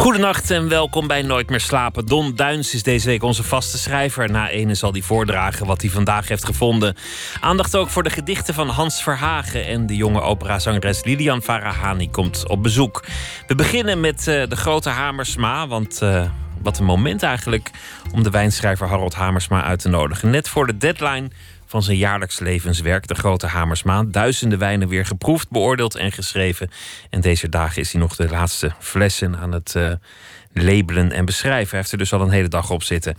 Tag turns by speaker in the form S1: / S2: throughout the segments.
S1: Goedenacht en welkom bij Nooit meer slapen. Don Duins is deze week onze vaste schrijver. Na ene zal hij voordragen wat hij vandaag heeft gevonden. Aandacht ook voor de gedichten van Hans Verhagen en de jonge operazangeres Lilian Farahani komt op bezoek. We beginnen met uh, de grote Hamersma, want uh, wat een moment eigenlijk om de wijnschrijver Harold Hamersma uit te nodigen. Net voor de deadline van zijn jaarlijks levenswerk, De Grote Hamersma. Duizenden wijnen weer geproefd, beoordeeld en geschreven. En deze dagen is hij nog de laatste flessen aan het uh, labelen en beschrijven. Hij heeft er dus al een hele dag op zitten.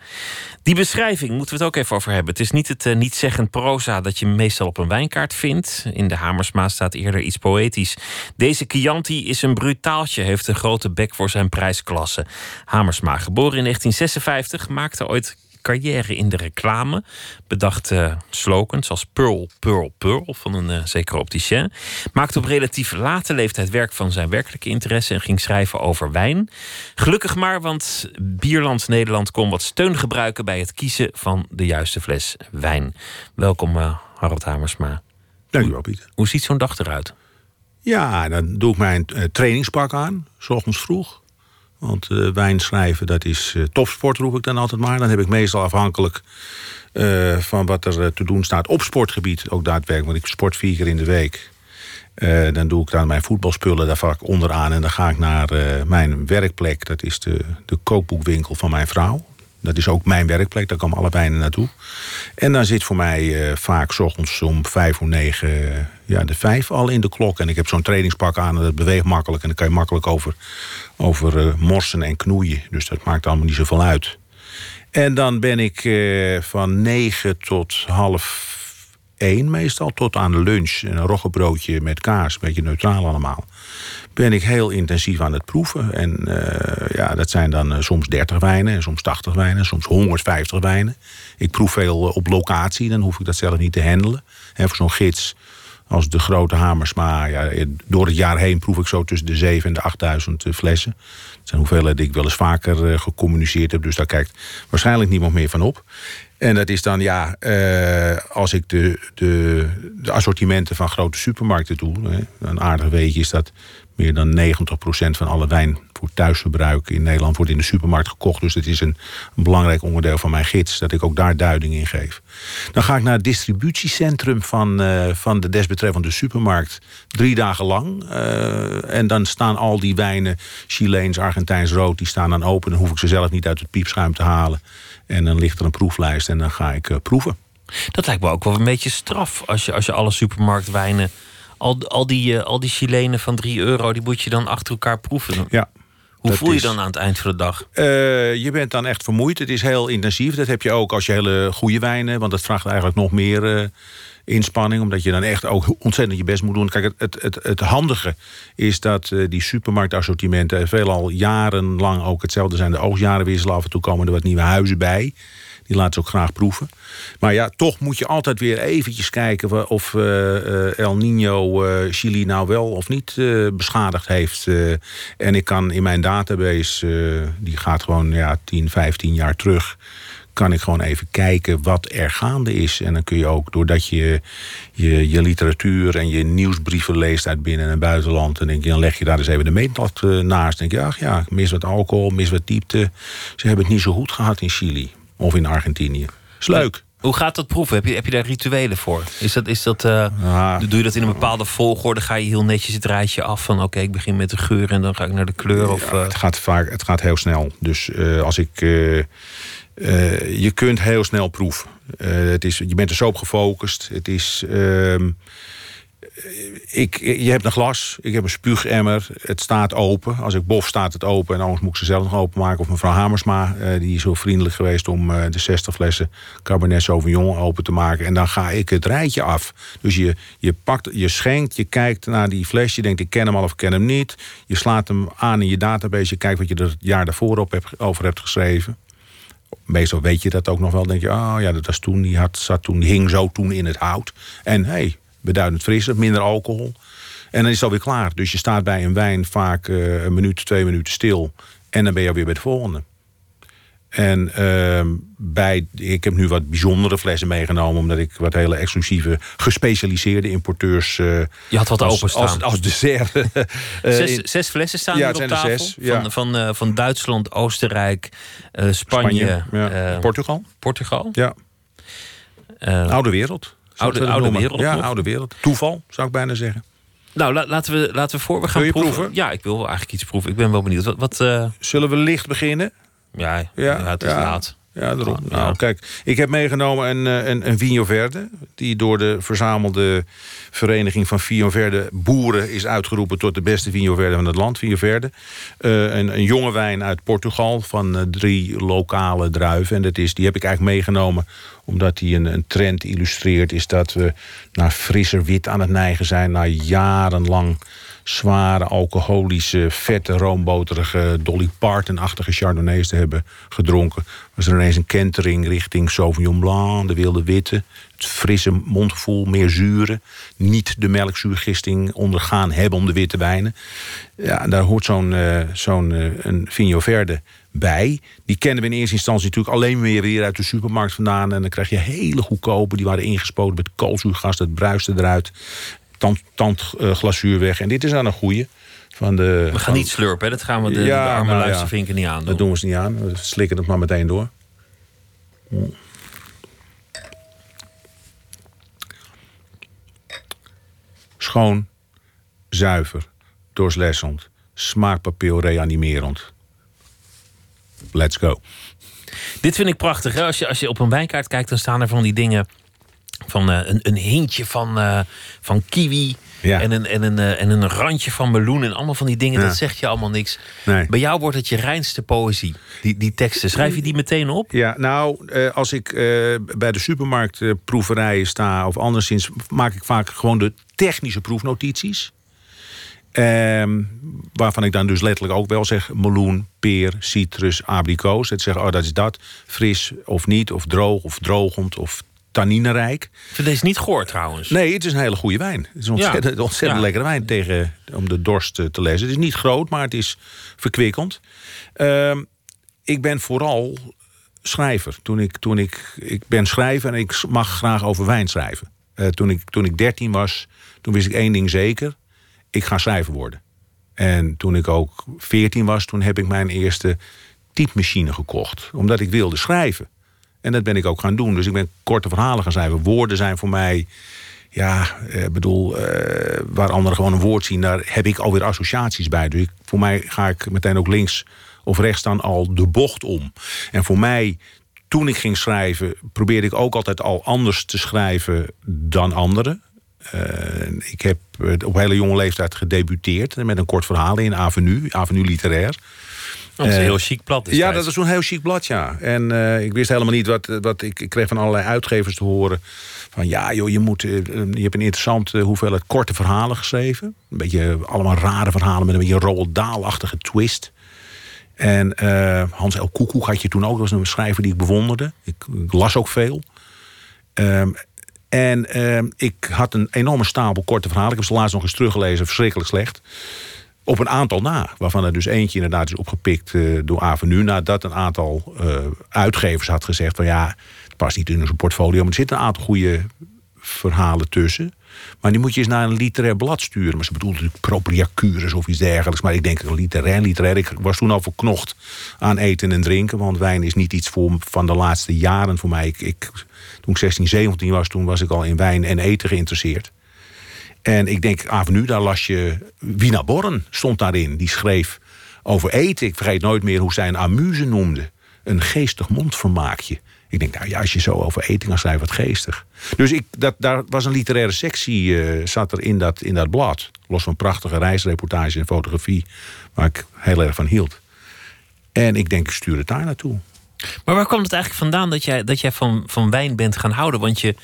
S1: Die beschrijving moeten we het ook even over hebben. Het is niet het uh, niet-zeggend proza dat je meestal op een wijnkaart vindt. In de Hamersma staat eerder iets poëtisch. Deze Chianti is een brutaaltje, heeft een grote bek voor zijn prijsklasse. Hamersma, geboren in 1956, maakte ooit carrière in de reclame. Bedacht uh, slogans als Pearl, Pearl, Pearl van een uh, zekere opticien. Maakte op relatief late leeftijd werk van zijn werkelijke interesse en ging schrijven over wijn. Gelukkig maar, want Bierland Nederland kon wat steun gebruiken bij het kiezen van de juiste fles wijn. Welkom, uh, Harold Hamersma.
S2: Dank u wel, Pieter.
S1: Hoe ziet zo'n dag eruit?
S2: Ja, dan doe ik mijn trainingspak aan, s ochtends vroeg. Want uh, wijn schrijven, dat is uh, topsport, roep ik dan altijd maar. Dan heb ik meestal afhankelijk uh, van wat er te doen staat op sportgebied, ook daadwerkelijk. Want ik sport vier keer in de week. dan doe ik dan mijn voetbalspullen daar vaak onderaan. En dan ga ik naar mijn werkplek. Dat is de, de kookboekwinkel van mijn vrouw. Dat is ook mijn werkplek, daar komen alle wijnen naartoe. En dan zit voor mij uh, vaak s ochtends om vijf of negen ja, de vijf al in de klok. En ik heb zo'n trainingspak aan en dat beweegt makkelijk. En dan kan je makkelijk over, over uh, morsen en knoeien. Dus dat maakt allemaal niet zoveel uit. En dan ben ik van negen tot half één meestal, tot aan de lunch. Een roggebroodje met kaas, beetje neutraal allemaal ben ik heel intensief aan het proeven. En uh, ja, dat zijn dan uh, soms 30 wijnen, soms 80 wijnen, soms 150 wijnen. Ik proef veel uh, op locatie, dan hoef ik dat zelf niet te handelen. En voor zo'n gids als de grote Hamersma, ja, door het jaar heen proef ik zo tussen de 7 en de 8000 flessen. Dat zijn hoeveelheden die ik wel eens vaker gecommuniceerd heb, dus daar kijkt waarschijnlijk niemand meer van op. En dat is dan, ja, als ik de, de, de, assortimenten van grote supermarkten doe. Hè, een aardig weetje is dat meer dan 90% van alle wijn voor thuisverbruik in Nederland wordt in de supermarkt gekocht. Dus het is een, belangrijk onderdeel van mijn gids, dat ik ook daar duiding in geef. Dan ga ik naar het distributiecentrum van, uh, van de desbetreffende supermarkt drie dagen lang. Uh, en dan staan al die wijnen, Chileens, Argentijns rood, die staan dan open. Dan hoef ik ze zelf niet uit het piepschuim te halen. En dan ligt er een proeflijst en dan ga ik uh, proeven.
S1: Dat lijkt me ook wel een beetje straf als je, als je alle supermarktwijnen al, al, die, uh, al die Chilenen van 3 euro, die moet je dan achter elkaar proeven.
S2: Ja.
S1: Hoe voel je is, dan aan het eind van de dag?
S2: Uh, je bent dan echt vermoeid. Het is heel intensief. Dat heb je ook als je hele goede wijnen. Want dat vraagt eigenlijk nog meer uh, inspanning. Omdat je dan echt ook ontzettend je best moet doen. Kijk, het, het, het, het handige is dat uh, die supermarktassortimenten... veelal jarenlang ook hetzelfde zijn. De oogstjaren wisselen. Af en toe komen er wat nieuwe huizen bij. Die laten ze ook graag proeven. Maar ja, toch moet je altijd weer eventjes kijken of uh, El Nino uh, Chili nou wel of niet beschadigd heeft. en ik kan in mijn database, die gaat gewoon ja, 10, 15 jaar terug kan ik gewoon even kijken wat er gaande is. En dan kun je ook, doordat je je, je literatuur en je nieuwsbrieven leest uit binnen- en buitenland... En denk je, dan leg je daar eens even de meetlat naast. Dan denk je, ach ja, mis wat alcohol, mis wat diepte. Ze hebben het niet zo goed gehad in Chili of in Argentinië. Is leuk.
S1: Hoe gaat dat proeven? Heb je, heb je daar rituelen voor? Is dat, is dat, uh, ah. Doe je dat in een bepaalde volgorde? Ga je heel netjes het rijtje af van... oké, ik begin met de geur en dan ga ik naar de kleur? Of,
S2: ja, het, gaat vaak, het gaat heel snel. Dus uh, als ik... Uh, je kunt heel snel proeven. het is, je bent er zo op gefocust. Het is... Ehm, ik, je hebt een glas, ik heb een spuugemmer. Het staat open. Als ik bof, staat het open. En anders moet ik ze zelf nog openmaken. Of mevrouw Hamersma, uh, die is zo vriendelijk geweest... om uh, de 60 flessen Cabernet Sauvignon open te maken. En dan ga ik het rijtje af. Dus je, je, pakt, je schenkt, je kijkt naar die fles. Je denkt, ik ken hem al of ik ken hem niet. Je slaat hem aan in je database. Je kijkt wat je er het jaar daarvoor op hebt, over hebt geschreven. Meestal weet je dat ook nog wel. denk je, oh ja, dat was toen, die, had, zat toen, hing zo toen in het hout. En hey, beduidend frisser, minder alcohol. En dan is het alweer klaar. Dus je staat bij een wijn vaak eh, een minuut, twee minuten stil. En dan ben je alweer bij de volgende. En ehm, bij, ik heb nu wat bijzondere flessen meegenomen, omdat ik wat hele exclusieve, gespecialiseerde importeurs. eh,
S1: Je had wat
S2: als,
S1: openstaan.
S2: Als, als dessert. eh,
S1: Zes,
S2: in-
S1: zes flessen staan
S2: Ja,
S1: hier op tafel.
S2: zes, ja.
S1: van, van, van Duitsland, Oostenrijk, eh, Spanje,
S2: ja. Portugal.
S1: Portugal.
S2: Ja, oude wereld.
S1: Oude- oude wereld
S2: Ja,
S1: nog?
S2: oude wereld. Toeval, zou ik bijna zeggen.
S1: nou, la- laten, we, laten we voor. We gaan
S2: Wil je
S1: proeven.
S2: proeven?
S1: Ja, ik wil wel eigenlijk iets proeven. Ik ben wel benieuwd. Wat, wat eh,
S2: Zullen we licht beginnen?
S1: ja, ja, het is laat.
S2: Ja, daarom.
S1: Ja.
S2: Nou, kijk, ik heb meegenomen een, eh, een, een Vigno Verde. Die door de verzamelde vereniging van Vigno Verde boeren is uitgeroepen tot de beste Vigno Verde van het land. Vigno Verde. Eh, een, een jonge wijn uit Portugal van eh, drie lokale druiven. En dat is, die heb ik eigenlijk meegenomen omdat die een, een trend illustreert. Is dat we naar frisser wit aan het neigen zijn. Na jarenlang zware, alcoholische, vette, roomboterige, Dolly Parton-achtige Chardonnays te hebben gedronken. Was er ineens een kentering richting Sauvignon Blanc, de wilde witte. Het frisse mondgevoel, meer zuren. Niet de melkzuurgisting ondergaan hebben om de witte wijnen. Ja, daar hoort zo'n eh, zo'n eh, Verde bij. Die kennen we in eerste instantie natuurlijk alleen weer, weer uit de supermarkt vandaan. En dan krijg je hele goedkope. Die waren ingespoten met koolzuurgas, dat bruiste eruit. Tand, tandglazuur weg. En dit is dan een goeie. Van de,
S1: We gaan niet slurpen, hè? dat gaan we de,
S2: Ja,
S1: de arme
S2: nou ja.
S1: luistervinken niet aan.
S2: Dat doen we ze niet aan. We slikken het maar meteen door. Schoon, zuiver, doorslessend, smaakpapil reanimerend. Let's go.
S1: Dit vind ik prachtig. Hè? Als, je, als je op een wijnkaart kijkt, dan staan er van die dingen. Van eh, een, een hintje van, eh, van kiwi.
S2: Ja.
S1: En, een, en, een, eh, en een randje van meloen. En allemaal van die dingen.
S2: Ja.
S1: Dat zegt je allemaal niks.
S2: Nee.
S1: Bij jou wordt het je reinste poëzie. Die, die teksten. Schrijf je die meteen op?
S2: Ja, nou, als ik bij de supermarktproeverijen sta of anderszins, maak ik vaak gewoon de technische proefnotities. Ehm, waarvan ik dan dus letterlijk ook wel zeg meloen, peer, citrus, abrikoos. Het zeggen, oh dat is dat. Fris of niet, of droog of drogend of tanninerijk.
S1: Ik vind deze niet goor trouwens.
S2: Nee, het is een hele goede wijn. Het is een ontzettend, ontzettend
S1: Ja.
S2: lekkere wijn tegen, om de dorst eh, te lezen. Het is niet groot, maar het is verkwikkend. Ehm, ik ben vooral schrijver. Toen ik, toen ik, ik ben schrijver en ik mag graag over wijn schrijven. Eh, toen, ik, toen ik 13 was, toen wist ik één ding zeker. Ik ga schrijver worden. En toen ik ook 14 was, toen heb ik mijn eerste typemachine gekocht. Omdat ik wilde schrijven. En dat ben ik ook gaan doen. Dus ik ben korte verhalen gaan schrijven. Woorden zijn voor mij, ja, eh, bedoel, eh, waar anderen gewoon een woord zien, daar heb ik alweer associaties bij. Dus ik, voor mij ga ik meteen ook links of rechts dan al de bocht om. En voor mij, toen ik ging schrijven, probeerde ik ook altijd al anders te schrijven dan anderen. Eh, ik heb op hele jonge leeftijd gedebuteerd met een kort verhaal in Avenue, Avenue Literair.
S1: Dat is een
S2: Eh,
S1: heel chic plat.
S2: Ja, dat is zo'n heel chic blad, ja. En eh, ik wist helemaal niet wat, wat ik, ik kreeg van allerlei uitgevers te horen. Van ja, joh, je, moet, eh, je hebt een interessante hoeveelheid korte verhalen geschreven. Een beetje allemaal rare verhalen met een beetje een Roald Dahl-achtige twist. En Hans L. Koekoek had je toen ook. Dat was een schrijver die ik bewonderde. Ik, ik las ook veel. Ehm, en ehm, ik had een enorme stapel korte verhalen. Ik heb ze laatst nog eens teruggelezen, verschrikkelijk slecht. Op een aantal na, waarvan er dus eentje inderdaad is opgepikt eh, door Avenue. Nadat een aantal eh, uitgevers had gezegd van ja, het past niet in onze portfolio. Maar er zitten een aantal goede verhalen tussen. Maar die moet je eens naar een literair blad sturen. Maar ze bedoelt natuurlijk propriacures of iets dergelijks. Maar ik denk literair, literair. Ik was toen al verknocht aan eten en drinken. Want wijn is niet iets voor, van de laatste jaren voor mij. Ik, ik, toen ik 16, 17 was, toen was ik al in wijn en eten geïnteresseerd. En ik denk, Avenue, daar las je... Wina Borren stond daarin. Die schreef over eten. Ik vergeet nooit meer hoe zij een amuse noemde. Een geestig mondvermaakje. Ik denk, nou ja, als je zo over eten kan schrijven, wat geestig. Dus ik, dat, daar was een literaire sectie, eh, zat er in dat, in dat blad. Los van prachtige reisreportages en fotografie, waar ik heel erg van hield. En ik denk, ik stuur het daar naartoe.
S1: Maar waar kwam het eigenlijk vandaan dat jij, dat jij van, van wijn bent gaan houden? Want je,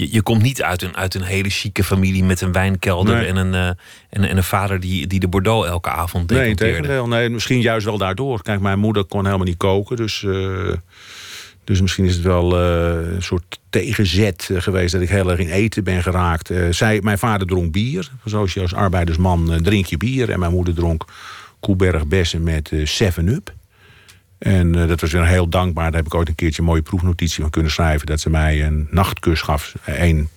S1: je, je komt niet uit een, uit een hele chique familie met een wijnkelder
S2: Nee.
S1: en, een, eh, en, en een vader die, die de Bordeaux elke avond
S2: Nee,
S1: decanteerde.
S2: tegendeel. Nee, misschien juist wel daardoor. Kijk, mijn moeder kon helemaal niet koken, dus... eh, Dus misschien is het wel eh, een soort tegenzet geweest dat ik heel erg in eten ben geraakt. Zij, mijn vader dronk bier. Zoals je als arbeidersman drink je bier. En mijn moeder dronk Koeberg Bessen met 7-Up. En dat was weer heel dankbaar. Daar heb ik ooit een keertje een mooie proefnotitie van kunnen schrijven. Dat ze mij een nachtkus gaf. Eén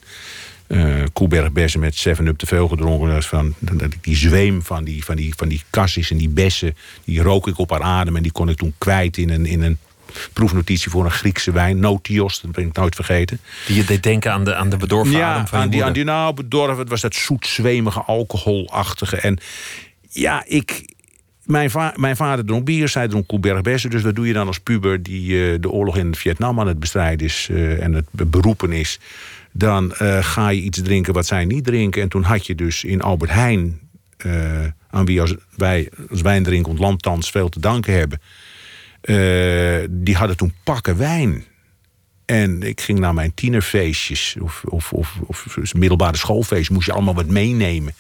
S2: uh, Koeberg bessen met 7-Up te veel gedronken. Dat, van, dat ik die zweem van die, van, die, van die kassis en die bessen... die rook ik op haar adem en die kon ik toen kwijt in een, in een proefnotitie voor een Griekse wijn. Notios, dat ben ik nooit vergeten.
S1: Die je deed denken aan de, aan de bedorven
S2: ja,
S1: adem van
S2: aan
S1: die,
S2: aan die nou bedorven. Het was dat zoet, zwemige, alcoholachtige. En ja, ik... Mijn, va mijn vader dronk bier, zij dronk Koelberg Bessen. Dus wat doe je dan als puber die uh, de oorlog in Vietnam aan het bestrijden is... Uh, en het beroepen is dan uh, ga je iets drinken wat zij niet drinken. En toen had je dus in Albert Heijn, aan wie als wij als wijndrinkend landthans veel te danken hebben, die hadden toen pakken wijn. En ik ging naar mijn tienerfeestjes of, of, of, of middelbare schoolfeest, moest je allemaal wat meenemen.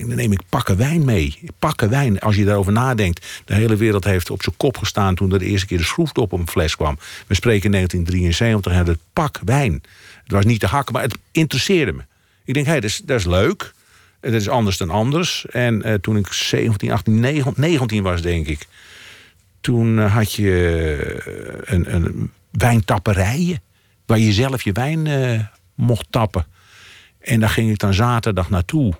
S2: Dan neem ik pakken wijn mee. Pakken wijn, als je daarover nadenkt. De hele wereld heeft op zijn kop gestaan toen er de eerste keer de schroefdop op een fles kwam. We spreken in 1973 en het pak wijn. Het was niet te hakken, maar het interesseerde me. Ik denk, hé, hey, dat, is, dat is leuk. Het is anders dan anders. En uh, toen ik 17, 18, 19, 19 was, denk ik... toen uh, had je uh, een, een wijntapperijen... waar je zelf je wijn mocht tappen. En daar ging ik dan zaterdag naartoe.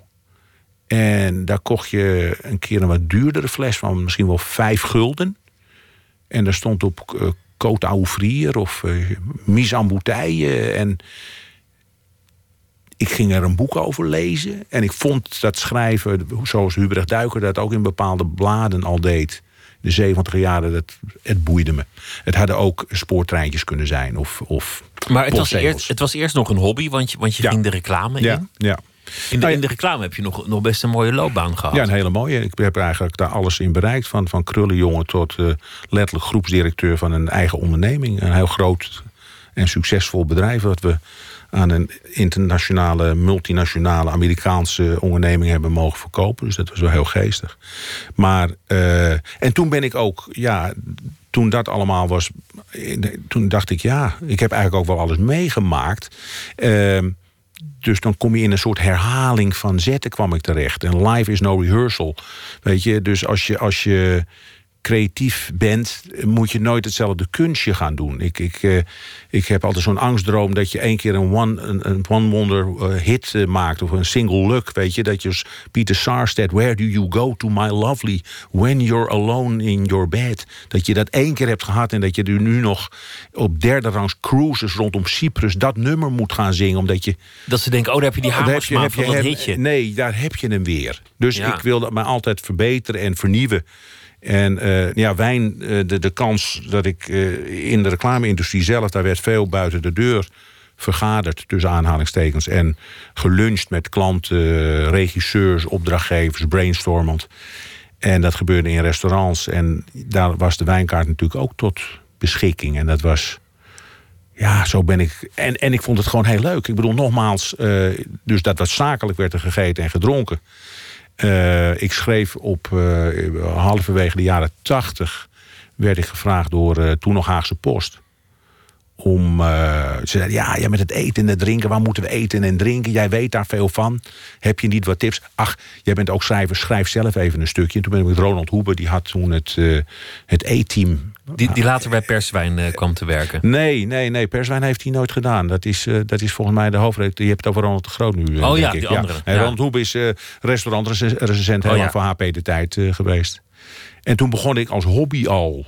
S2: En daar kocht je een keer een wat duurdere fles van misschien wel vijf gulden. En daar stond op uh, Côte Auvrier of uh, Mise en Bouteille. En ik ging er een boek over lezen. En ik vond dat schrijven, zoals Hubrecht Duiker dat ook in bepaalde bladen al deed. De 70 jaren, dat, het boeide me. Het hadden ook spoortreintjes kunnen zijn. Of, of
S1: maar het was, eerst, het was eerst nog een hobby, want je, want je
S2: ja.
S1: ging de reclame
S2: ja,
S1: in.
S2: Ja.
S1: In de, in de, reclame heb je nog, nog best een mooie loopbaan gehad.
S2: Ja, een hele mooie. Ik heb eigenlijk daar alles in bereikt. Van, van krullenjongen tot uh, letterlijk groepsdirecteur van een eigen onderneming. Een heel groot en succesvol bedrijf. Wat we aan een internationale, multinationale Amerikaanse onderneming hebben mogen verkopen. Dus dat was wel heel geestig. Maar, uh, en toen ben ik ook, ja, toen dat allemaal was, toen dacht ik, ja, ik heb eigenlijk ook wel alles meegemaakt. Uh, dus dan kom je in een soort herhaling van zetten kwam ik terecht. En live is no rehearsal. Weet je, dus als je, als je creatief bent, moet je nooit hetzelfde kunstje gaan doen. Ik, ik, uh, ik heb altijd zo'n angstdroom dat je één keer een one, een, een one wonder uh, hit uh, maakt. Of een single look, weet je. Dat je als Peter Sarstedt, where do you go to my lovely when you're alone in your bed. Dat je dat één keer hebt gehad en dat je er nu nog op derde rangs cruises rondom Cyprus dat nummer moet gaan zingen. Omdat je...
S1: Dat ze denken, oh daar heb je die hamersmaak van dat hitje.
S2: Nee, daar heb je hem weer. Dus ja. ik wil dat me altijd verbeteren en vernieuwen. En uh, ja, wijn, uh, de, de kans dat ik uh, in de reclame-industrie zelf, daar werd veel buiten de deur vergaderd, tussen aanhalingstekens. En geluncht met klanten, regisseurs, opdrachtgevers, brainstormend. En dat gebeurde in restaurants. En daar was de wijnkaart natuurlijk ook tot beschikking. En dat was. Ja, zo ben ik. En, en ik vond het gewoon heel leuk. Ik bedoel, nogmaals, dus dat wat zakelijk werd er gegeten en gedronken. Uh, ik schreef op uh, halverwege de jaren tachtig... werd ik gevraagd door uh, toen nog Haagse Post... om... ze zeiden, ja, ja, met het eten en het drinken... waar moeten we eten en drinken? Jij weet daar veel van. Heb je niet wat tips? Ach, jij bent ook schrijver, schrijf zelf even een stukje. En toen ben ik met Ronald Hoeber, die had toen het, het E-team...
S1: Die, die later bij Perswijn kwam te werken?
S2: Nee, nee, nee. Perswijn heeft hij nooit gedaan. Dat is, uh, dat is volgens mij de hoofdredacteur. Je hebt het over Ronald de Groot nu.
S1: Uh,
S2: oh
S1: ja, die andere.
S2: Ja. Ronald Hoebe is restaurantrecensent oh, lang voor HP de tijd geweest. En toen begon ik als hobby al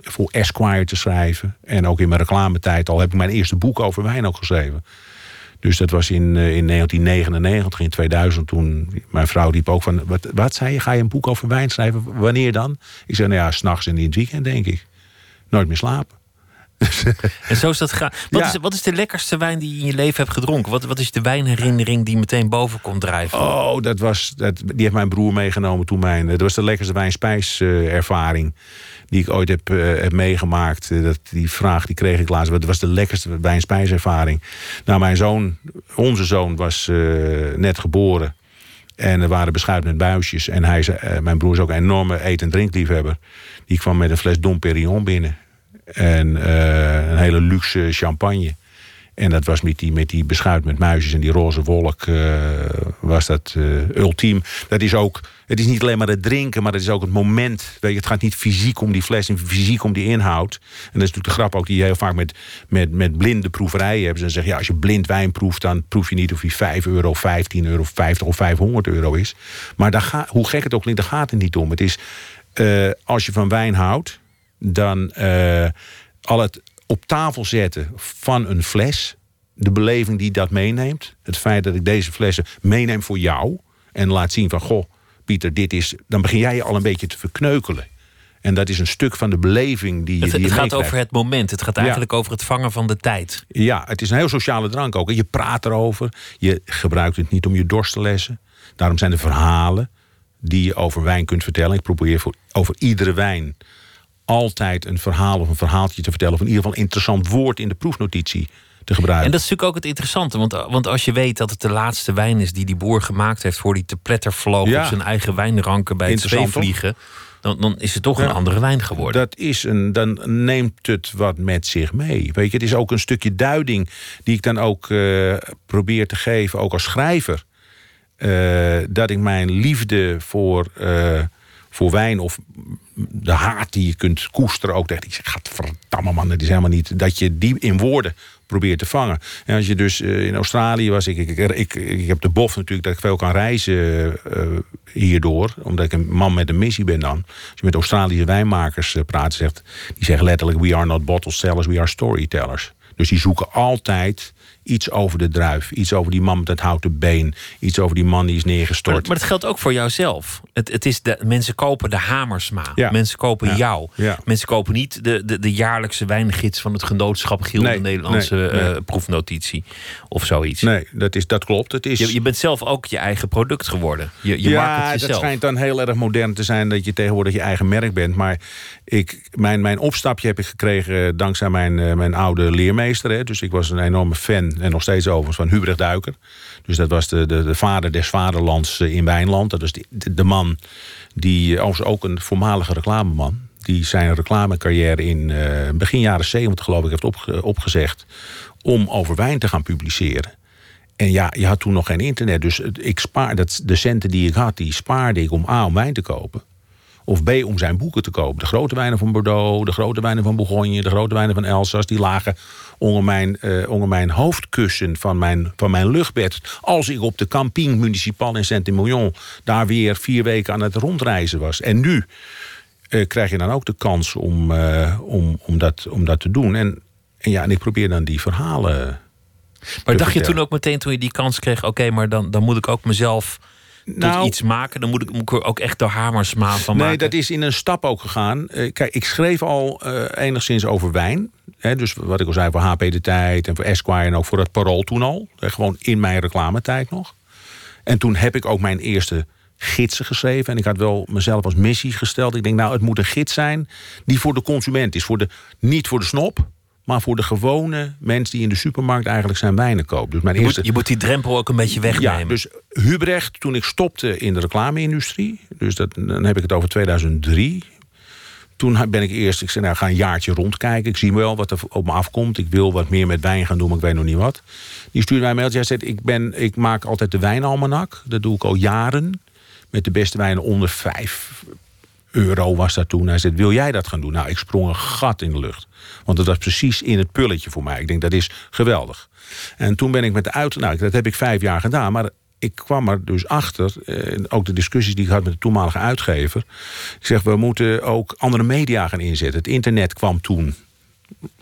S2: voor Esquire te schrijven. En ook in mijn reclametijd al heb ik mijn eerste boek over wijn ook geschreven. Dus dat was in, in 1999, in 2000, toen mijn vrouw riep ook van... Wat, wat zei je, ga je een boek over wijn schrijven? Wanneer dan? Ik zei, nou ja, s'nachts en in het weekend, denk ik nooit meer slapen.
S1: En zo is dat gaan. Wat, ja. is, wat is de lekkerste wijn die je in je leven hebt gedronken? Wat, wat is de wijnherinnering die meteen boven komt drijven?
S2: Oh, dat was, dat, die heeft mijn broer meegenomen toen mijn. Dat was de lekkerste wijn-spijs-ervaring die ik ooit heb, uh, heb meegemaakt. Uh, dat, die vraag die kreeg ik laatst. Wat was de lekkerste wijn-spijs-ervaring? Nou, mijn zoon, onze zoon, was uh, net geboren. En er waren beschuit met buisjes. En hij, mijn broer is ook een enorme eet- en drinkliefhebber. Die kwam met een fles Dom Perignon binnen. En eh, een hele luxe champagne. En dat was met die, met die beschuit met muisjes en die roze wolk, eh, was dat uh, ultiem. Dat is ook, het is niet alleen maar het drinken, maar het is ook het moment. Weet je, het gaat niet fysiek om die fles en fysiek om die inhoud. En dat is natuurlijk de grap ook die je heel vaak met, met, met blinde proeverijen hebben. Ze zeggen, ja, als je blind wijn proeft, dan proef je niet of die 5 euro, 15 euro, 50 of 500 euro is. Maar daar ga, hoe gek het ook klinkt, daar gaat het niet om. Het is, uh, als je van wijn houdt, dan al het op tafel zetten van een fles. De beleving die dat meeneemt. Het feit dat ik deze flessen meeneem voor jou. En laat zien van, goh, Pieter, dit is... Dan begin jij je al een beetje te verkneukelen. En dat is een stuk van de beleving die je
S1: Het,
S2: die je
S1: het gaat over het moment. Het gaat eigenlijk over het vangen van de tijd.
S2: Ja, het is een heel sociale drank ook. Je praat erover. Je gebruikt het niet om je dorst te lessen. Daarom zijn de verhalen die je over wijn kunt vertellen. Ik probeer voor, over iedere wijn altijd een verhaal of een verhaaltje te vertellen. Of in ieder geval een interessant woord in de proefnotitie te gebruiken.
S1: En dat is natuurlijk ook het interessante. Want, want als je weet dat het de laatste wijn is die die boer gemaakt heeft voor die te pletter vloog
S2: Ja.
S1: op zijn eigen wijnranken bij het zweefvliegen. Dan, dan is het toch
S2: Ja.
S1: een andere wijn geworden.
S2: Dat is een, dan neemt het wat met zich mee. Weet je, het is ook een stukje duiding die ik dan ook eh, probeer te geven, ook als schrijver. Eh, dat ik mijn liefde voor, eh, voor wijn of de haat die je kunt koesteren ook tegen. Ik zeg, gadverdamme man, dat is helemaal niet. Dat je die in woorden probeert te vangen. En als je dus eh, in Australië was, ik, ik, ik, ik, heb de bof natuurlijk dat ik veel kan reizen eh, hierdoor. Omdat ik een man met een missie ben dan. Als je met Australische wijnmakers eh, praat, zegt, die zeggen letterlijk... we are not bottle sellers, we are storytellers. Dus die zoeken altijd iets over de druif. Iets over die man met het houten been. Iets over die man die is neergestort.
S1: maar het geldt ook voor jouzelf. Het, het is de, mensen kopen de Hamersma.
S2: Ja.
S1: Mensen kopen
S2: Ja.
S1: jou.
S2: Ja.
S1: Mensen kopen niet de, de, de jaarlijkse wijngids van het genootschap Giel,
S2: Nee,
S1: de Nederlandse
S2: nee, nee.
S1: eh, proefnotitie. Of zoiets.
S2: Nee, dat, is, dat klopt. Het is...
S1: Je, je bent zelf ook je eigen product geworden. Je, je
S2: ja, dat schijnt dan heel erg modern te zijn dat je tegenwoordig je eigen merk bent. Maar ik, mijn, mijn opstapje heb ik gekregen dankzij mijn, eh, mijn oude leermeester. Hè. Dus ik was een enorme fan, en nog steeds overigens, van Hubrecht Duiker. Dus dat was de, de, de vader des vaderlands eh, in Wijnland. Dat is de, de, man die, eh, overigens ook een voormalige reclameman... die zijn reclamecarrière in eh, begin jaren 70 geloof ik heeft opge- opgezegd... om over wijn te gaan publiceren. En ja, je had toen nog geen internet. Dus ik spaar, dat, de centen die ik had, die spaarde ik om A, om wijn te kopen. Of B, om zijn boeken te kopen. De grote wijnen van Bordeaux, de grote wijnen van Bourgogne... de grote wijnen van Elsass, die lagen onder mijn, eh, onder mijn hoofdkussen van mijn, van mijn luchtbed. Als ik op de camping municipal in Saint-Emilion... daar weer vier weken aan het rondreizen was. En nu eh, krijg je dan ook de kans om, eh, om, om, dat, om dat te doen. En, en ja, en ik probeer dan die verhalen...
S1: Maar dacht je toen ook meteen toen je die kans kreeg... oké, maar dan, dan moet ik ook mezelf tot
S2: Nou-
S1: iets maken. Dan moet ik, moet ik er ook echt de Hamersma van
S2: Nee,
S1: maken.
S2: dat is in een stap ook gegaan. Eh, kijk, ik schreef al eh, enigszins over wijn. Hè, dus wat ik al zei voor HP De Tijd en voor Esquire... en ook voor het Parool toen al. Gewoon in mijn reclametijd nog. En toen heb ik ook mijn eerste gidsen geschreven. En ik had wel mezelf als missie gesteld. Ik denk, nou, het moet een gids zijn die voor de consument is. Voor de, niet voor de snop, maar voor de gewone mens... die in de supermarkt eigenlijk zijn wijnen koopt. Dus mijn
S1: je,
S2: eerste...
S1: moet, je moet die drempel ook een beetje wegnemen.
S2: Ja, dus Hubrecht, toen ik stopte in de reclame-industrie, dus dat, dan heb ik het over 2003. Toen ben ik eerst, ik zei, nou, ga een jaartje rondkijken. Ik zie wel wat er op me afkomt. Ik wil wat meer met wijn gaan doen, maar ik weet nog niet wat. Die stuurde mij een mailtje. Hij zei, ik, ben, ik maak altijd de wijnalmanak. Dat doe ik al jaren. Met de beste wijnen onder 5 euro was dat toen. Hij zei, wil jij dat gaan doen? Nou, ik sprong een gat in de lucht. Want dat was precies in het pulletje voor mij. Ik denk, dat is geweldig. En toen ben ik met de uit... Nou, dat heb ik vijf jaar gedaan. Maar ik kwam er dus achter, eh, ook de discussies die ik had met de toenmalige uitgever. Ik zeg, we moeten ook andere media gaan inzetten. Het internet kwam toen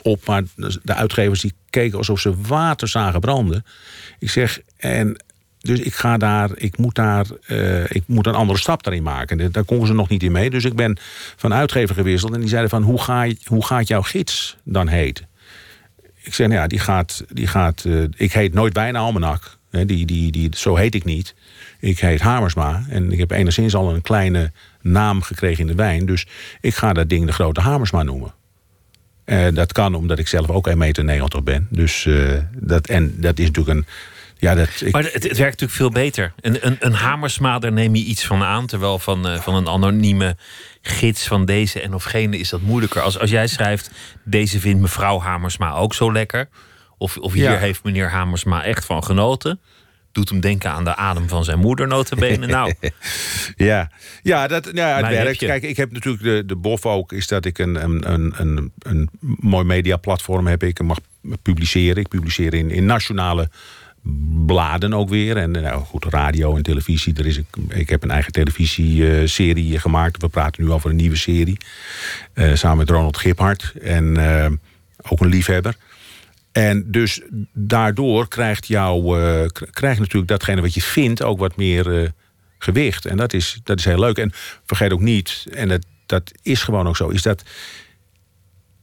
S2: op, maar de uitgevers die keken alsof ze water zagen branden. Ik zeg, en dus ik ga daar, ik moet daar, eh, ik moet een andere stap daarin maken. En Daar konden ze nog niet in mee. Dus ik ben van uitgever gewisseld en die zeiden van, hoe, ga hoe gaat jouw gids dan heten? Ik zeg, nou ja, die gaat, die gaat eh, ik heet nooit Wijnalmanak. Hè, die, die, die, zo heet ik niet. Ik heet Hamersma. En ik heb enigszins al een kleine naam gekregen in de wijn. Dus ik ga dat ding de grote Hamersma noemen. Eh, dat kan omdat ik zelf ook 1,90 meter ben. Dus, eh, dat, en dat is natuurlijk een Ja, dat, ik,
S1: Maar het, het werkt natuurlijk veel beter. Een, een, een hamersma, daar neem je iets van aan. Terwijl van, eh, van een anonieme gids van deze en of gene is dat moeilijker. Als, als jij schrijft, deze vindt mevrouw Hamersma ook zo lekker. Of, of hier
S2: Ja.
S1: heeft meneer Hamersma echt van genoten. Doet hem denken aan de adem van zijn moeder, notabene. Nou,
S2: Ja, ja, dat, ja het werkt. Kijk, ik heb natuurlijk de, de bof ook, is dat ik een, een, een, een, een mooi mediaplatform heb. Ik mag publiceren. Ik publiceer in, in nationale bladen ook weer. En nou, goed, radio en televisie. Er is, een- ik heb een eigen televisieserie gemaakt. We praten nu over een nieuwe serie. eh, samen met Ronald Giphart. En eh, ook een liefhebber. En dus daardoor krijgt, jou, eh, krijgt natuurlijk datgene wat je vindt ook wat meer eh, gewicht. En dat is, dat is heel leuk. En vergeet ook niet, en dat, dat is gewoon ook zo, is dat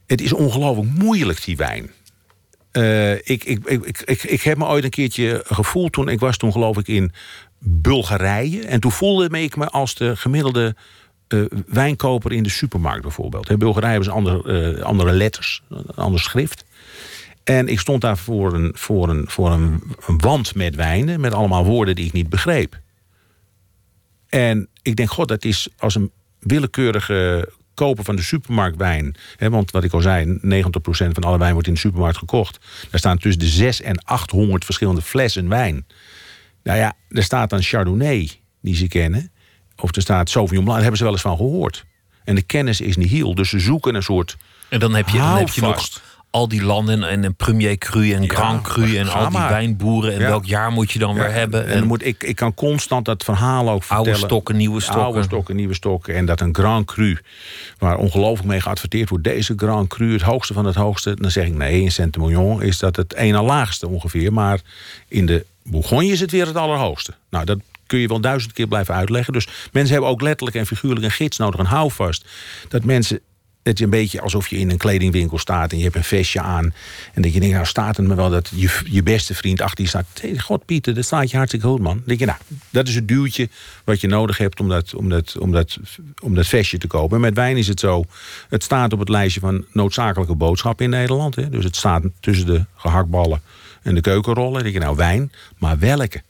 S2: het is ongelooflijk moeilijk, die wijn. Eh, ik, ik, ik, ik, ik, heb me ooit een keertje gevoeld toen, ik was toen geloof ik in Bulgarije. En toen voelde ik me als de gemiddelde eh, wijnkoper in de supermarkt bijvoorbeeld. In Bulgarije hebben ze andere, eh, andere letters, een ander schrift. En ik stond daar voor een, voor, een, voor een, een wand met wijnen, met allemaal woorden die ik niet begreep. En ik denk, god, dat is als een willekeurige koper van de supermarkt wijn. Want wat ik al zei, 90% van alle wijn wordt in de supermarkt gekocht. Daar staan tussen de 6 en 800 verschillende flessen wijn. Nou ja, er staat dan Chardonnay, die ze kennen. Of er staat Sauvignon Blanc, daar hebben ze wel eens van gehoord. En de kennis is niet heel. Dus ze zoeken een soort
S1: en dan heb je, dan heb je nog. Al die landen en een Premier Cru en Grand Cru en al die wijnboeren. En
S2: Ja.
S1: welk jaar moet je dan weer hebben?
S2: En dan moet, ik, ik kan constant dat verhaal ook vertellen.
S1: Oude stokken, nieuwe stokken.
S2: Oude stokken, nieuwe stokken. En dat een Grand Cru, waar ongelooflijk mee geadverteerd wordt. Deze Grand Cru, het hoogste van het hoogste. Dan zeg ik nee, in Saint-Emilion is dat het ene laagste ongeveer. Maar in de Bourgogne is het weer het allerhoogste. Nou, dat kun je wel duizend keer blijven uitleggen. Dus mensen hebben ook letterlijk en figuurlijk een gids nodig, een houvast. Dat mensen het is een beetje alsof je in een kledingwinkel staat en je hebt een vestje aan. En dat je denkt, nou staat het me wel dat je, je beste vriend achter je staat. Hey, God Pieter, dat staat je hartstikke goed man. Dan denk je, nou, dat is het duwtje wat je nodig hebt om dat, om dat, om dat, om dat vestje te kopen. En met wijn is het zo, het staat op het lijstje van noodzakelijke boodschappen in Nederland. Hè. Dus het staat tussen de gehaktballen en de keukenrollen. Dan denk je, nou wijn, maar welke?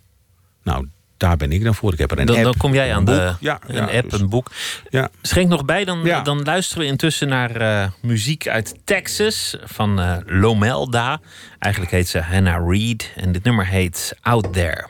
S2: Nou, daar ben ik dan voor. Ik heb er een
S1: Dan,
S2: app.
S1: dan kom jij
S2: een
S1: aan
S2: boek.
S1: de
S2: ja,
S1: een
S2: ja,
S1: app,
S2: dus-
S1: een boek.
S2: ja.
S1: Schenk nog bij, dan,
S2: Ja.
S1: dan luisteren we intussen naar eh, muziek uit Texas van eh, Lomelda. Eigenlijk heet ze Hannah Reed en dit nummer heet Out There.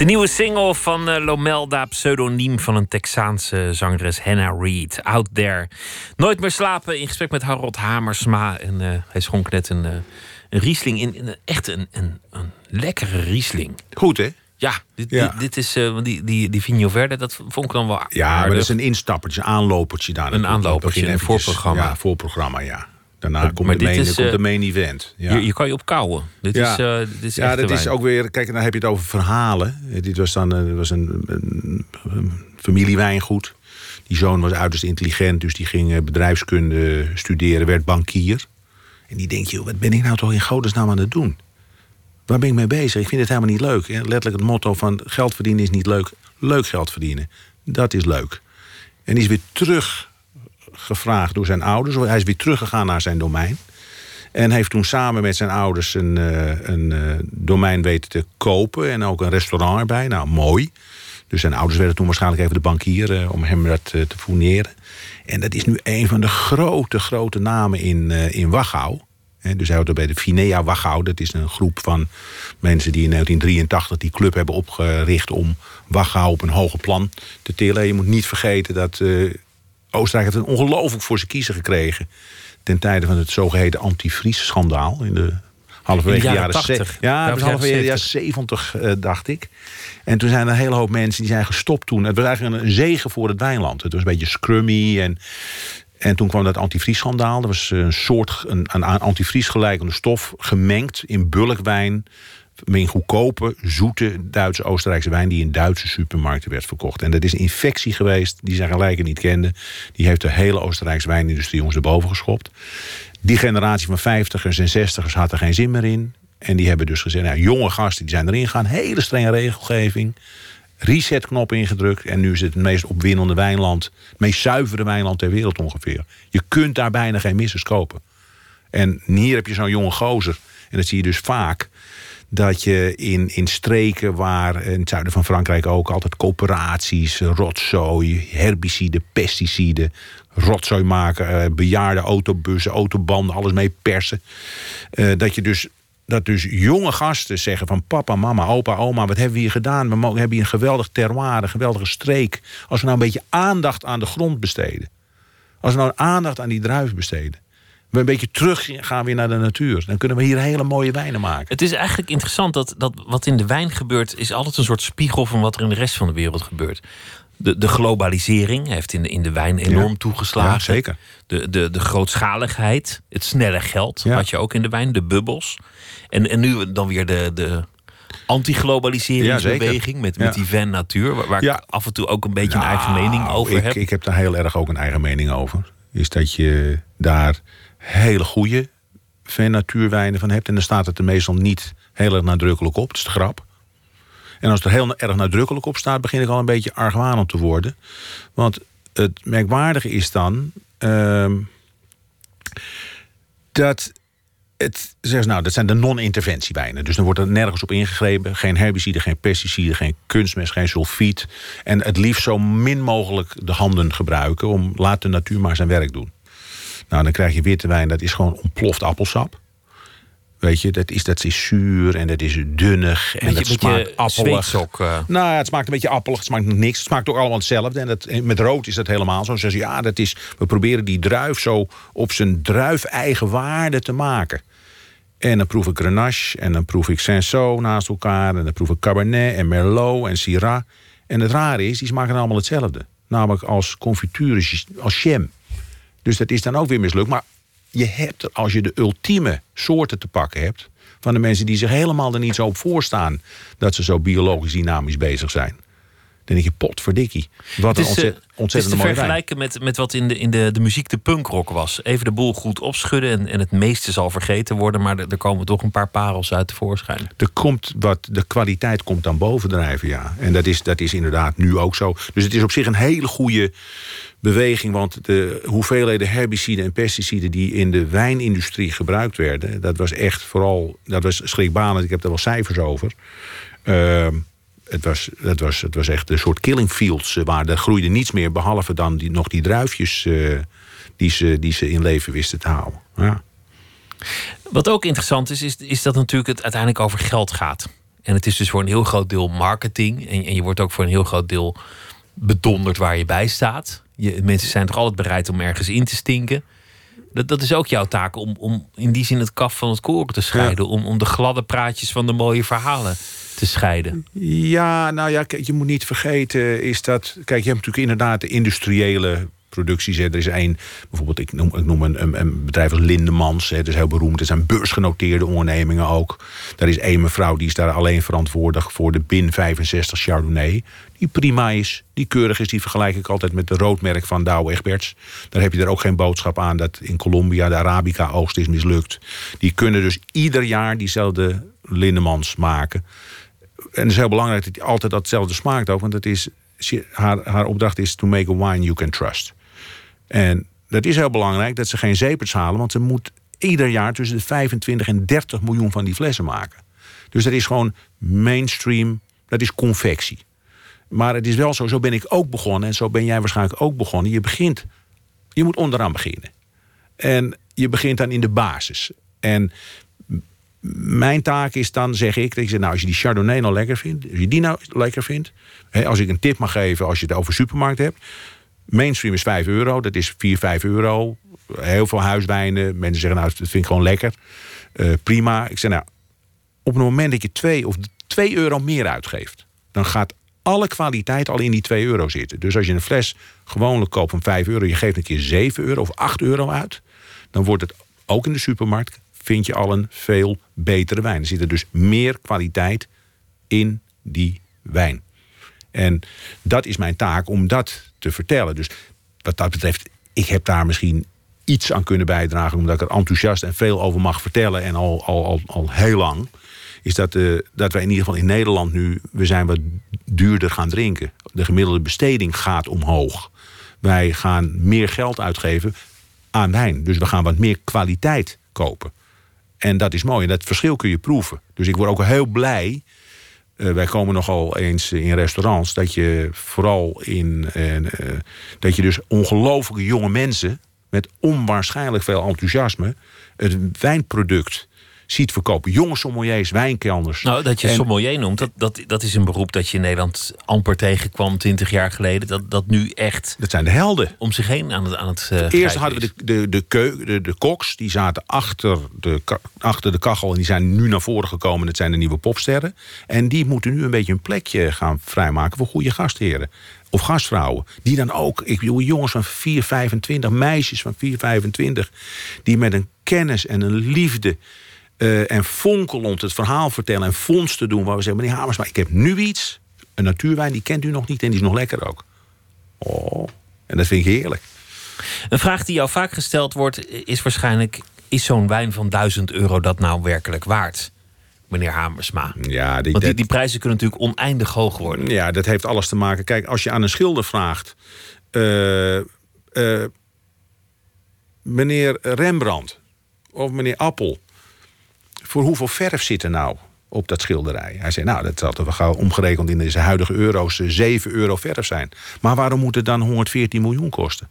S1: De nieuwe single van eh, Lomelda, pseudoniem van een Texaanse zangeres Hannah Reid. Out There. Nooit meer slapen in gesprek met Harold Hamersma. En eh, hij schonk net een, eh, een Riesling in. echt een, een, een lekkere Riesling.
S2: Goed, hè?
S1: Ja, dit,
S2: Ja.
S1: dit, dit is die, die, die Vigno Verde, dat vond ik dan wel
S2: Ja, maar dat is een instappertje, aanlopertje daar.
S1: Een aanlopertje, een voorprogramma.
S2: Ja, voorprogramma, ja. Daarna
S1: Maar-
S2: komt,
S1: maar
S2: de main,
S1: is,
S2: komt
S1: eh,
S2: de main event. Ja.
S1: Je, je kan je op kouwen. Dit
S2: Ja.
S1: is, eh, dit is
S2: ja, dat is ook weer. Kijk, dan heb je het over verhalen. Eh, Dit was dan eh, was een, een, een familiewijngoed. Die zoon was uiterst intelligent, dus die ging eh, bedrijfskunde studeren, werd bankier. En die denkt, joh, wat ben ik nou toch in godesnaam aan het doen? Waar ben ik mee bezig? Ik vind het helemaal niet leuk. hè. Letterlijk het motto van geld verdienen is niet leuk. Leuk geld verdienen, dat is leuk. En die is weer teruggevraagd door zijn ouders. Hij is weer teruggegaan naar zijn domein. En heeft toen samen met zijn ouders een, eh, een eh, domein weten te kopen. En ook een restaurant erbij. Nou, mooi. Dus zijn ouders werden toen waarschijnlijk even de bankier eh, om hem dat te fourneren. En dat is nu een van de grote, grote namen in, in Wachau. Dus hij er bij de Finea Wachau. Dat is een groep van mensen die in 1983 die club hebben opgericht om Wachau op een hoger plan te tillen. Je moet niet vergeten dat Oostenrijk heeft een ongelooflijk voor zijn kiezen gekregen. Ten tijde van het zogeheten in de halverwege
S1: In de
S2: de
S1: jaren
S2: jaren,
S1: 80.
S2: ze- Ja,
S1: of
S2: was halverwege de jaren
S1: 70.
S2: 70, eh, dacht ik. En toen zijn er een hele hoop mensen die zijn gestopt toen. Het was eigenlijk een zegen voor het wijnland. Het was een beetje scrummy en... En toen kwam dat antivriesschandaal. Er was een soort een, een aan antivries gelijkende stof gemengd in bulkwijn. In goedkope, zoete Duitse Oostenrijkse wijn die in Duitse supermarkten werd verkocht. En dat is een infectie geweest die zijn gelijken niet kende. Die heeft de hele Oostenrijkse wijnindustrie ons erboven geschopt. Die generatie van 50ers en 60ers had er geen zin meer in. En die hebben dus gezegd, nou, jonge gasten die zijn erin gegaan. Hele strenge regelgeving. Resetknop ingedrukt. En nu is het het meest opwindende wijnland. Het meest zuivere wijnland ter wereld ongeveer. Je kunt daar bijna geen missers kopen. En hier heb je zo'n jonge gozer. En dat zie je dus vaak. Dat je in, in streken waar, in het zuiden van Frankrijk ook, altijd coöperaties, rotzooi, herbiciden, pesticiden, rotzooi maken, eh, bejaarde autobussen, autobanden, alles mee persen. Eh, dat je dus. Dat dus jonge gasten zeggen van papa, mama, opa, oma, wat hebben we hier gedaan? We hebben hier een geweldig terroir, een geweldige streek. Als we nou een beetje aandacht aan de grond besteden. Als we nou aandacht aan die druiven besteden. We een beetje terug gaan weer naar de natuur. Dan kunnen we hier hele mooie wijnen maken.
S1: Het is eigenlijk interessant dat, dat wat in de wijn gebeurt, is altijd een soort spiegel van wat er in de rest van de wereld gebeurt. De, de globalisering heeft in de, in de wijn enorm
S2: Ja.
S1: toegeslagen.
S2: Ja, zeker.
S1: De, de, de grootschaligheid, het snelle geld,
S2: Ja.
S1: had je ook in de wijn, de bubbels. En, en nu dan weer de, de anti-globaliseringsbeweging met, met
S2: Ja.
S1: die van natuur, waar, waar
S2: Ja.
S1: ik af en toe ook een beetje een eigen mening
S2: Nou,
S1: over
S2: ik,
S1: heb.
S2: Ik heb daar heel erg ook een eigen mening over. Is dat je daar hele goede natuurwijnen van hebt. En dan staat het er meestal niet heel erg nadrukkelijk op. Dat is de grap. En als het er heel erg nadrukkelijk op staat, begin ik al een beetje argwanend te worden. Want het merkwaardige is dan. ehm, dat het zegt, nou, dat zijn de non-interventiewijnen. Dus dan wordt er nergens op ingegrepen. Geen herbicide, geen pesticiden, geen kunstmest, geen sulfiet. En het liefst zo min mogelijk de handen gebruiken. om laat de natuur maar zijn werk doen. Nou, dan krijg je witte wijn, dat is gewoon ontploft appelsap. Weet je, dat is, dat is zuur en dat is dunnig. En
S1: Beetje-
S2: dat smaakt appelig.
S1: zweetsok, eh.
S2: Nou het smaakt een beetje appelig, het smaakt niks. Het smaakt ook allemaal hetzelfde. En dat, met rood is dat helemaal zo. Ze zeggen, ja, dat is, we proberen die druif zo op zijn druif-eigen waarde te maken. En dan proef ik Grenache en dan proef ik Cinsault naast elkaar. En dan proef ik Cabernet en Merlot en Syrah. En het rare is, die smaken allemaal hetzelfde. Namelijk als confituur, als jam. Dus dat is dan ook weer mislukt. Maar je hebt, als je de ultieme soorten te pakken hebt... van de mensen die zich helemaal er niet zo op voorstaan... dat ze zo biologisch dynamisch bezig zijn... dan denk je, potverdikkie. Wat een
S1: Het is, eh,
S2: ontzet,
S1: het is
S2: ontzettend
S1: te
S2: wijn.
S1: vergelijken met, met wat in de, in de, de muziek de punkrock was. Even de boel goed opschudden en, en het meeste zal vergeten worden... maar er, er komen toch een paar parels uit tevoorschijn.
S2: Er komt wat, de kwaliteit komt dan bovendrijven, ja. En dat is, dat is inderdaad nu ook zo. Dus het is op zich een hele goede beweging. Want de hoeveelheden herbiciden en pesticiden die in de wijnindustrie gebruikt werden, dat was echt vooral, dat was schrikbarend. Ik heb er wel cijfers over. Ehm, het, was, het, was, het was echt een soort killing fields. eh, Waar er groeide niets meer, behalve dan die, nog die druifjes eh, die, ze, die ze in leven wisten te houden. Ja.
S1: Wat ook interessant is, is, is dat natuurlijk het uiteindelijk over geld gaat. En het is dus voor een heel groot deel marketing. En, en je wordt ook voor een heel groot deel bedonderd waar je bij staat. Je, mensen zijn toch altijd bereid om ergens in te stinken. Dat, dat is ook jouw taak om, om in die zin het kaf van het koren te scheiden. Om, om de gladde praatjes van de mooie verhalen te scheiden.
S2: Ja, nou ja, kijk, je moet niet vergeten is dat... Kijk, je hebt natuurlijk inderdaad de industriële producties. Hè. Er is één, bijvoorbeeld, ik noem, ik noem een, een, een bedrijf als Lindemans. Hè. Dat is heel beroemd. Er zijn beursgenoteerde ondernemingen ook. Daar is één mevrouw, die is daar alleen verantwoordelijk... voor de BIN 65 Chardonnay. Die prima is, die keurig is. Die vergelijk ik altijd met de roodmerk van Douwe Egberts. Daar heb je er ook geen boodschap aan dat in Colombia de Arabica-oogst is mislukt. Die kunnen dus ieder jaar diezelfde Lindemans maken. En het is heel belangrijk dat hij altijd datzelfde smaakt ook. Want het is, haar, haar opdracht is to make a wine you can trust. En dat is heel belangrijk dat ze geen zeepers halen. Want ze moet ieder jaar tussen de 25 en 30 miljoen van die flessen maken. Dus dat is gewoon mainstream. Dat is confectie. Maar het is wel zo, zo ben ik ook begonnen. En zo ben jij waarschijnlijk ook begonnen. Je begint, je moet onderaan beginnen. En je begint dan in de basis. En mijn taak is dan, zeg ik, ik zeg, nou, als je die Chardonnay nou lekker vindt, als je die nou lekker vindt, hè, als ik een tip mag geven als je het over supermarkt hebt, mainstream is 5 euro, dat is 4, 5 euro. Heel veel huiswijnen, mensen zeggen, nou, dat vind ik gewoon lekker. Uh, prima. Ik zeg, nou, op het moment dat je 2 of 2 euro meer uitgeeft, dan gaat alle kwaliteit al in die 2 euro zitten. Dus als je een fles gewoonlijk koopt van 5 euro, je geeft een keer 7 euro of 8 euro uit, dan wordt het ook in de supermarkt vind je al een veel betere wijn. Er zit dus meer kwaliteit in die wijn. En dat is mijn taak om dat te vertellen. Dus wat dat betreft, ik heb daar misschien iets aan kunnen bijdragen, omdat ik er enthousiast en veel over mag vertellen en al, al, al, al heel lang. Is dat, uh, dat wij in ieder geval in Nederland nu, we zijn wat duurder gaan drinken. De gemiddelde besteding gaat omhoog. Wij gaan meer geld uitgeven aan wijn. Dus we gaan wat meer kwaliteit kopen. En dat is mooi. En dat verschil kun je proeven. Dus ik word ook heel blij. Uh, wij komen nogal eens in restaurants. Dat je vooral in. Uh, dat je dus ongelooflijke jonge mensen. met onwaarschijnlijk veel enthousiasme. het wijnproduct ziet verkopen. Jonge sommeliers, wijnkelners.
S1: Nou, dat je
S2: En-
S1: sommelier noemt, dat, dat, dat is een beroep dat je in Nederland amper tegenkwam 20 jaar geleden. Dat, dat nu echt
S2: Dat zijn de helden.
S1: om zich heen aan het, aan het eh,
S2: Eerst hadden we de, de, de, keu, de, de koks, die zaten achter de, achter de kachel... en die zijn nu naar voren gekomen, dat zijn de nieuwe popsterren. En die moeten nu een beetje een plekje gaan vrijmaken... voor goede gastheren of gastvrouwen. Die dan ook, ik bedoel, jongens van 4, 25, meisjes van 4, 25... die met een kennis en een liefde... eh, en fonkelend het verhaal vertellen en vondsten doen... waar we zeggen, meneer Hamers, maar ik heb nu iets... een natuurwijn, die kent u nog niet en die is nog lekker ook. Oh, en dat vind ik heerlijk.
S1: Een vraag die jou vaak gesteld wordt, is waarschijnlijk: is zo'n wijn van 1000 euro dat nou werkelijk waard? Meneer Hamersma.
S2: Ja, die,
S1: Want die, die prijzen kunnen natuurlijk oneindig hoog worden.
S2: Ja, dat heeft alles te maken. Kijk, als je aan een schilder vraagt. eh, eh, meneer Rembrandt of meneer Appel. Voor hoeveel verf zit er nou op dat schilderij? Hij zei, nou, dat toch wel gauw omgerekend in deze huidige euro's eh, 7 euro verf zijn. Maar waarom moet het dan 114 miljoen kosten?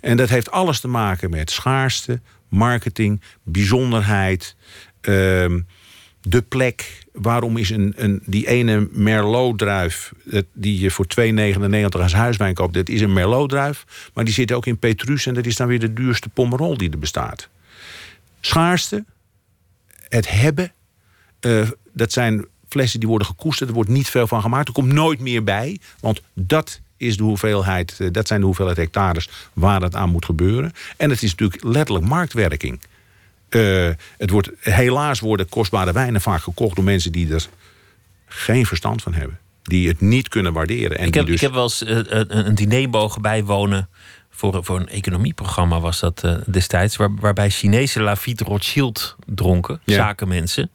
S2: En dat heeft alles te maken met schaarste, marketing, bijzonderheid, ehm, de plek. Waarom is een, een, die ene Merlot-druif, die je voor 2,99 als huiswijn koopt, dat is een Merlot-druif. Maar die zit ook in Petrus en dat is dan weer de duurste Pomerol die er bestaat. Schaarste, het hebben, eh, dat zijn flessen die worden gekoesterd. Er wordt niet veel van gemaakt. Er komt nooit meer bij. Want dat is de hoeveelheid, eh, dat zijn de hoeveelheid hectares waar het aan moet gebeuren. En het is natuurlijk letterlijk marktwerking. Eh, het wordt, helaas worden kostbare wijnen vaak gekocht door mensen die er geen verstand van hebben. Die het niet kunnen waarderen. En
S1: Ik heb,
S2: dus,
S1: ik heb wel eens een, een diner mogen bijwonen. Voor, voor een economieprogramma was dat eh, destijds. Waar, waarbij Chinese Lafitte Rothschild dronken.
S2: Ja.
S1: Zakenmensen.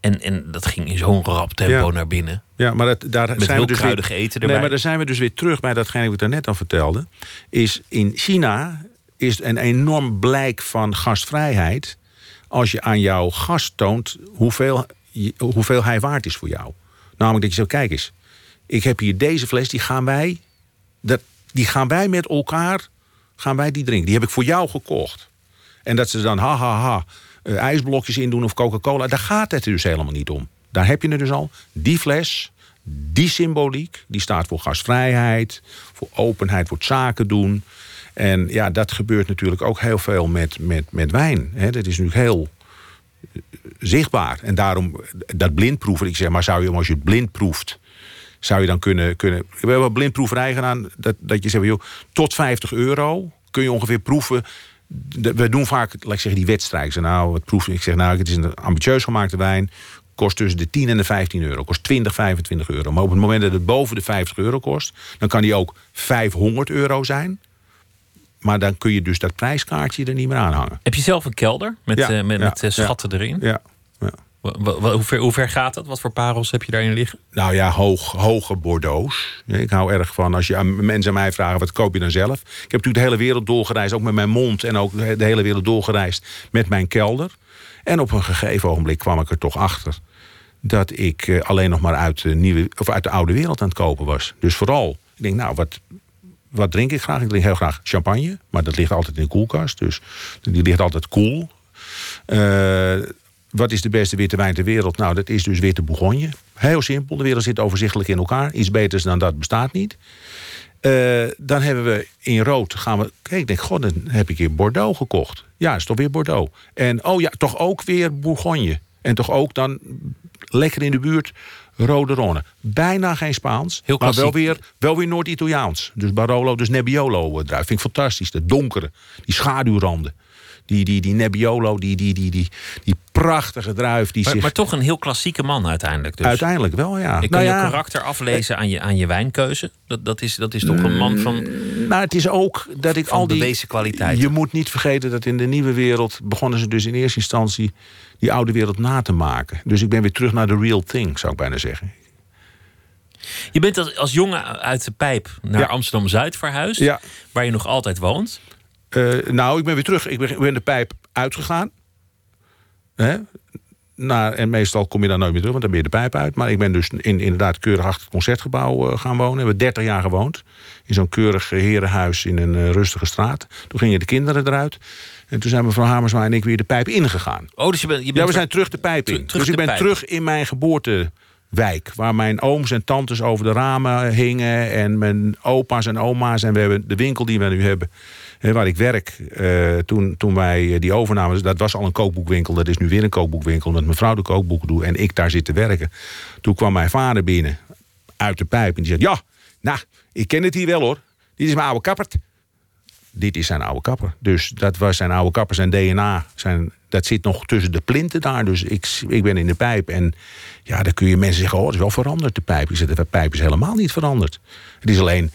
S1: En, en dat ging in zo'n rap tempo
S2: Ja.
S1: naar binnen.
S2: Ja, maar dat, daar
S1: Met
S2: zijn we dus weer,
S1: eten
S2: Nee,
S1: erbij.
S2: maar daar zijn we dus weer terug bij datgene wat ik daarnet al vertelde. Is in China is een enorm blijk van gastvrijheid. als je aan jouw gast toont hoeveel, hoeveel hij waard is voor jou. Namelijk dat je zegt: kijk eens, ik heb hier deze fles, die gaan wij, dat, die gaan wij met elkaar gaan wij die drinken. Die heb ik voor jou gekocht. En dat ze dan ha ha ha eh, ijsblokjes in doen of Coca-Cola. Daar gaat het dus helemaal niet om. daar heb je het dus al. Die fles, die symboliek, die staat voor gastvrijheid, voor openheid, voor zaken doen. En ja, dat gebeurt natuurlijk ook heel veel met, met, met wijn. Dat is natuurlijk heel eh, zichtbaar. En daarom, dat blindproeven, ik zeg maar, zou je, als je het blind proeft, zou je dan kunnen. kunnen we hebben een blindproeverij gedaan, dat, dat je zegt, joh, tot 50 euro kun je ongeveer proeven. We doen vaak, laat ik zeggen, die wedstrijd. Ik zeg, nou, wat proef Ik zeg, nou, het is een ambitieus gemaakte wijn. Kost tussen de 10 en de 15 euro. Kost 20, 25 euro. Maar op het moment dat het boven de 50 euro kost, dan kan die ook 500 euro zijn. Maar dan kun je dus dat prijskaartje er niet meer aan hangen.
S1: Heb je zelf een kelder met,
S2: Ja,
S1: eh, met,
S2: ja,
S1: met eh,
S2: ja.
S1: schatten erin?
S2: Ja.
S1: Hoe, ver, hoe ver gaat dat? Wat voor parels heb je daarin liggen?
S2: Nou ja, hoog, hoge Bordeaux's. Ja, Ik hou erg van, als je mensen aan mij vragen, wat koop je dan zelf? Ik heb natuurlijk de hele wereld doorgereisd, ook met mijn mond... en ook de hele wereld doorgereisd met mijn kelder. En op een gegeven ogenblik kwam ik er toch achter... dat ik eh, alleen nog maar uit de, nieuwe, of uit de oude wereld aan het kopen was. Dus vooral, ik denk, nou, wat, wat drink ik graag? Ik drink heel graag champagne, maar dat ligt altijd in de koelkast. Dus die ligt altijd koel. Eh, wat is de beste witte wijn ter wereld? Nou, dat is dus witte Bourgogne. Heel simpel, de wereld zit overzichtelijk in elkaar. Iets beters dan dat bestaat niet. Eh, dan hebben we in rood, gaan we... Kijk, ik denk, god, dan heb ik hier Bordeaux gekocht. Ja, is toch weer Bordeaux. En oh ja, toch ook weer Bourgogne. En toch ook dan lekker in de buurt Rode Ronne. Bijna geen Spaans,
S1: Heel
S2: maar wel weer, wel weer Noord-Italiaans. Dus Barolo, dus Nebbiolo eh, druif. Vind ik fantastisch. De donkere, die schaduwranden. Die, die, die Nebbiolo, die, die, die, die, die prachtige druif. Die
S1: Maar,
S2: zich
S1: maar toch een heel klassieke man uiteindelijk. Dus.
S2: uiteindelijk wel, ja.
S1: Ik kan
S2: Nou
S1: je
S2: ja,
S1: karakter aflezen aan je, aan je wijnkeuze. Dat, dat, is, dat is toch een man van...
S2: Nou, het is ook dat ik al die...
S1: bewezen kwaliteiten.
S2: Je moet niet vergeten dat in de nieuwe wereld... begonnen ze dus in eerste instantie die oude wereld na te maken. Dus ik ben weer terug naar de real thing, zou ik bijna zeggen.
S1: Je bent als, als jongen uit de pijp naar
S2: Ja.
S1: Amsterdam-Zuid verhuisd.
S2: Ja.
S1: Waar je nog altijd woont.
S2: Eh, nou, ik ben weer terug. Ik ben, ik ben de pijp uitgegaan. Hè? Nou, en meestal kom je daar nooit meer terug, want dan ben je de pijp uit. Maar ik ben dus in, inderdaad keurig achter het concertgebouw eh, gaan wonen. We hebben 30 jaar gewoond. In zo'n keurig herenhuis in een eh, rustige straat. Toen gingen de kinderen eruit. En toen zijn mevrouw Hamersma en ik weer de pijp ingegaan.
S1: Oh, dus je bent... Je bent
S2: Ja, we zijn terug de pijp in.
S1: Terug-
S2: dus ik ben
S1: pijp.
S2: terug in mijn geboortewijk. Waar mijn ooms en tantes over de ramen hingen. En mijn opa's en oma's. En we hebben de winkel die we nu hebben. Waar ik werk. eh, toen, toen wij eh, die overnamen. Dat was al een kookboekwinkel. Dat is nu weer een kookboekwinkel. Omdat mijn vrouw de kookboeken doet. En ik daar zit te werken. Toen kwam mijn vader binnen. Uit de pijp. En die zei: Ja, nou, ik ken het hier wel hoor. Dit is mijn oude kappert dit is zijn oude kapper. Dus dat was zijn oude kapper, zijn DNA. Zijn, dat zit nog tussen de plinten daar. Dus ik, ik ben in de pijp. En ja, dan kun je mensen zeggen: Oh, het is wel veranderd, de pijp. Ik zeg: De pijp is helemaal niet veranderd. Het is alleen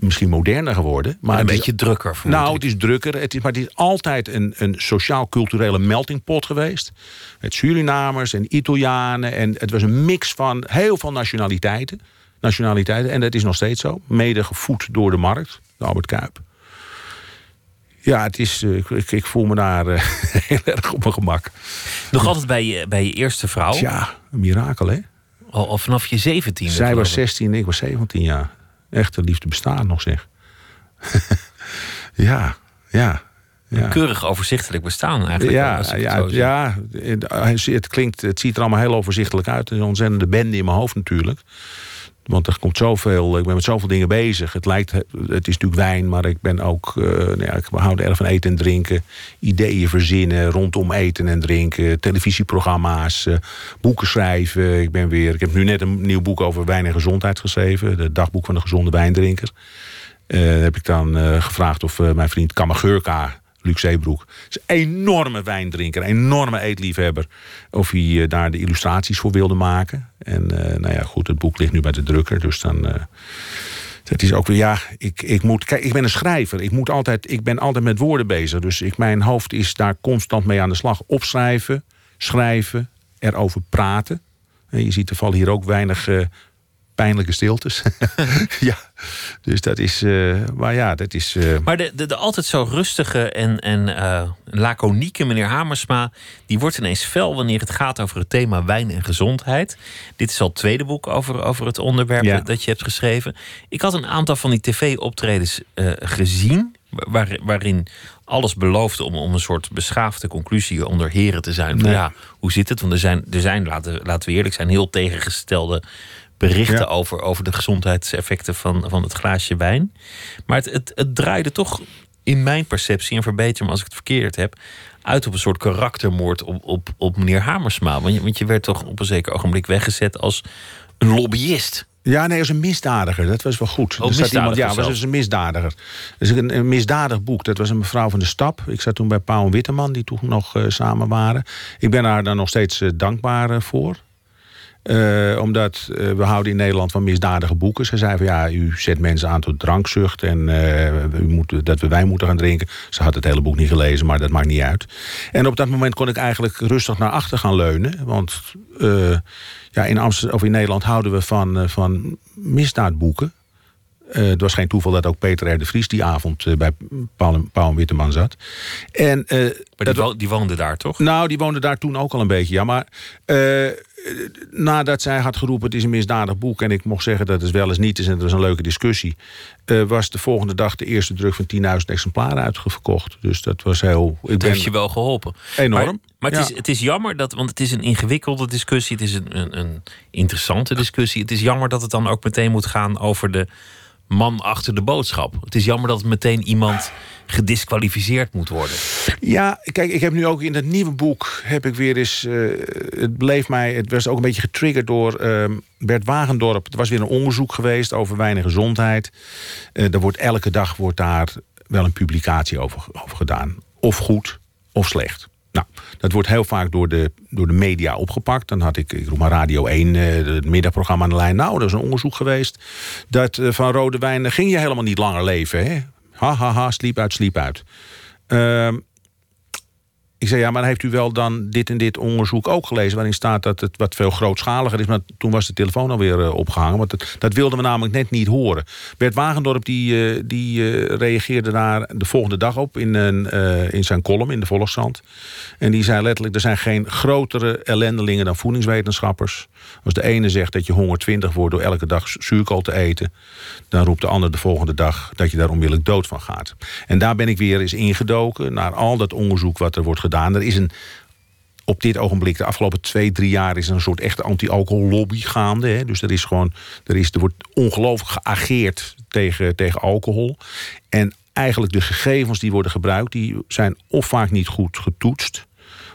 S2: misschien moderner geworden. Maar
S1: een
S2: het is-
S1: beetje drukker.
S2: nou, het is drukker. Het is, maar het is altijd een, een sociaal-culturele meltingpot geweest. Met Surinamers en Italianen. En het was een mix van heel veel nationaliteiten. nationaliteiten. En dat is nog steeds zo. Mede gevoed door de markt, de Albert Kuip. Ja, het is, eh, ik, ik voel me daar eh, heel erg op mijn gemak.
S1: Nog altijd bij je, bij je eerste vrouw.
S2: Tja, een mirakel hè.
S1: Al, al vanaf je zeventiende.
S2: Zij was
S1: ik.
S2: 16 ik was 17 jaar. Echte liefde bestaat nog zeg. ja, ja. ja.
S1: Keurig overzichtelijk bestaan eigenlijk.
S2: Ja,
S1: als het
S2: ja, ja, het, klinkt, het ziet er allemaal heel overzichtelijk uit. Is een ontzettende bende in mijn hoofd natuurlijk. Want er komt zoveel, ik ben met zoveel dingen bezig. Het lijkt, het is natuurlijk wijn, maar ik ben ook, eh, nou ja, ik hou erg van eten en drinken. Ideeën verzinnen rondom eten en drinken. Televisieprogramma's, eh, boeken schrijven. Ik ben weer, ik heb nu net een nieuw boek over wijn en gezondheid geschreven. Het dagboek van de gezonde wijndrinker. Eh, heb ik dan gevraagd of mijn vriend Kamagurka, Luc Zeebroek, is een enorme wijndrinker, een enorme eetliefhebber, of hij eh, daar de illustraties voor wilde maken. En eh, nou ja, goed, het boek ligt nu bij de drukker, dus dan. eh, het is ook weer, ja, ik, ik moet. Kijk, ik ben een schrijver. Ik, moet altijd, ik ben altijd met woorden bezig. Dus ik, mijn hoofd is daar constant mee aan de slag. Opschrijven, schrijven, erover praten. En je ziet er hier ook weinig pijnlijke stiltes. ja, dus dat is. eh, maar ja, dat is. eh,
S1: Maar de, de, de altijd zo rustige en, en eh, laconieke meneer Hamersma... die wordt ineens fel wanneer het gaat over het thema wijn en gezondheid. Dit is al het tweede boek over, over het onderwerp
S2: Ja.
S1: dat je hebt geschreven. Ik had een aantal van die tv-optredens gezien. waar- waarin alles belooft om, om een soort beschaafde conclusie onder heren te zijn.
S2: Nee.
S1: Ja, hoe zit het? Want er zijn, er zijn laten, laten we eerlijk zijn, heel tegengestelde berichten
S2: Ja.
S1: over, over de gezondheidseffecten van, van het glaasje wijn. Maar het, het, het draaide toch in mijn perceptie, en verbeter me als ik het verkeerd heb, uit op een soort karaktermoord op, op, op meneer Hamersma. Want je, want je werd toch op een zeker ogenblik weggezet als een lobbyist.
S2: Ja, nee, als een misdadiger. Dat was wel goed.
S1: Oh,
S2: staat iemand, ja, was dus een misdadiger. Dus een, een misdadig boek. Dat was een mevrouw van de Stap. Ik zat toen bij Pauw en Witteman, die toen nog eh, samen waren. Ik ben haar daar nog steeds eh, dankbaar eh, voor. Eh, omdat eh, we houden in Nederland van misdadige boeken. Ze zei van ja, u zet mensen aan tot drankzucht en eh, u moet, dat we wijn moeten gaan drinken. Ze had het hele boek niet gelezen, maar dat maakt niet uit. En op dat moment kon ik eigenlijk rustig naar achter gaan leunen. Want ja, in, Amsterdam, of in Nederland houden we van, van misdaadboeken. Het was geen toeval dat ook Peter R. de Vries die avond bij Paul, Paul Witteman zat. En,
S1: Maar die,
S2: dat-
S1: die woonde daar toch?
S2: nou, die woonde daar toen ook al een beetje, ja. Maar nadat zij had geroepen, het is een misdadig boek... en ik mocht zeggen dat het wel eens niet is en het was een leuke discussie... eh, was de volgende dag de eerste druk van 10.000 exemplaren uitverkocht. Dus dat was heel... Ik
S1: Dat
S2: ben
S1: heeft je wel geholpen.
S2: enorm.
S1: Maar, maar het,
S2: Ja.
S1: is, het is jammer dat, want het is een ingewikkelde discussie, het is een, een, een interessante discussie. Het is jammer dat het dan ook meteen moet gaan over de man achter de boodschap. Het is jammer dat het meteen iemand gedisqualificeerd moet worden.
S2: Ja, kijk, ik heb nu ook in dat nieuwe boek heb ik weer eens. eh, het bleef mij. Het was ook een beetje getriggerd door ehm, Bert Wagendorp. Er was weer een onderzoek geweest over weinig gezondheid. Er wordt elke dag wordt daar wel een publicatie over, over gedaan. Of goed of slecht. Nou, dat wordt heel vaak door de, door de media opgepakt. Dan had ik, ik roep maar Radio 1, eh, het middagprogramma aan de lijn. Nou, er is een onderzoek geweest. Dat eh, van rode wijn eh, ging je helemaal niet langer leven. Hè? Ha, ha, ha, sliep uit, sliep uit. Ehm, ik zei, ja, maar heeft u wel dan dit en dit onderzoek ook gelezen... waarin staat dat het wat veel grootschaliger is... maar toen was de telefoon alweer uh, opgehangen. Want dat, dat wilden we namelijk net niet horen. Bert Wagendorp die, uh, die uh, reageerde daar de volgende dag op... In, een, in zijn column in de Volkskrant. En die zei letterlijk, er zijn geen grotere ellendelingen... dan voedingswetenschappers. Als de ene zegt dat je 120 wordt door elke dag zuurkool te eten... dan roept de ander de volgende dag dat je daar onmiddellijk dood van gaat. En daar ben ik weer eens ingedoken... naar al dat onderzoek wat er wordt gedaan gedaan. Er is een, op dit ogenblik, de afgelopen twee, drie jaar... is er een soort echte anti-alcohol-lobby gaande. Hè? Dus er, is gewoon, er, is, er wordt ongelooflijk geageerd tegen, tegen alcohol. En eigenlijk de gegevens die worden gebruikt... die zijn of vaak niet goed getoetst...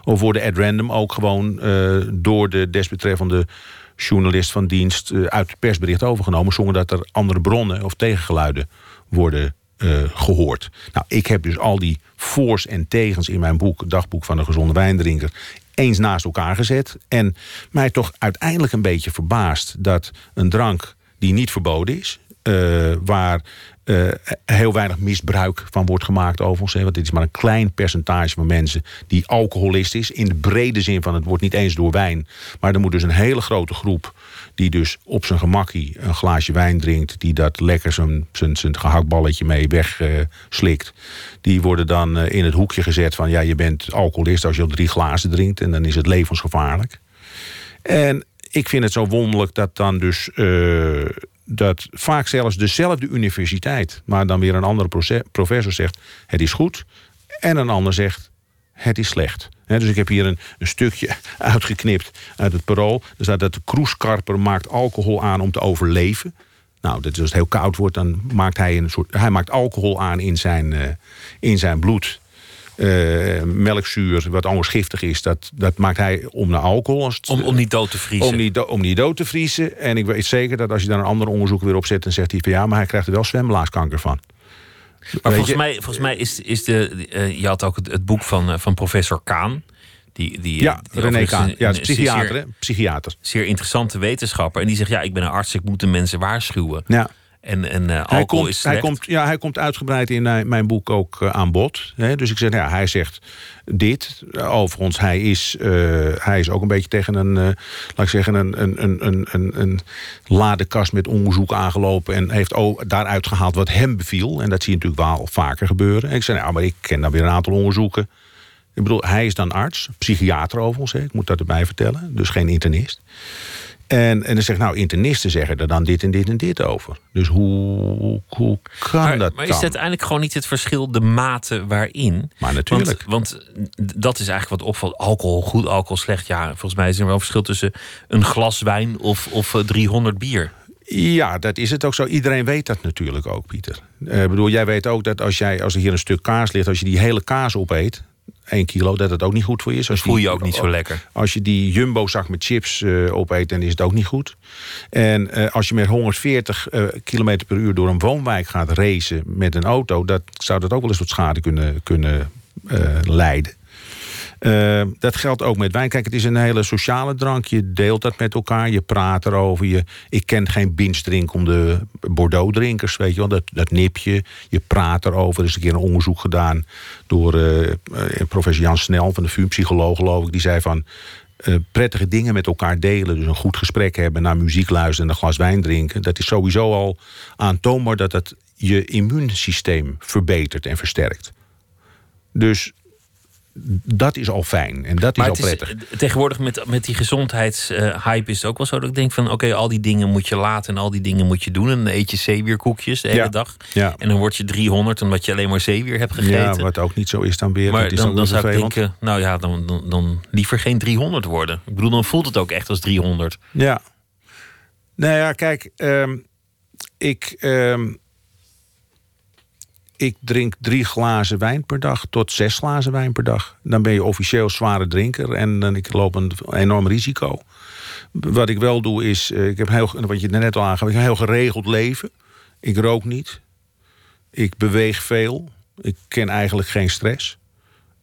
S2: of worden at random ook gewoon uh, door de desbetreffende journalist van dienst... Uh, uit het persbericht overgenomen... zonder dat er andere bronnen of tegengeluiden worden uh, gehoord. Nou, ik heb dus al die voor's en tegens in mijn boek... Dagboek van de gezonde wijndrinker... eens naast elkaar gezet. En mij toch uiteindelijk een beetje verbaasd... dat een drank die niet verboden is... Uh, waar uh, heel weinig misbruik van wordt gemaakt overigens. Hè, want dit is maar een klein percentage van mensen die alcoholist is. In de brede zin van het wordt niet eens door wijn. Maar er moet dus een hele grote groep die dus op zijn gemakkie een glaasje wijn drinkt... die dat lekker zijn, zijn, zijn gehaktballetje mee wegslikt... Uh, die worden dan uh, in het hoekje gezet van... ja, je bent alcoholist als je al drie glazen drinkt... en dan is het levensgevaarlijk. En ik vind het zo wonderlijk dat dan dus... Uh, dat vaak zelfs dezelfde universiteit... maar dan weer een andere professor zegt... het is goed, en een ander zegt... het is slecht. He, dus ik heb hier een, een, stukje uitgeknipt uit het parool. Er staat dat de kroeskarper maakt alcohol aan om te overleven. Nou, dat is als het heel koud wordt, dan maakt hij een soort. Hij maakt alcohol aan in zijn, uh, in zijn bloed. Uh, melkzuur, wat anders giftig is, dat, dat maakt hij om naar alcohol. Als het,
S1: om, om niet dood te vriezen.
S2: Om niet, do, om niet dood te vriezen. En ik weet zeker dat als je daar een ander onderzoek weer op zet... dan zegt hij van ja, maar hij krijgt er wel zwemblaaskanker van.
S1: Maar volgens mij, volgens mij is, is de. Uh, je had ook het, het boek van, uh, van professor Kaan. Die, die,
S2: ja,
S1: die
S2: René Kaan.
S1: Een,
S2: ja, psychiater,
S1: zeer?
S2: Psychiater.
S1: Zeer interessante wetenschapper. En die zegt: Ja, ik ben een arts, ik moet de mensen waarschuwen.
S2: Ja.
S1: En, en uh,
S2: hij komt,
S1: is
S2: hij, komt, ja, hij komt uitgebreid in mijn, mijn boek ook uh, aan bod. Hè? Dus ik zeg, ja, hij zegt dit. Overigens, hij is, uh, hij is ook een beetje tegen een, laat ik zeggen, een, een, een, een, een ladekast met onderzoek aangelopen. En heeft ook daaruit gehaald wat hem beviel. En dat zie je natuurlijk wel vaker gebeuren. En ik zei, nou, maar ik ken dan weer een aantal onderzoeken. Ik bedoel, hij is dan arts, psychiater overigens. Hè? Ik moet dat erbij vertellen. Dus geen internist. En, en dan zeg ik, nou, internisten zeggen er dan dit en dit en dit over. Dus hoe, hoe kan
S1: Maar,
S2: dat
S1: maar is het uiteindelijk gewoon niet het verschil, de mate waarin?
S2: Maar natuurlijk.
S1: Want, want dat is eigenlijk wat opvalt. Alcohol, goed alcohol, slecht. Ja, volgens mij is er wel een verschil tussen een glas wijn of, of eh, 300 bier.
S2: Ja, dat is het ook zo. Iedereen weet dat natuurlijk ook, Pieter. Eh, Ik bedoel, jij weet ook dat als, jij, als er hier een stuk kaas ligt... als je die hele kaas opeet, 1 kilo, dat het ook niet goed voor je is. Als
S1: Voel je
S2: die-
S1: ook niet zo lekker.
S2: Als je die jumbo-zak met chips eh, opeet, dan is het ook niet goed. En eh, als je met 140 eh km per uur door een woonwijk gaat racen met een auto... Dat, zou dat ook wel eens tot schade kunnen, kunnen eh, leiden. Eh, dat geldt ook met wijn. Kijk, het is een hele sociale drank. Je deelt dat met elkaar, je praat erover. Je, ik ken geen binge-drink om de Bordeaux-drinkers, weet je wel. Dat, dat nip je, je praat erover. Er is een keer een onderzoek gedaan door eh, professor Jan Snel... van de VU-psycholoog, geloof ik. Die zei van, eh, prettige dingen met elkaar delen. Dus een goed gesprek hebben, naar muziek luisteren... en een glas wijn drinken. Dat is sowieso al aantoonbaar dat het je immuunsysteem verbetert en versterkt. Dus dat is al fijn en dat is al
S1: is,
S2: prettig.
S1: eh, tegenwoordig met, met die gezondheidshype is het ook wel zo dat ik denk van... oké, al die dingen moet je laten en al die dingen moet je doen. En dan eet je zeewierkoekjes de hele
S2: Ja.
S1: dag.
S2: Ja.
S1: En dan word je 300 omdat je alleen maar zeewier hebt gegeten.
S2: Ja, wat ook niet zo is dan weer.
S1: maar
S2: dat is
S1: dan, dan zou ik denken, nou ja, dan, dan, dan liever geen 300 worden. Ik bedoel, dan voelt het ook echt als 300.
S2: Ja. Nou ja, kijk, ehm, ik, ehm, ik drink drie glazen wijn per dag tot zes glazen wijn per dag. Dan ben je officieel zware drinker en dan ik loop een enorm risico. Wat ik wel doe is, eh, ik heb heel, wat je net al aangaf, ik heb een heel geregeld leven. Ik rook niet. Ik beweeg veel. Ik ken eigenlijk geen stress.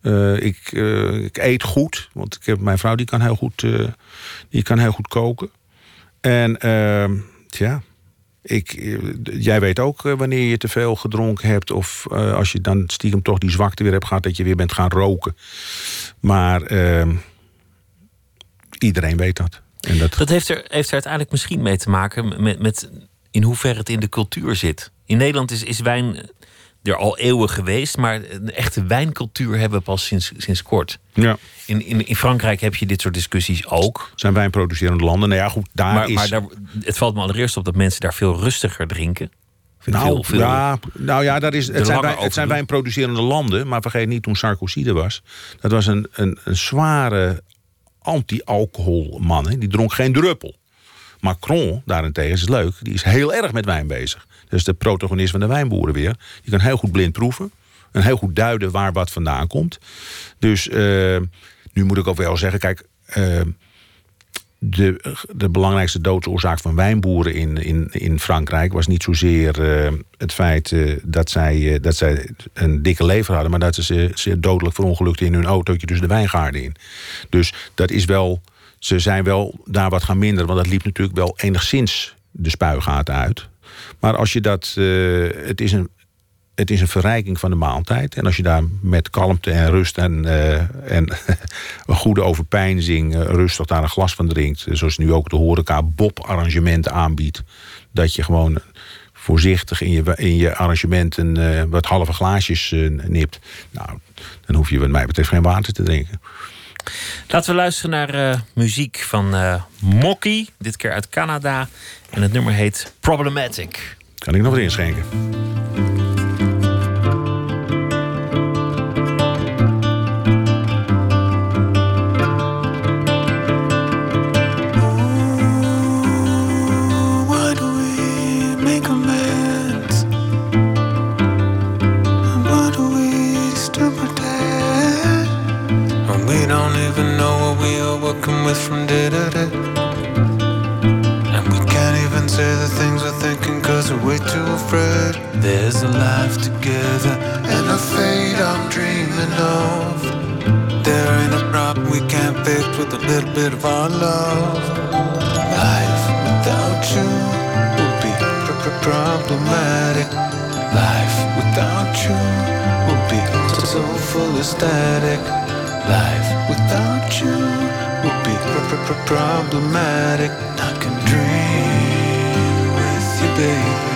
S2: Eh, ik, eh, ik eet goed, want ik heb, mijn vrouw die kan heel goed, die kan heel goed koken. En ehm, ja, ik, eh, jij weet ook eh, wanneer je te veel gedronken hebt... of eh, als je dan stiekem toch die zwakte weer hebt gehad... dat je weer bent gaan roken. Maar ehm, iedereen weet dat. En dat
S1: Dat heeft er, heeft er uiteindelijk misschien mee te maken met, met in hoeverre het in de cultuur zit. In Nederland is, is wijn er al eeuwen geweest, maar een echte wijncultuur hebben we pas sinds, sinds kort.
S2: ja,
S1: In, in, in Frankrijk heb je dit soort discussies ook.
S2: zijn wijnproducerende landen. Nou ja, goed, daar
S1: Maar,
S2: is...
S1: maar daar, het valt me allereerst op dat mensen daar veel rustiger drinken.
S2: Nou,
S1: veel, veel,
S2: ja, nou ja, dat is, het, zijn het zijn wijnproducerende landen. Maar vergeet niet toen Sarkozy er was. Dat was een, een, een zware anti-alcoholman. Die dronk geen druppel. Macron, daarentegen, is het leuk. Die is heel erg met wijn bezig. Dat is de protagonist van de wijnboeren weer. Die kan heel goed blind proeven. En heel goed duiden waar wat vandaan komt. Dus eh, nu moet ik ook wel zeggen, kijk... eh, de, de belangrijkste doodsoorzaak van wijnboeren in, in, in Frankrijk was niet zozeer eh, het feit dat, zij, dat zij een dikke lever hadden, maar dat ze, ze, ze dodelijk verongelukten in hun autootje tussen de wijngaarden in. Dus dat is wel, ze zijn wel daar wat gaan minderen, want dat liep natuurlijk wel enigszins de spuigaten uit. Maar als je dat, eh, het is een, het is een verrijking van de maaltijd. En als je daar met kalmte en rust en, eh, en een goede overpeinzing... eh, rustig daar een glas van drinkt... zoals nu ook de horeca Bob-arrangementen aanbiedt... dat je gewoon voorzichtig in je, in je arrangementen eh, wat halve glaasjes nipt... nou, dan hoef je wat mij betreft geen water te drinken.
S1: Laten we luisteren naar muziek van Mocky, dit keer uit Canada. En het nummer heet Problematic.
S2: Kan ik nog wat inschenken?
S3: Why do we make afraid. There's a life together and a fate I'm dreaming of. There ain't a problem we can't fix with a little bit of our love. Life without you would be pr- pr- problematic. Life without you would be so full of static. Life without you would be pr- problematic. I can dream with you, baby.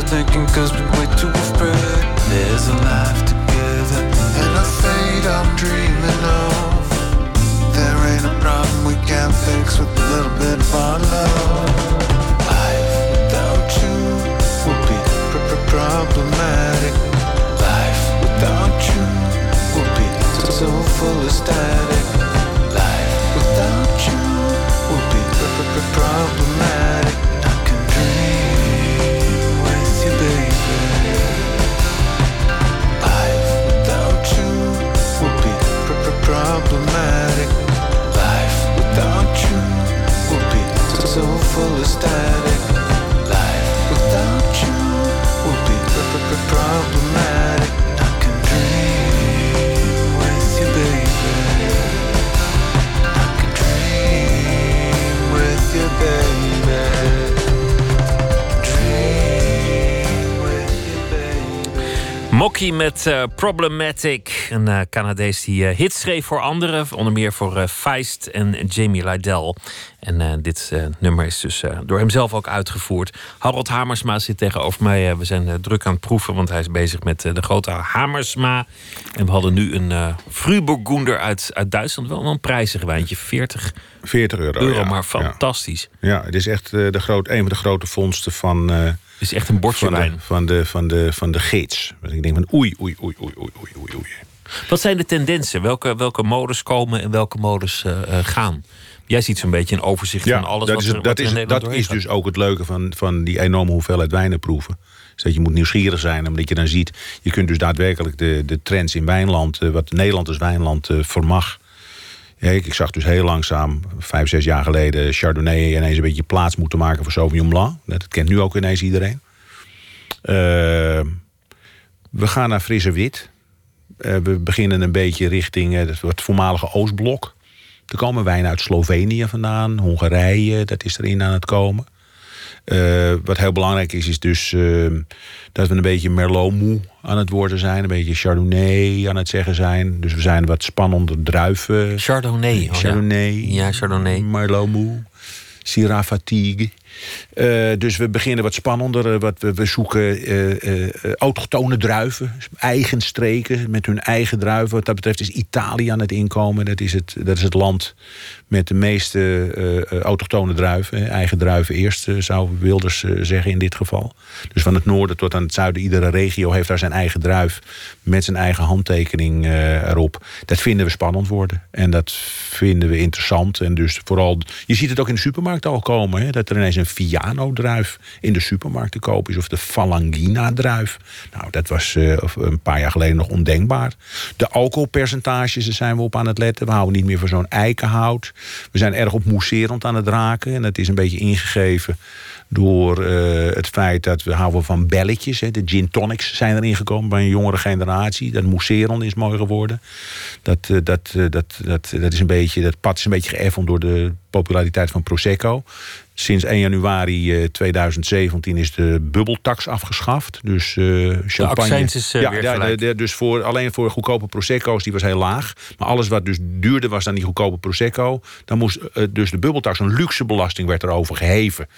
S3: still thinking cause we're way too afraid There's a life together. And I fade I'm dreaming.
S1: Met eh, Problematic. Een eh, Canadees die eh, hits schreef voor anderen. Onder meer voor Feist en Jamie Lydell. En dit nummer is dus door hemzelf ook uitgevoerd. Harold Hamersma zit tegenover mij. We zijn druk aan het proeven, want hij is bezig met de grote Hamersma. En we hadden nu een Frühburgunder uit, uit Duitsland. Wel een prijzig wijntje, 40
S2: 40 euro.
S1: euro,
S2: ja.
S1: maar fantastisch.
S2: Ja, het is echt de groot, een van de grote vondsten van,
S1: is echt een bordje
S2: van, de, van, de, van, de, van de gids. Dus ik denk van oei, oei, oei, oei, oei, oei, oei, oei.
S1: Wat zijn de tendensen? Welke, welke modes komen en welke modes eh, eh, gaan? Jij ziet zo'n beetje een overzicht van alles
S2: dat
S1: wat
S2: is,
S1: er,
S2: dat is, dat is dus ook het leuke van, van die enorme hoeveelheid wijnen proeven. Is dat je moet nieuwsgierig zijn, omdat je dan ziet... je kunt dus daadwerkelijk de, de trends in wijnland... eh, wat Nederland als wijnland eh, vermag... Ik, zag dus heel langzaam, vijf, zes jaar geleden... Chardonnay ineens een beetje plaats moeten maken voor Sauvignon Blanc. Dat kent nu ook ineens iedereen. Eh, we gaan naar frisse wit. Eh, we beginnen een beetje richting eh, het voormalige Oostblok. Er komen wijnen uit Slovenië vandaan, Hongarije, dat is erin aan het komen. Wat heel belangrijk is, is dus dat we een beetje Merlot moe aan het worden zijn. Een beetje Chardonnay aan het zeggen zijn. Dus we zijn wat spannender druiven.
S1: Chardonnay. oh ja.
S2: Chardonnay.
S1: Ja, Chardonnay.
S2: Merlot Mou. Syrah Fatigue. Eh, dus we beginnen wat spannender. eh, Wat we, we zoeken eh, autochtone druiven. Eigen streken met hun eigen druiven. Wat dat betreft is Italië aan het inkomen. Dat is het, dat is het land met de meeste eh, autochtone druiven. Eigen druiven eerst, eh, zou Wilders zeggen in dit geval. Dus van het noorden tot aan het zuiden. Iedere regio heeft daar zijn eigen druif. Met zijn eigen handtekening erop. Dat vinden we spannend worden. En dat vinden we interessant. En dus vooral, je ziet het ook in de supermarkt al komen. Hè, dat er ineens een Fiano-druif in de supermarkt te koop is. Of de Falangina-druif. Nou, dat was een paar jaar geleden nog ondenkbaar. De alcoholpercentages, daar zijn we op aan het letten. We houden niet meer van zo'n eikenhout. We zijn erg op mousserend aan het raken. En dat is een beetje ingegeven door eh, het feit dat we houden van belletjes. Hè. De gin tonics zijn erin gekomen bij een jongere generatie. Dat mousserend is mooi geworden. Dat, eh, dat, eh, dat, dat, dat, is een beetje, dat pad is een beetje geëffend door de populariteit van Prosecco. Sinds 1 januari eh, 2017 is de bubbeltax afgeschaft. Dus champagne.
S1: is,
S2: ja,
S1: weer
S2: ja,
S1: gelijk.
S2: de- de- dus voor, alleen voor goedkope Prosecco's, die was heel laag. Maar alles wat dus duurder was dan die goedkope Prosecco... dan moest dus de bubbeltax, een luxe belasting, werd erover geheven.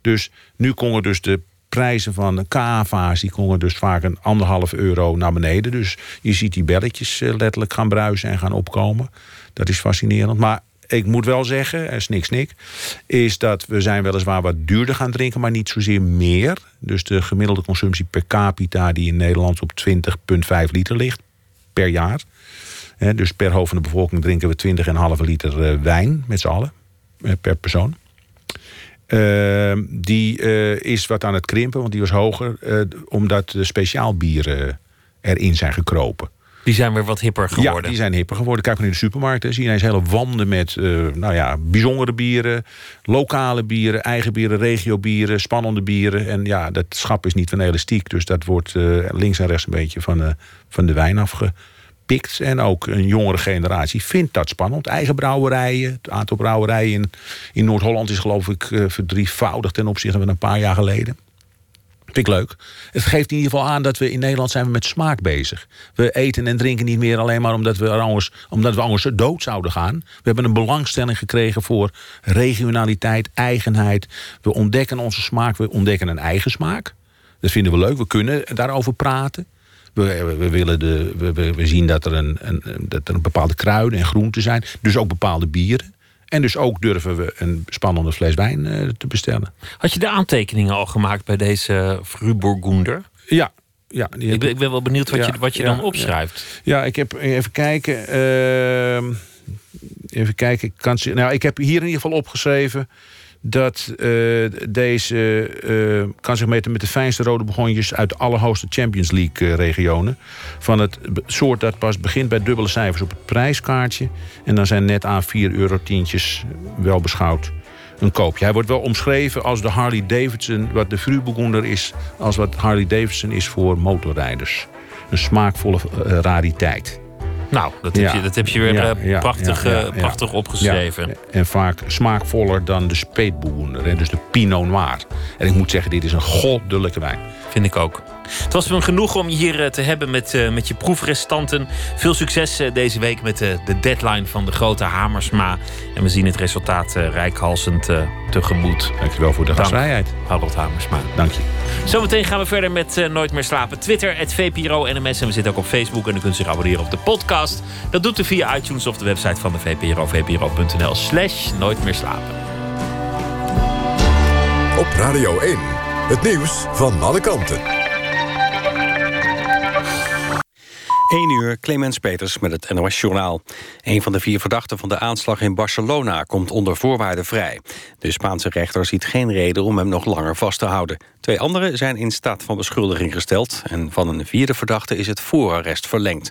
S2: Dus nu konden dus de prijzen van de cava's... die konden dus vaak een anderhalf euro naar beneden. Dus je ziet die belletjes eh, letterlijk gaan bruisen en gaan opkomen. Dat is fascinerend. Maar ik moet wel zeggen, en snik snik... is dat we zijn weliswaar wat duurder gaan drinken... maar niet zozeer meer. Dus de gemiddelde consumptie per capita... die in Nederland op 20,5 liter ligt per jaar. Dus per hoofd van de bevolking drinken we 20,5 liter eh, wijn met z'n allen. eh, per persoon. Ehm, die eh, is wat aan het krimpen, want die was hoger... eh, omdat de speciaalbieren erin zijn gekropen.
S1: Die zijn weer wat hipper geworden.
S2: Ja, die zijn hipper geworden. Kijk maar in de supermarkten. Zie je ineens hele wanden met eh, nou ja, bijzondere bieren. Lokale bieren, eigen bieren, regiobieren, spannende bieren. En ja, dat schap is niet van elastiek. Dus dat wordt links en rechts een beetje van, de van de wijn En ook een jongere generatie vindt dat spannend. Eigen brouwerijen. Het aantal brouwerijen in, Noord-Holland is geloof ik eh, verdrievoudigd ten opzichte van een paar jaar geleden. Vind ik leuk. Het geeft in ieder geval aan dat we in Nederland zijn we met smaak bezig. We eten en drinken niet meer alleen maar omdat we er anders, omdat we anders dood zouden gaan. We hebben een belangstelling gekregen voor regionaliteit, eigenheid. We ontdekken onze smaak, we ontdekken een eigen smaak. Dat vinden we leuk. We kunnen daarover praten. We, we, willen de, we, zien dat er een, een, dat er een bepaalde kruiden en groenten zijn. Dus ook bepaalde bieren. En dus ook durven we een spannende fles wijn eh, te bestellen.
S1: Had je de aantekeningen al gemaakt bij deze Fruburgunder?
S2: Ja, ja, die
S1: Ik ben, ik ben wel benieuwd wat
S2: Ja,
S1: je, wat je
S2: ja,
S1: dan opschrijft.
S2: Ja, ik heb even kijken. ehm, even kijken. Ik, kan, nou, ik heb hier in ieder geval opgeschreven dat eh, deze eh, kan zich meten met de fijnste rode begonjes uit de allerhoogste Champions League eh. Van het soort dat pas begint bij dubbele cijfers op het prijskaartje. En dan zijn net aan 4 euro tientjes wel beschouwd een koopje. Hij wordt wel omschreven als de Harley Davidson, wat de Fruburgunder is, als wat Harley Davidson is voor motorrijders. Een smaakvolle rariteit.
S1: Nou, dat heb,
S2: Ja.
S1: je, dat heb je weer
S2: Ja,
S1: eh,
S2: ja,
S1: prachtig, eh, prachtig opgeschreven.
S2: En vaak smaakvoller dan de Speetboegoender, hè, dus de Pinot Noir. En ik moet zeggen, dit is een goddelijke wijn.
S1: Vind ik ook. Het was me genoeg om je hier eh, te hebben met, eh, met je proefrestanten. Veel succes eh, deze week met de, de deadline van de grote Hamersma. En we zien het resultaat rijkhalsend tegemoet.
S2: Dankjewel voor de gastvrijheid.
S1: Harold Hamersma.
S2: Dank je.
S1: Zometeen gaan we verder met Nooit meer slapen. Twitter, het VPRO NMS. En we zitten ook op Facebook. En u kunt zich abonneren op de podcast. Dat doet u via iTunes of de website van de VPRO. VPRO.nl slash Nooit meer slapen.
S4: Op Radio 1. Het nieuws van alle kanten.
S5: 1 uur, Clemens Peters met het NOS-journaal. Een van de vier verdachten van de aanslag in Barcelona komt onder voorwaarden vrij. De Spaanse rechter ziet geen reden om hem nog langer vast te houden. Twee anderen zijn in staat van beschuldiging gesteld... en van een vierde verdachte is het voorarrest verlengd.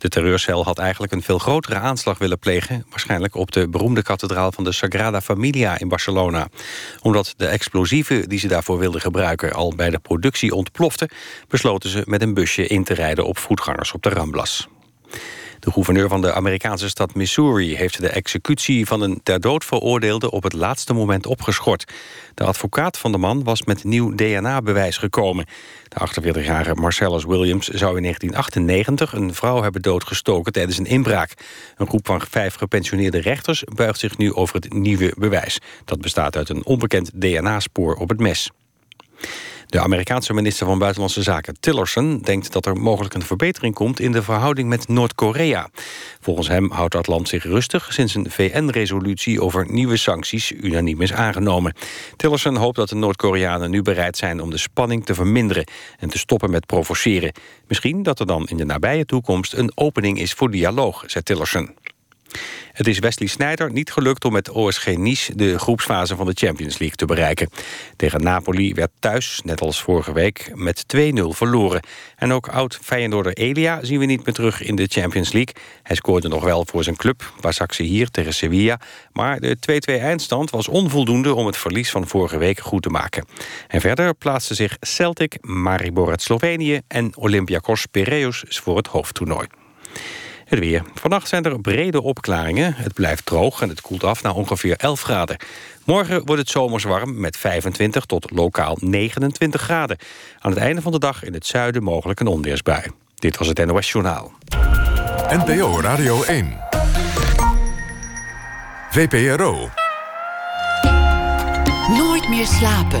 S5: De terreurcel had eigenlijk een veel grotere aanslag willen plegen... waarschijnlijk op de beroemde kathedraal van de Sagrada Familia in Barcelona. Omdat de explosieven die ze daarvoor wilden gebruiken... al bij de productie ontploften... besloten ze met een busje in te rijden op voetgangers op de Ramblas. De gouverneur van de Amerikaanse stad Missouri heeft de executie van een ter dood veroordeelde op het laatste moment opgeschort. De advocaat van de man was met nieuw DNA-bewijs gekomen. De 48-jarige Marcellus Williams zou in 1998 een vrouw hebben doodgestoken tijdens een inbraak. Een groep van vijf gepensioneerde rechters buigt zich nu over het nieuwe bewijs. Dat bestaat uit een onbekend DNA-spoor op het mes. De Amerikaanse minister van Buitenlandse Zaken Tillerson denkt dat er mogelijk een verbetering komt in de verhouding met Noord-Korea. Volgens hem houdt dat land zich rustig sinds een VN-resolutie over nieuwe sancties unaniem is aangenomen. Tillerson hoopt dat de Noord-Koreanen nu bereid zijn om de spanning te verminderen en te stoppen met provoceren. Misschien dat er dan in de nabije toekomst een opening is voor dialoog, zei Tillerson. Het is Wesley Sneijder niet gelukt om met OSG Nice de groepsfase van de Champions League te bereiken. Tegen Napoli werd thuis, net als vorige week, met 2-0 verloren. En ook oud-Feyenoorder Elia zien we niet meer terug in de Champions League. Hij scoorde nog wel voor zijn club, Basaksehir hier tegen Sevilla. Maar de 2-2 eindstand was onvoldoende om het verlies van vorige week goed te maken. En verder plaatsten zich Celtic, Maribor uit Slovenië en Olympiakos Piraeus voor het hoofdtoernooi. Het weer. Vannacht zijn er brede opklaringen. Het blijft droog en het koelt af naar ongeveer 11 graden. Morgen wordt het zomers warm met 25 tot lokaal 29 graden. Aan het einde van de dag in het zuiden mogelijk een onweersbui. Dit was het NOS Journaal.
S4: NPO Radio 1. VPRO.
S6: Nooit meer slapen.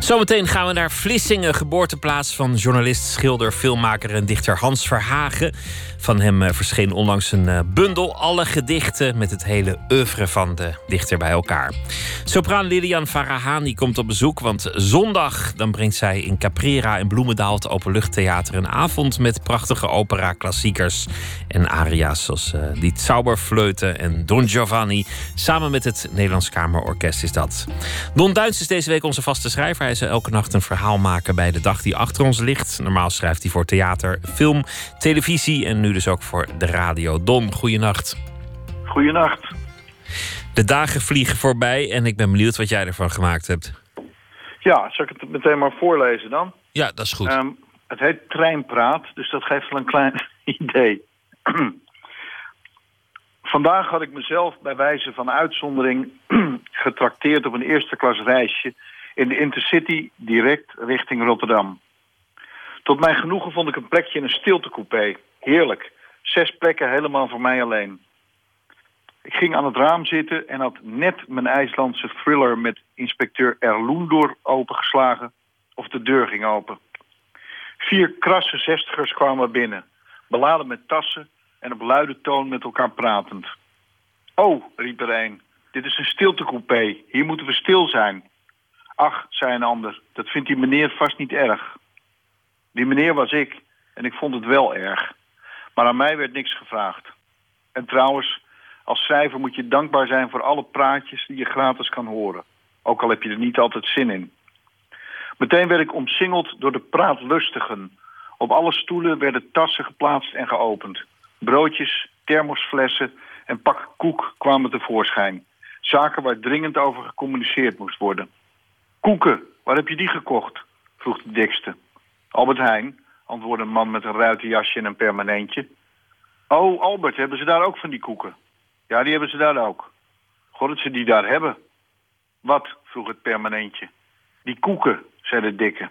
S1: Zometeen gaan we naar Vlissingen, geboorteplaats van journalist, schilder, filmmaker en dichter Hans Verhagen. Van hem eh, verscheen onlangs een eh, bundel, alle gedichten met het hele oeuvre van de dichter bij elkaar. Sopraan Lilian Farahani komt op bezoek, want zondag dan brengt zij in Caprera in Bloemendaal het Openluchttheater een avond met prachtige opera-klassiekers en aria's zoals eh, Die Zauberfleuten en Don Giovanni. Samen met het Nederlands Kamerorkest is dat. Don Duins is deze week onze vaste schrijver. Zal elke nacht een verhaal maken bij de dag die achter ons ligt. Normaal schrijft hij voor theater, film, televisie en nu dus ook voor de radio. Don, goeienacht.
S7: Goedenacht.
S1: De dagen vliegen voorbij en ik ben benieuwd wat jij ervan gemaakt hebt.
S7: Ja, zal ik het meteen maar voorlezen dan?
S1: Ja, dat is goed.
S7: Ehm, het heet Treinpraat, dus dat geeft wel een klein idee. Vandaag had ik mezelf bij wijze van uitzondering getrakteerd op een eerste klas reisje in de Intercity direct richting Rotterdam. Tot mijn genoegen vond ik een plekje in een stiltecoupé. Heerlijk. Zes plekken helemaal voor mij alleen. Ik ging aan het raam zitten en had net mijn IJslandse thriller met inspecteur Erlundur opengeslagen of de deur ging open. Vier krasse zestigers kwamen binnen, beladen met tassen en op luide toon met elkaar pratend. Oh, riep er een, dit is een stiltecoupé, hier moeten we stil zijn. Ach, zei een ander, dat vindt die meneer vast niet erg. Die meneer was ik en ik vond het wel erg. Maar aan mij werd niks gevraagd. En trouwens, als schrijver moet je dankbaar zijn voor alle praatjes die je gratis kan horen. Ook al heb je er niet altijd zin in. Meteen werd ik omsingeld door de praatlustigen. Op alle stoelen werden tassen geplaatst en geopend. Broodjes, thermosflessen en pakken koek kwamen tevoorschijn. Zaken waar dringend over gecommuniceerd moest worden. Koeken, waar heb je die gekocht? vroeg de dikste. Albert Heijn, antwoordde een man met een ruitenjasje en een permanentje. Oh, Albert, hebben ze daar ook van die koeken? Ja, die hebben ze daar ook. God, dat ze die daar hebben. Wat? vroeg het permanentje. Die koeken, zei de dikke.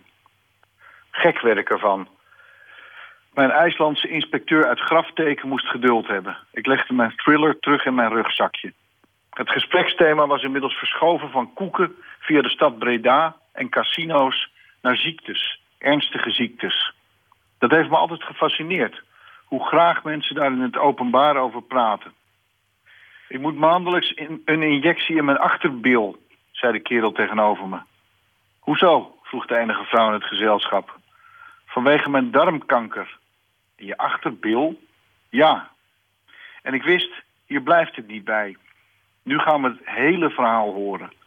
S7: Gek ik ervan. Mijn IJslandse inspecteur uit Grafteken moest geduld hebben. Ik legde mijn thriller terug in mijn rugzakje. Het gespreksthema was inmiddels verschoven van koeken via de stad Breda en casino's naar ziektes, ernstige ziektes. Dat heeft me altijd gefascineerd, hoe graag mensen daar in het openbaar over praten. Ik moet maandelijks een injectie in mijn achterbil, zei de kerel tegenover me. Hoezo? vroeg de enige vrouw in het gezelschap. Vanwege mijn darmkanker. In je achterbil? Ja. En ik wist, hier blijft het niet bij. Nu gaan we het hele verhaal horen.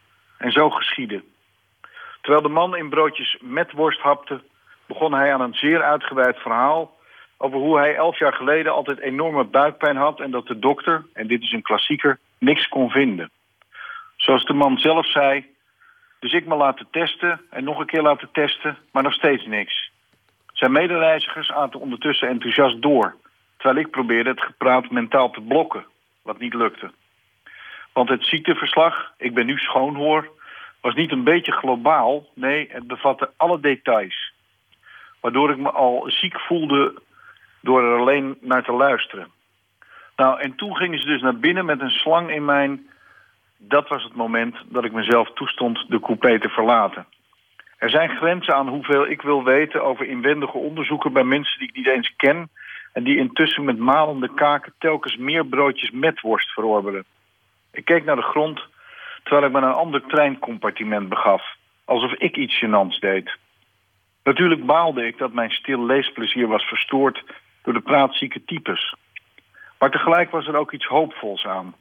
S7: En zo geschiedde. Terwijl de man in broodjes met worst hapte, begon hij aan een zeer uitgebreid verhaal over hoe hij elf jaar geleden altijd enorme buikpijn had en dat de dokter, en dit is een klassieker, niks kon vinden. Zoals de man zelf zei, dus ik me laten testen en nog een keer laten testen, maar nog steeds niks. Zijn medereizigers aten ondertussen enthousiast door, terwijl ik probeerde het gepraat mentaal te blokken, wat niet lukte. Want het ziekteverslag, ik ben nu schoonhoor, was niet een beetje globaal, nee, het bevatte alle details. Waardoor ik me al ziek voelde door er alleen naar te luisteren. Nou, en toen gingen ze dus naar binnen met een slang in mijn... Dat was het moment dat ik mezelf toestond de coupé te verlaten. Er zijn grenzen aan hoeveel ik wil weten over inwendige onderzoeken... bij mensen die ik niet eens ken... en die intussen met malende kaken telkens meer broodjes met worst verorberen. Ik keek naar de grond terwijl ik me naar een ander treincompartiment begaf. Alsof ik iets gênants deed. Natuurlijk baalde ik dat mijn stil leesplezier was verstoord door de praatzieke types. Maar tegelijk was er ook iets hoopvols aan.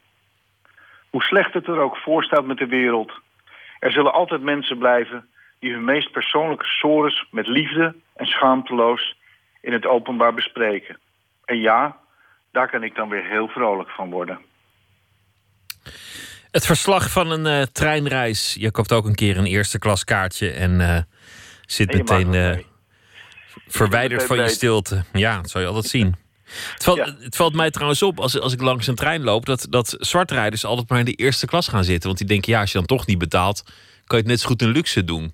S7: Hoe slecht het er ook voor staat met de wereld... er zullen altijd mensen blijven die hun meest persoonlijke sores... met liefde en schaamteloos in het openbaar bespreken. En ja, daar kan ik dan weer heel vrolijk van worden.
S1: Het verslag van een eh, treinreis. Je koopt ook een keer een eerste klas kaartje en eh, zit
S7: En
S1: meteen eh, verwijderd van je stilte. Ja, dat zou je altijd zien. Het valt,
S7: Ja.
S1: het valt mij trouwens op als, als ik langs een trein loop dat, dat zwartrijders altijd maar in de eerste klas gaan zitten. Want die denken, ja, als je dan toch niet betaalt, kan je het net zo goed in luxe doen.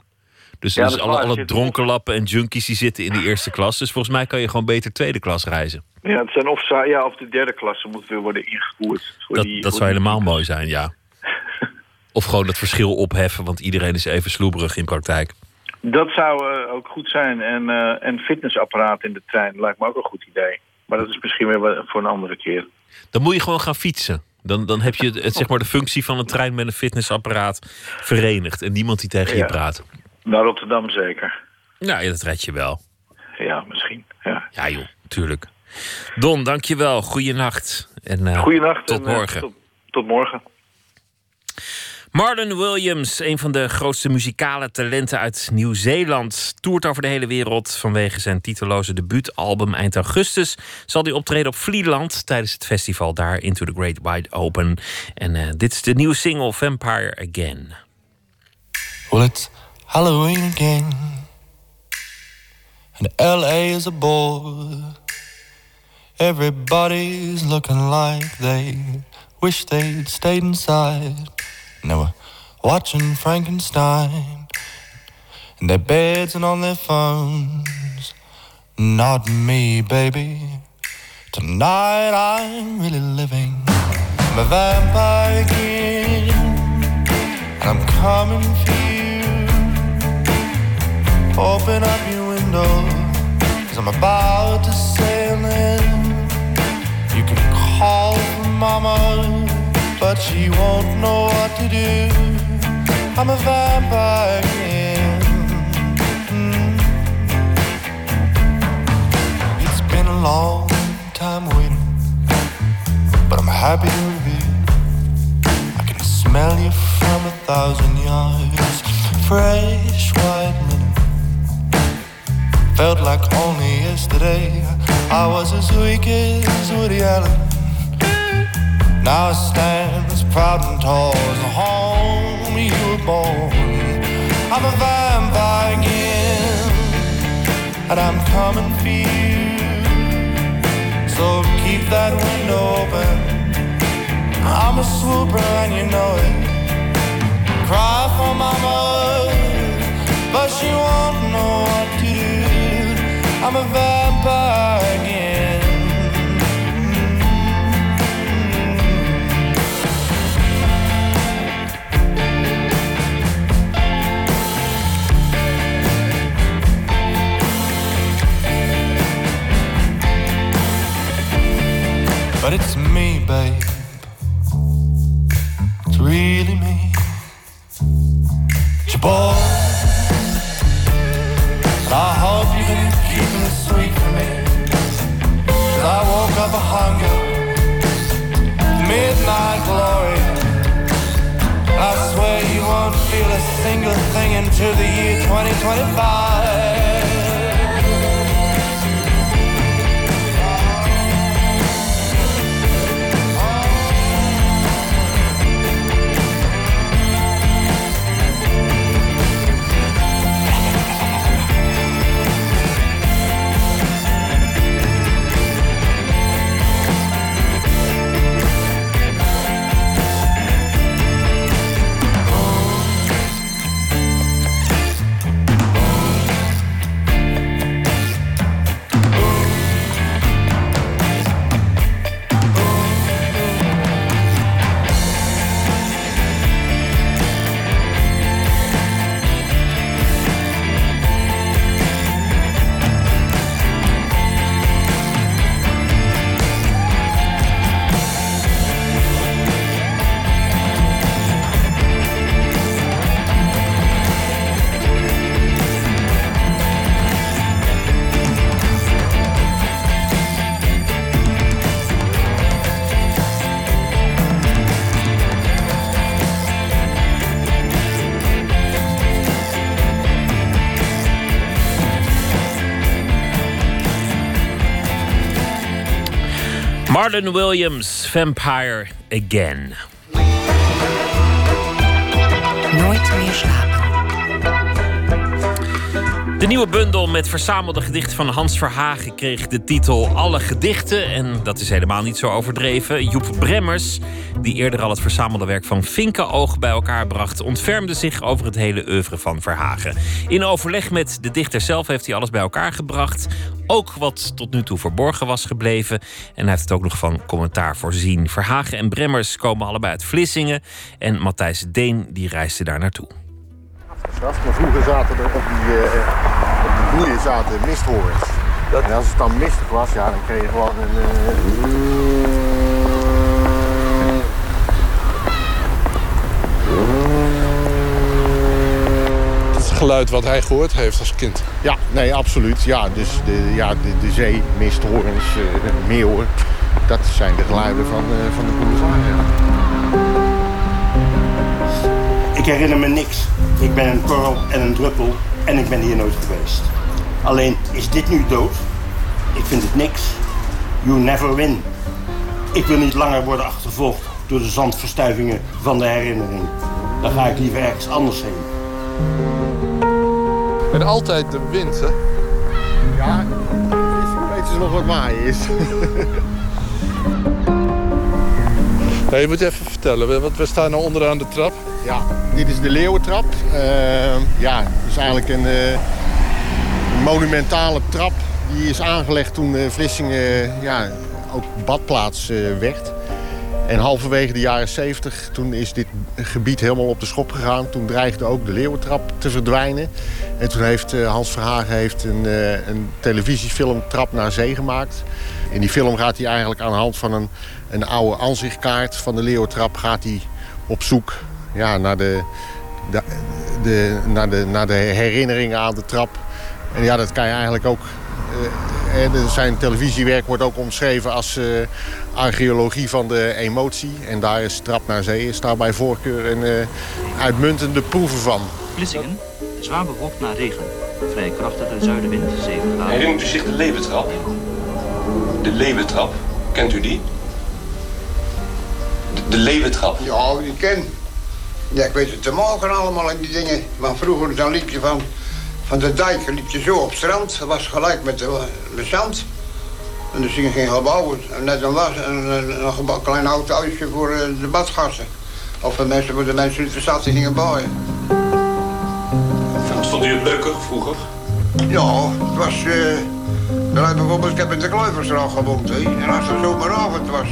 S1: Dus,
S7: Ja,
S1: dus
S7: dat is
S1: alle, dronkenlappen en junkies die zitten in de eerste klas. Dus volgens mij kan je gewoon beter tweede klas reizen.
S7: Ja, het zijn of, ja, of de derde klasse moet weer worden ingevoerd. Voor
S1: Dat,
S7: die-
S1: dat zou helemaal mooi zijn, ja. Of gewoon het verschil opheffen, want iedereen is even sloeberig in praktijk.
S7: Dat zou eh, ook goed zijn. En eh een fitnessapparaat in de trein lijkt me ook een goed idee. Maar dat is misschien weer voor een andere keer.
S1: Dan moet je gewoon gaan fietsen. Dan, dan heb je het, zeg maar, de functie van een trein met een fitnessapparaat verenigd. En niemand die tegen je praat.
S7: Naar Rotterdam zeker.
S1: Nou, ja, dat red je wel.
S7: Ja, misschien. Ja.
S1: Ja joh, tuurlijk. Don, dankjewel. Goeienacht. En, eh,
S7: Goeienacht.
S1: Tot
S7: en, eh,
S1: morgen.
S7: tot, tot morgen.
S1: Marlon Williams, een van de grootste muzikale talenten uit Nieuw-Zeeland, toert over de hele wereld vanwege zijn titeloze debuutalbum eind augustus. Zal hij optreden op Vlieland tijdens het festival daar Into the Great Wide Open. En eh, dit is de nieuwe single Vampire Again.
S8: Well, it's Halloween again. And LA is a bore. Everybody's looking like they wish they'd stayed inside. And they were watching Frankenstein. In their beds and on their phones. Not me, baby. tonight I'm really living. I'm a vampire again, and I'm coming for you. Open up your window, cause I'm about to sail in. You can call for mama, but she won't know what to do. I'm a vampire again. Mm. It's been a long time waiting, but I'm happy to reveal I can smell you from a thousand yards. Fresh white. Felt like only yesterday I was as weak as Woody Allen. Now I stand as proud and tall as the home you were born. I'm a vampire again, and I'm coming for you. So keep that window open. I'm a swooper and you know it. Cry for mama, but she won't know. I'm a vampire again. But it's me, babe. It's really me. It's your boy. I hope keeping it sweet for me. I woke up a hunger. Midnight glory. I swear you won't feel a single thing until the year 2025.
S1: Marlon Williams, Vampire Again.
S6: Nooit meer slapen.
S1: De nieuwe bundel met verzamelde gedichten van Hans Verhagen kreeg de titel Alle Gedichten. En dat is helemaal niet zo overdreven. Joep Bremmers, die eerder al het verzamelde werk van Vinkenoog bij elkaar bracht, ontfermde zich over het hele oeuvre van Verhagen. In overleg met de dichter zelf heeft hij alles bij elkaar gebracht. Ook wat tot nu toe verborgen was gebleven. En hij heeft het ook nog van commentaar voorzien. Verhagen en Bremmers komen allebei uit Vlissingen. En Matthijs Deen die reisde daar naartoe.
S9: Maar vroeger zaten er op die, eh, op die boeien zaten misthorens. En als het dan mistig was, ja, dan kreeg je gewoon een... eh,
S10: Dat is het geluid wat hij gehoord heeft als kind.
S9: Ja, nee, absoluut. Ja, dus de, ja, de, de zee, misthorens, eh, meeuwen. Dat zijn de geluiden van, eh, van de boulevard. Ja.
S11: Herinner me niks. Ik ben een korrel en een druppel en ik ben hier nooit geweest. Alleen, is dit nu dood? Ik vind het niks. You never win. Ik wil niet langer worden achtervolgd door de zandverstuivingen van de herinnering. Dan ga ik liever ergens anders heen.
S10: En altijd de wind, hè?
S9: Ja, weet je nog wat waaien is?
S10: Je moet even vertellen, we- want we staan nu onderaan de trap.
S9: Ja, dit is de Leeuwentrap. Eh, ja, het is eigenlijk een eh, monumentale trap. Die is aangelegd toen eh, Vlissingen ja, ook badplaats eh, werd. En halverwege de jaren 70, toen is dit gebied helemaal op de schop gegaan. Toen dreigde ook de Leeuwentrap te verdwijnen. En toen heeft eh, Hans Verhagen heeft een, eh, een televisiefilm Trap naar Zee gemaakt. In die film gaat hij eigenlijk aan de hand van een, een oude aanzichtkaart van de Leeuwentrap... gaat hij op zoek ja, naar, de, de, de, naar, de, naar de herinneringen aan de trap. En ja, dat kan je eigenlijk ook... eh, eh, zijn televisiewerk wordt ook omschreven als eh, archeologie van de emotie. En daar is Trap naar Zee is daar bij voorkeur een eh, uitmuntende proeven van.
S12: Vlissingen, zwaar bewolkt na regen. Vrij krachtige zuidenwind, 7 graden.
S13: Herinnert u zich de Leeuwentrap? De Leeuwentrap, kent u die? De, de Leeuwentrap.
S14: Ja, die ken. Ja, ik weet het te mogen allemaal die dingen. Maar vroeger dan liep je van, van de dijk liep je zo op het strand. Dat was gelijk met de, de zand. En dus ging geen gebouwen. En net dan was een, een, een klein houten huisje voor eh, de badgassen. Of voor mensen voor de mensen die de stad die gingen bouwen.
S13: Vond u het leuker vroeger?
S14: Ja, het was... eh bijvoorbeeld, ik heb in de Kluiversstraat gewoond. En als het zomeravond was,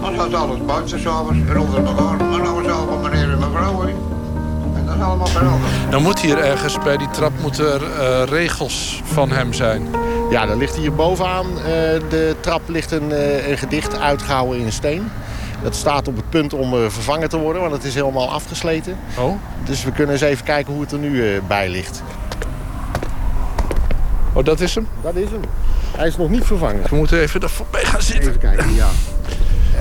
S14: dan zat alles buiten s'avonds rond elkaar. Maar nou was allemaal en dat is allemaal veranderd.
S10: Dan moet hier ergens bij die trap moeten er eh, regels van hem zijn.
S9: Ja, er ligt hier bovenaan eh, de trap ligt een, eh, een gedicht uitgehouden in steen. Dat staat op het punt om eh, vervangen te worden, want het is helemaal afgesleten.
S10: Oh?
S9: Dus we kunnen eens even kijken hoe het er nu eh, bij ligt.
S10: Oh, dat is hem?
S9: Dat is hem. Hij is nog niet vervangen.
S10: We moeten even er voorbij gaan zitten.
S9: Even kijken, ja.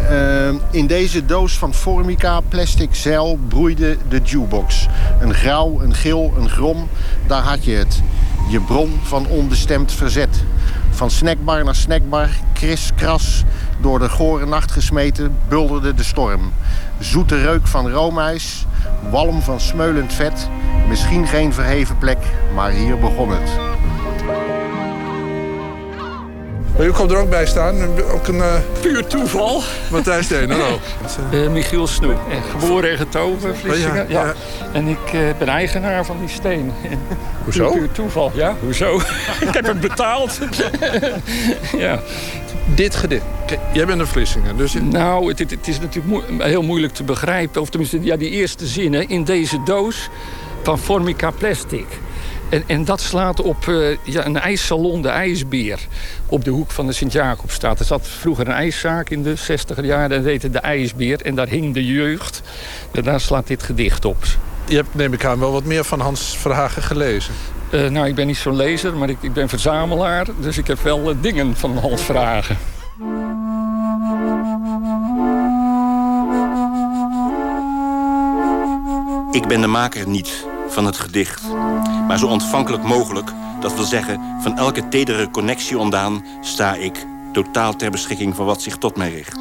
S9: Ehm, in deze doos van Formica plastic zeil broeide de jukebox. Een grauw, een geel, een grom, daar had je het. Je bron van onbestemd verzet. Van snackbar naar snackbar, kris, kras, door de gore nacht gesmeten, bulderde de storm. Zoete reuk van roomijs, walm van smeulend vet. Misschien geen verheven plek, maar hier begon het.
S10: Maar u komt er ook bij staan. Ook een... eh,
S15: Puur toeval.
S10: Matthijs Deen, hallo.
S15: Eh, Michiel Snoep, geboren en getogen, Vlissingen.
S10: Ja,
S15: ja,
S10: ja.
S15: En ik eh, ben eigenaar van die steen. En
S10: Hoezo?
S15: Puur, puur toeval, ja, hoezo? ik heb het betaald. ja.
S10: Dit gedicht. Jij bent een Vlissingen, dus...
S15: Nou, het, het- het is natuurlijk heel moeilijk te begrijpen. Of tenminste, ja, die eerste zinnen in deze doos van Formica Plastic. En, en dat slaat op eh, ja, een ijssalon, de IJsbeer. Op de hoek van de Sint-Jacobstraat. Er zat vroeger een ijszaak in de 60 jaren. En dat heette de IJsbeer. En daar hing de jeugd. En daar slaat dit gedicht op.
S10: Je hebt, neem ik aan, wel wat meer van Hans Verhagen gelezen.
S15: Eh, nou, ik ben niet zo'n lezer, maar ik, ik ben verzamelaar. Dus ik heb wel eh, dingen van Hans Vragen.
S16: Ik ben de maker niet van het gedicht, maar zo ontvankelijk mogelijk, dat wil zeggen, van elke tedere connectie ontdaan, sta ik totaal ter beschikking van wat zich tot mij richt.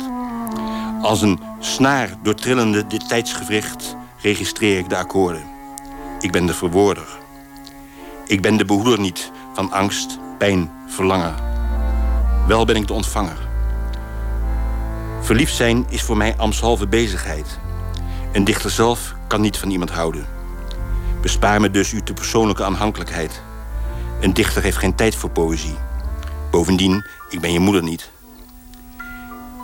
S16: Als een snaar doortrillende dit tijdsgewricht registreer ik de akkoorden. Ik ben de verwoorder. Ik ben de behoeder niet van angst, pijn, verlangen. Wel ben ik de ontvanger. Verliefd zijn is voor mij ambtshalve bezigheid. Een dichter zelf kan niet van iemand houden. Bespaar me dus uw te persoonlijke aanhankelijkheid. Een dichter heeft geen tijd voor poëzie. Bovendien, ik ben je moeder niet.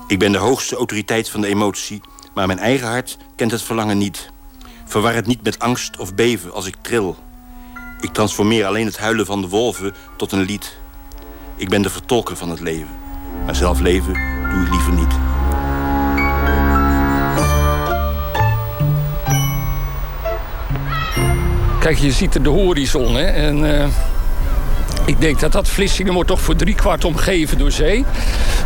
S16: Ik ben de hoogste autoriteit van de emotie, maar mijn eigen hart kent het verlangen niet. Verwar het niet met angst of beven als ik tril. Ik transformeer alleen het huilen van de wolven tot een lied. Ik ben de vertolker van het leven, maar zelf leven doe ik liever niet.
S15: Kijk, je ziet er de horizon, hè. En eh, ik denk dat dat Vlissingen wordt toch voor driekwart omgeven door zee.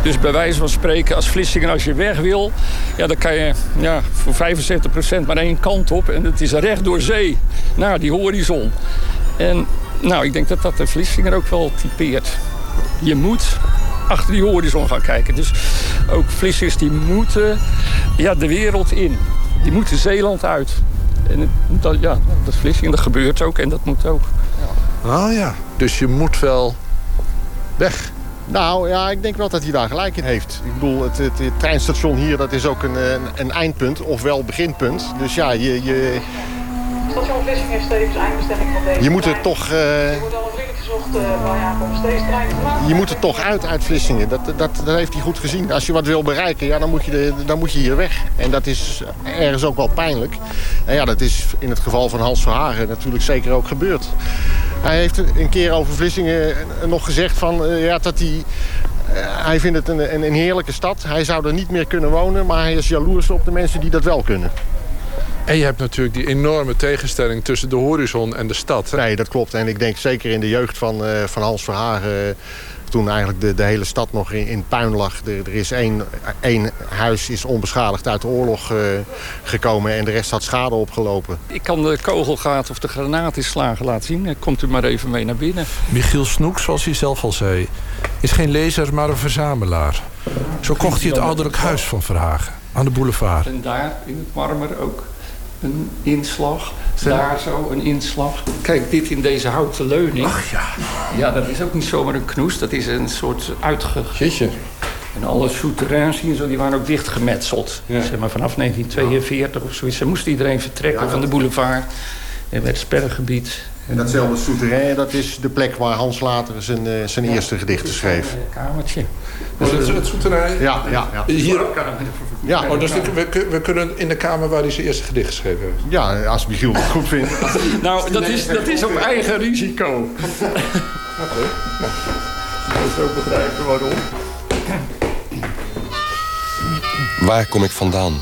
S15: Dus bij wijze van spreken, als Vlissingen als je weg wil... Ja, dan kan je ja, voor 75% maar één kant op. En het is recht door zee, naar die horizon. En nou, ik denk dat dat de Vlissingen ook wel typeert. Je moet achter die horizon gaan kijken. Dus ook Vlissingers die moeten ja, de wereld in. Die moeten Zeeland uit. En dat, ja, dat is Vlissingen, dat gebeurt ook en dat moet ook.
S10: Ah ja, dus je moet wel weg.
S9: Nou ja, ik denk wel dat hij daar gelijk in heeft. Ik bedoel, het, het, het treinstation hier dat is ook een, een, een eindpunt, ofwel beginpunt. Dus ja, je, je,
S17: Station Vlissingen is tevens eindbestemming van deze
S9: je moet er toch... eh,
S17: een vriendelijke
S9: je moet er toch uit, uit Vlissingen. Dat, dat, dat heeft hij goed gezien. Als je wat wil bereiken, ja, dan, moet je dan moet je hier weg. En dat is ergens ook wel pijnlijk. Ja, dat is in het geval van Hans Verhagen natuurlijk zeker ook gebeurd. Hij heeft een keer over Vlissingen nog gezegd van, eh, ja, dat hij... eh, hij vindt het een, een heerlijke stad. Hij zou er niet meer kunnen wonen, maar hij is jaloers op de mensen die dat wel kunnen.
S10: En je hebt natuurlijk die enorme tegenstelling tussen de horizon en de stad.
S9: Nee, dat klopt. En ik denk zeker in de jeugd van, eh, van Hans Verhagen... eh, toen eigenlijk de, de hele stad nog in, in puin lag. Er, er is één, één huis is onbeschadigd uit de oorlog eh, gekomen... en de rest had schade opgelopen.
S15: Ik kan de kogelgaten of de granaatinslagen laten zien. Komt u maar even mee naar binnen.
S17: Michiel Snoek, zoals hij zelf al zei, is geen lezer, maar een verzamelaar. Zo kocht hij het ouderlijk huis van Verhagen aan de boulevard.
S15: En daar in het marmer ook een inslag. Daar zo een inslag. Kijk, dit in deze houten leuning. Ach
S17: ja.
S15: Ja, dat is ook niet zomaar een knoes. Dat is een soort uitge... En alle souterrains hier zo, die waren ook dichtgemetseld. Zeg maar vanaf 1942 of zoiets. Dan moest iedereen vertrekken van de boulevard. En het sperrgebied.
S9: En datzelfde souterrain, dat is de plek waar Hans later zijn, eh, zijn eerste gedichten schreef.
S15: Kamertje.
S10: Dus het, het souterrain?
S9: Ja, ja, ja.
S10: Hier,
S9: Ja.
S10: oh, dus we, kunnen in de kamer waar hij zijn eerste gedicht geschreven heeft.
S9: Ja, als Michiel het goed vindt.
S15: Nou, dat is, dat is op eigen risico. Dat is ook begrijpen waarom.
S13: Waar kom ik vandaan?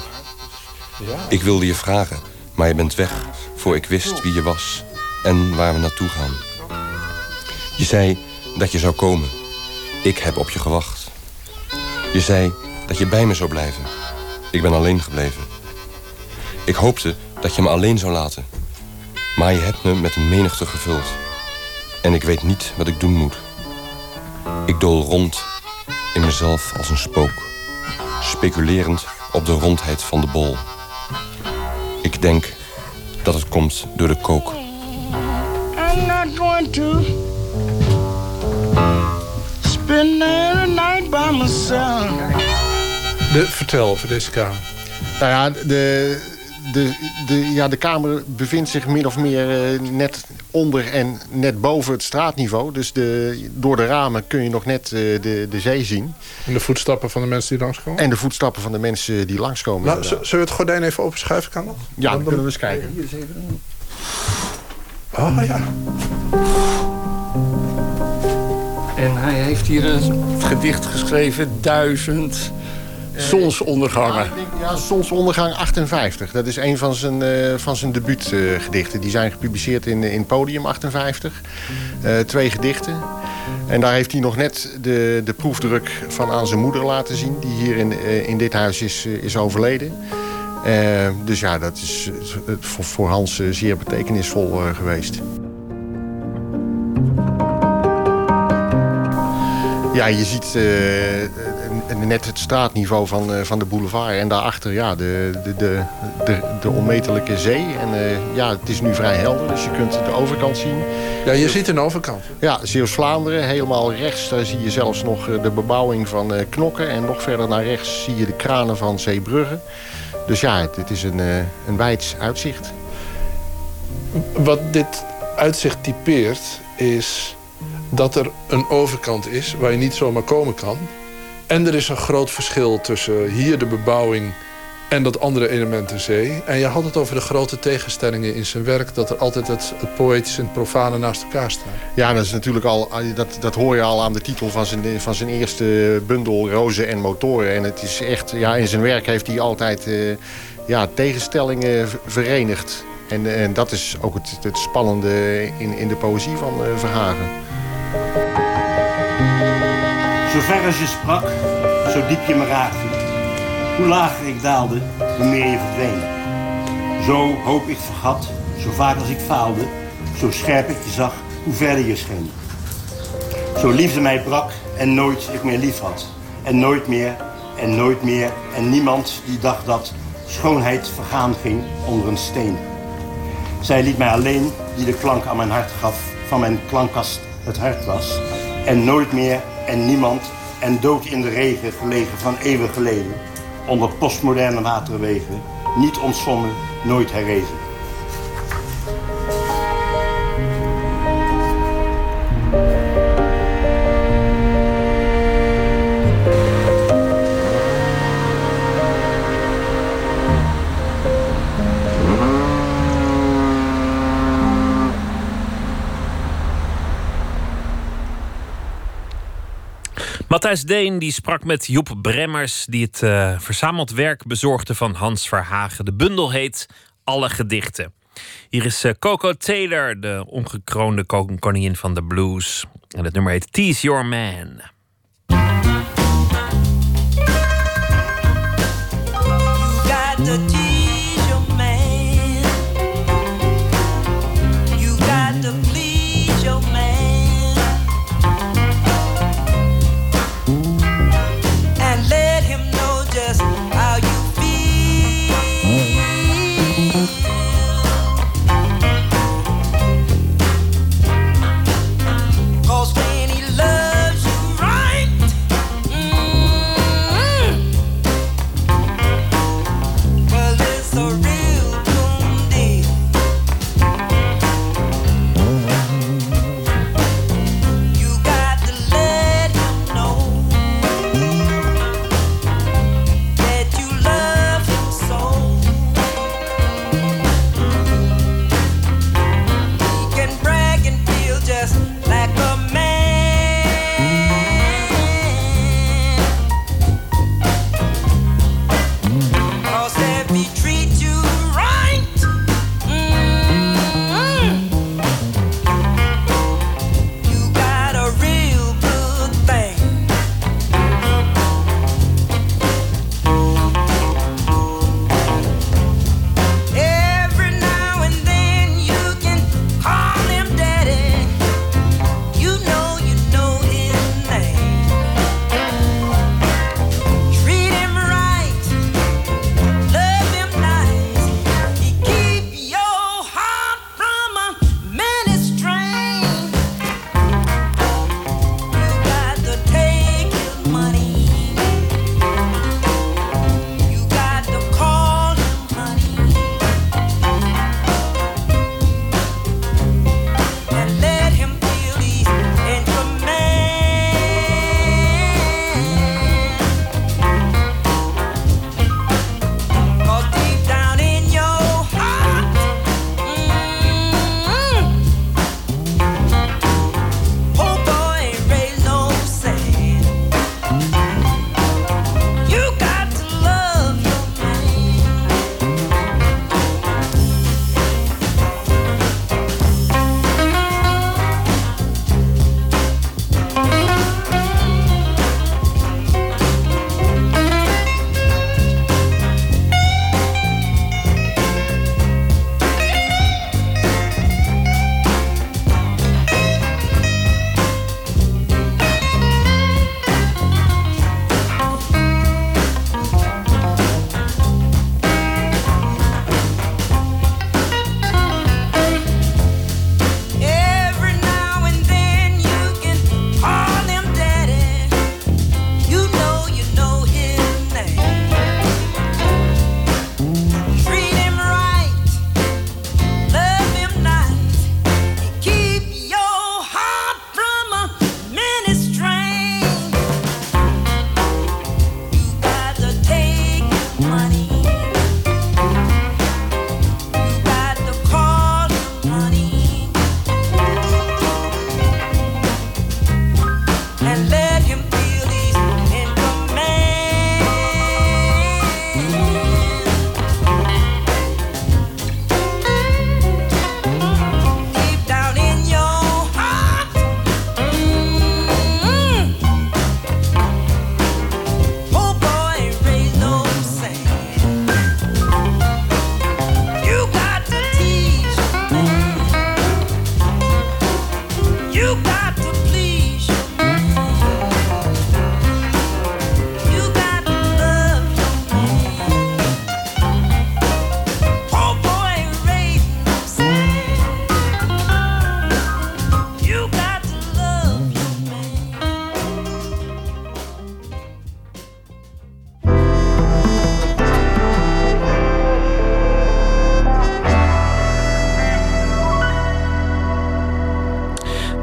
S13: Ik wilde je vragen, maar je bent weg voor ik wist wie je was en waar we naartoe gaan. Je zei dat je zou komen. Ik heb op je gewacht. Je zei dat je bij me zou blijven. Ik ben alleen gebleven. Ik hoopte dat je me alleen zou laten. Maar je hebt me met een menigte gevuld. En ik weet niet wat ik doen moet. Ik dool rond in mezelf als een spook. Speculerend op de rondheid van de bol. Ik denk dat het komt door de kook.
S18: I'm not going to spend the night by myself.
S10: De, vertel over deze kamer.
S9: Nou ja, de, de, de, ja, de kamer bevindt zich min of meer eh, net onder en net boven het straatniveau. Dus de, door de ramen kun je nog net eh, de, de zee zien.
S10: En de voetstappen van de mensen die langskomen?
S9: En de voetstappen van de mensen die langskomen.
S10: Nou, zullen we het gordijn even openschuiven, kan dat?
S9: ja, dan kunnen we eens kijken.
S15: Hier is even
S10: Oh ja.
S15: En hij heeft hier een gedicht geschreven, Duizend Zonsondergangen.
S9: Ik denk, Ja, Zonsondergang 58. Dat is een van zijn, eh, van zijn debuutgedichten. die zijn gepubliceerd in, in Podium 58. Eh, twee gedichten. En daar heeft hij nog net de, de proefdruk van aan zijn moeder laten zien... die hier in, eh, in dit huis is, eh, is overleden. Eh, dus ja, dat is eh, voor, voor Hans eh, zeer betekenisvol eh, geweest. Ja, je ziet eh, eh, net het straatniveau van, eh, van de boulevard. En daarachter ja, de, de, de, de, de onmetelijke zee. En eh, ja, het is nu vrij helder, dus je kunt de overkant zien.
S10: Ja, je ziet een overkant.
S9: Ja, Zeeuws-Vlaanderen, helemaal rechts. Daar zie je zelfs nog eh, de bebouwing van eh, Knokken. En nog verder naar rechts zie je de kranen van Zeebrugge. Dus ja, het, het is een, eh, een wijds uitzicht.
S10: Wat dit uitzicht typeert is dat er een overkant is waar je niet zomaar komen kan. En er is een groot verschil tussen hier de bebouwing en dat andere element de zee. En je had het over de grote tegenstellingen in zijn werk... dat er altijd het, het poëtische en het profane naast elkaar staan.
S9: Ja, dat is natuurlijk al, dat, dat hoor je al aan de titel van zijn, van zijn eerste bundel Rozen en Motoren. En het is echt, ja, in zijn werk heeft hij altijd eh, ja, tegenstellingen verenigd. En, en dat is ook het, het spannende in, in de poëzie van eh, Verhagen.
S11: Zo ver als je sprak, zo diep je me raakte. Hoe lager ik daalde, hoe meer je verdween. Zo hoop ik vergat, zo vaak als ik faalde. Zo scherp ik je zag, hoe verder je scheen. Zo liefde mij brak en nooit ik meer lief had. En nooit meer en nooit meer. En niemand die dacht dat schoonheid vergaan ging onder een steen. Zij liet mij alleen die de klank aan mijn hart gaf. Van mijn klankkast het hart was. En nooit meer en niemand en dood in de regen gelegen van eeuwen geleden. Onder postmoderne waterwegen. Niet ontzwommen, nooit herrezen.
S19: Matthijs Deen die sprak met Joep Bremmers, die het eh, verzameld werk bezorgde van Hans Verhagen. De bundel heet Alle Gedichten. Hier is eh, Coco Taylor, de ongekroonde ko- koningin van de blues. En het nummer heet Tease Your Man.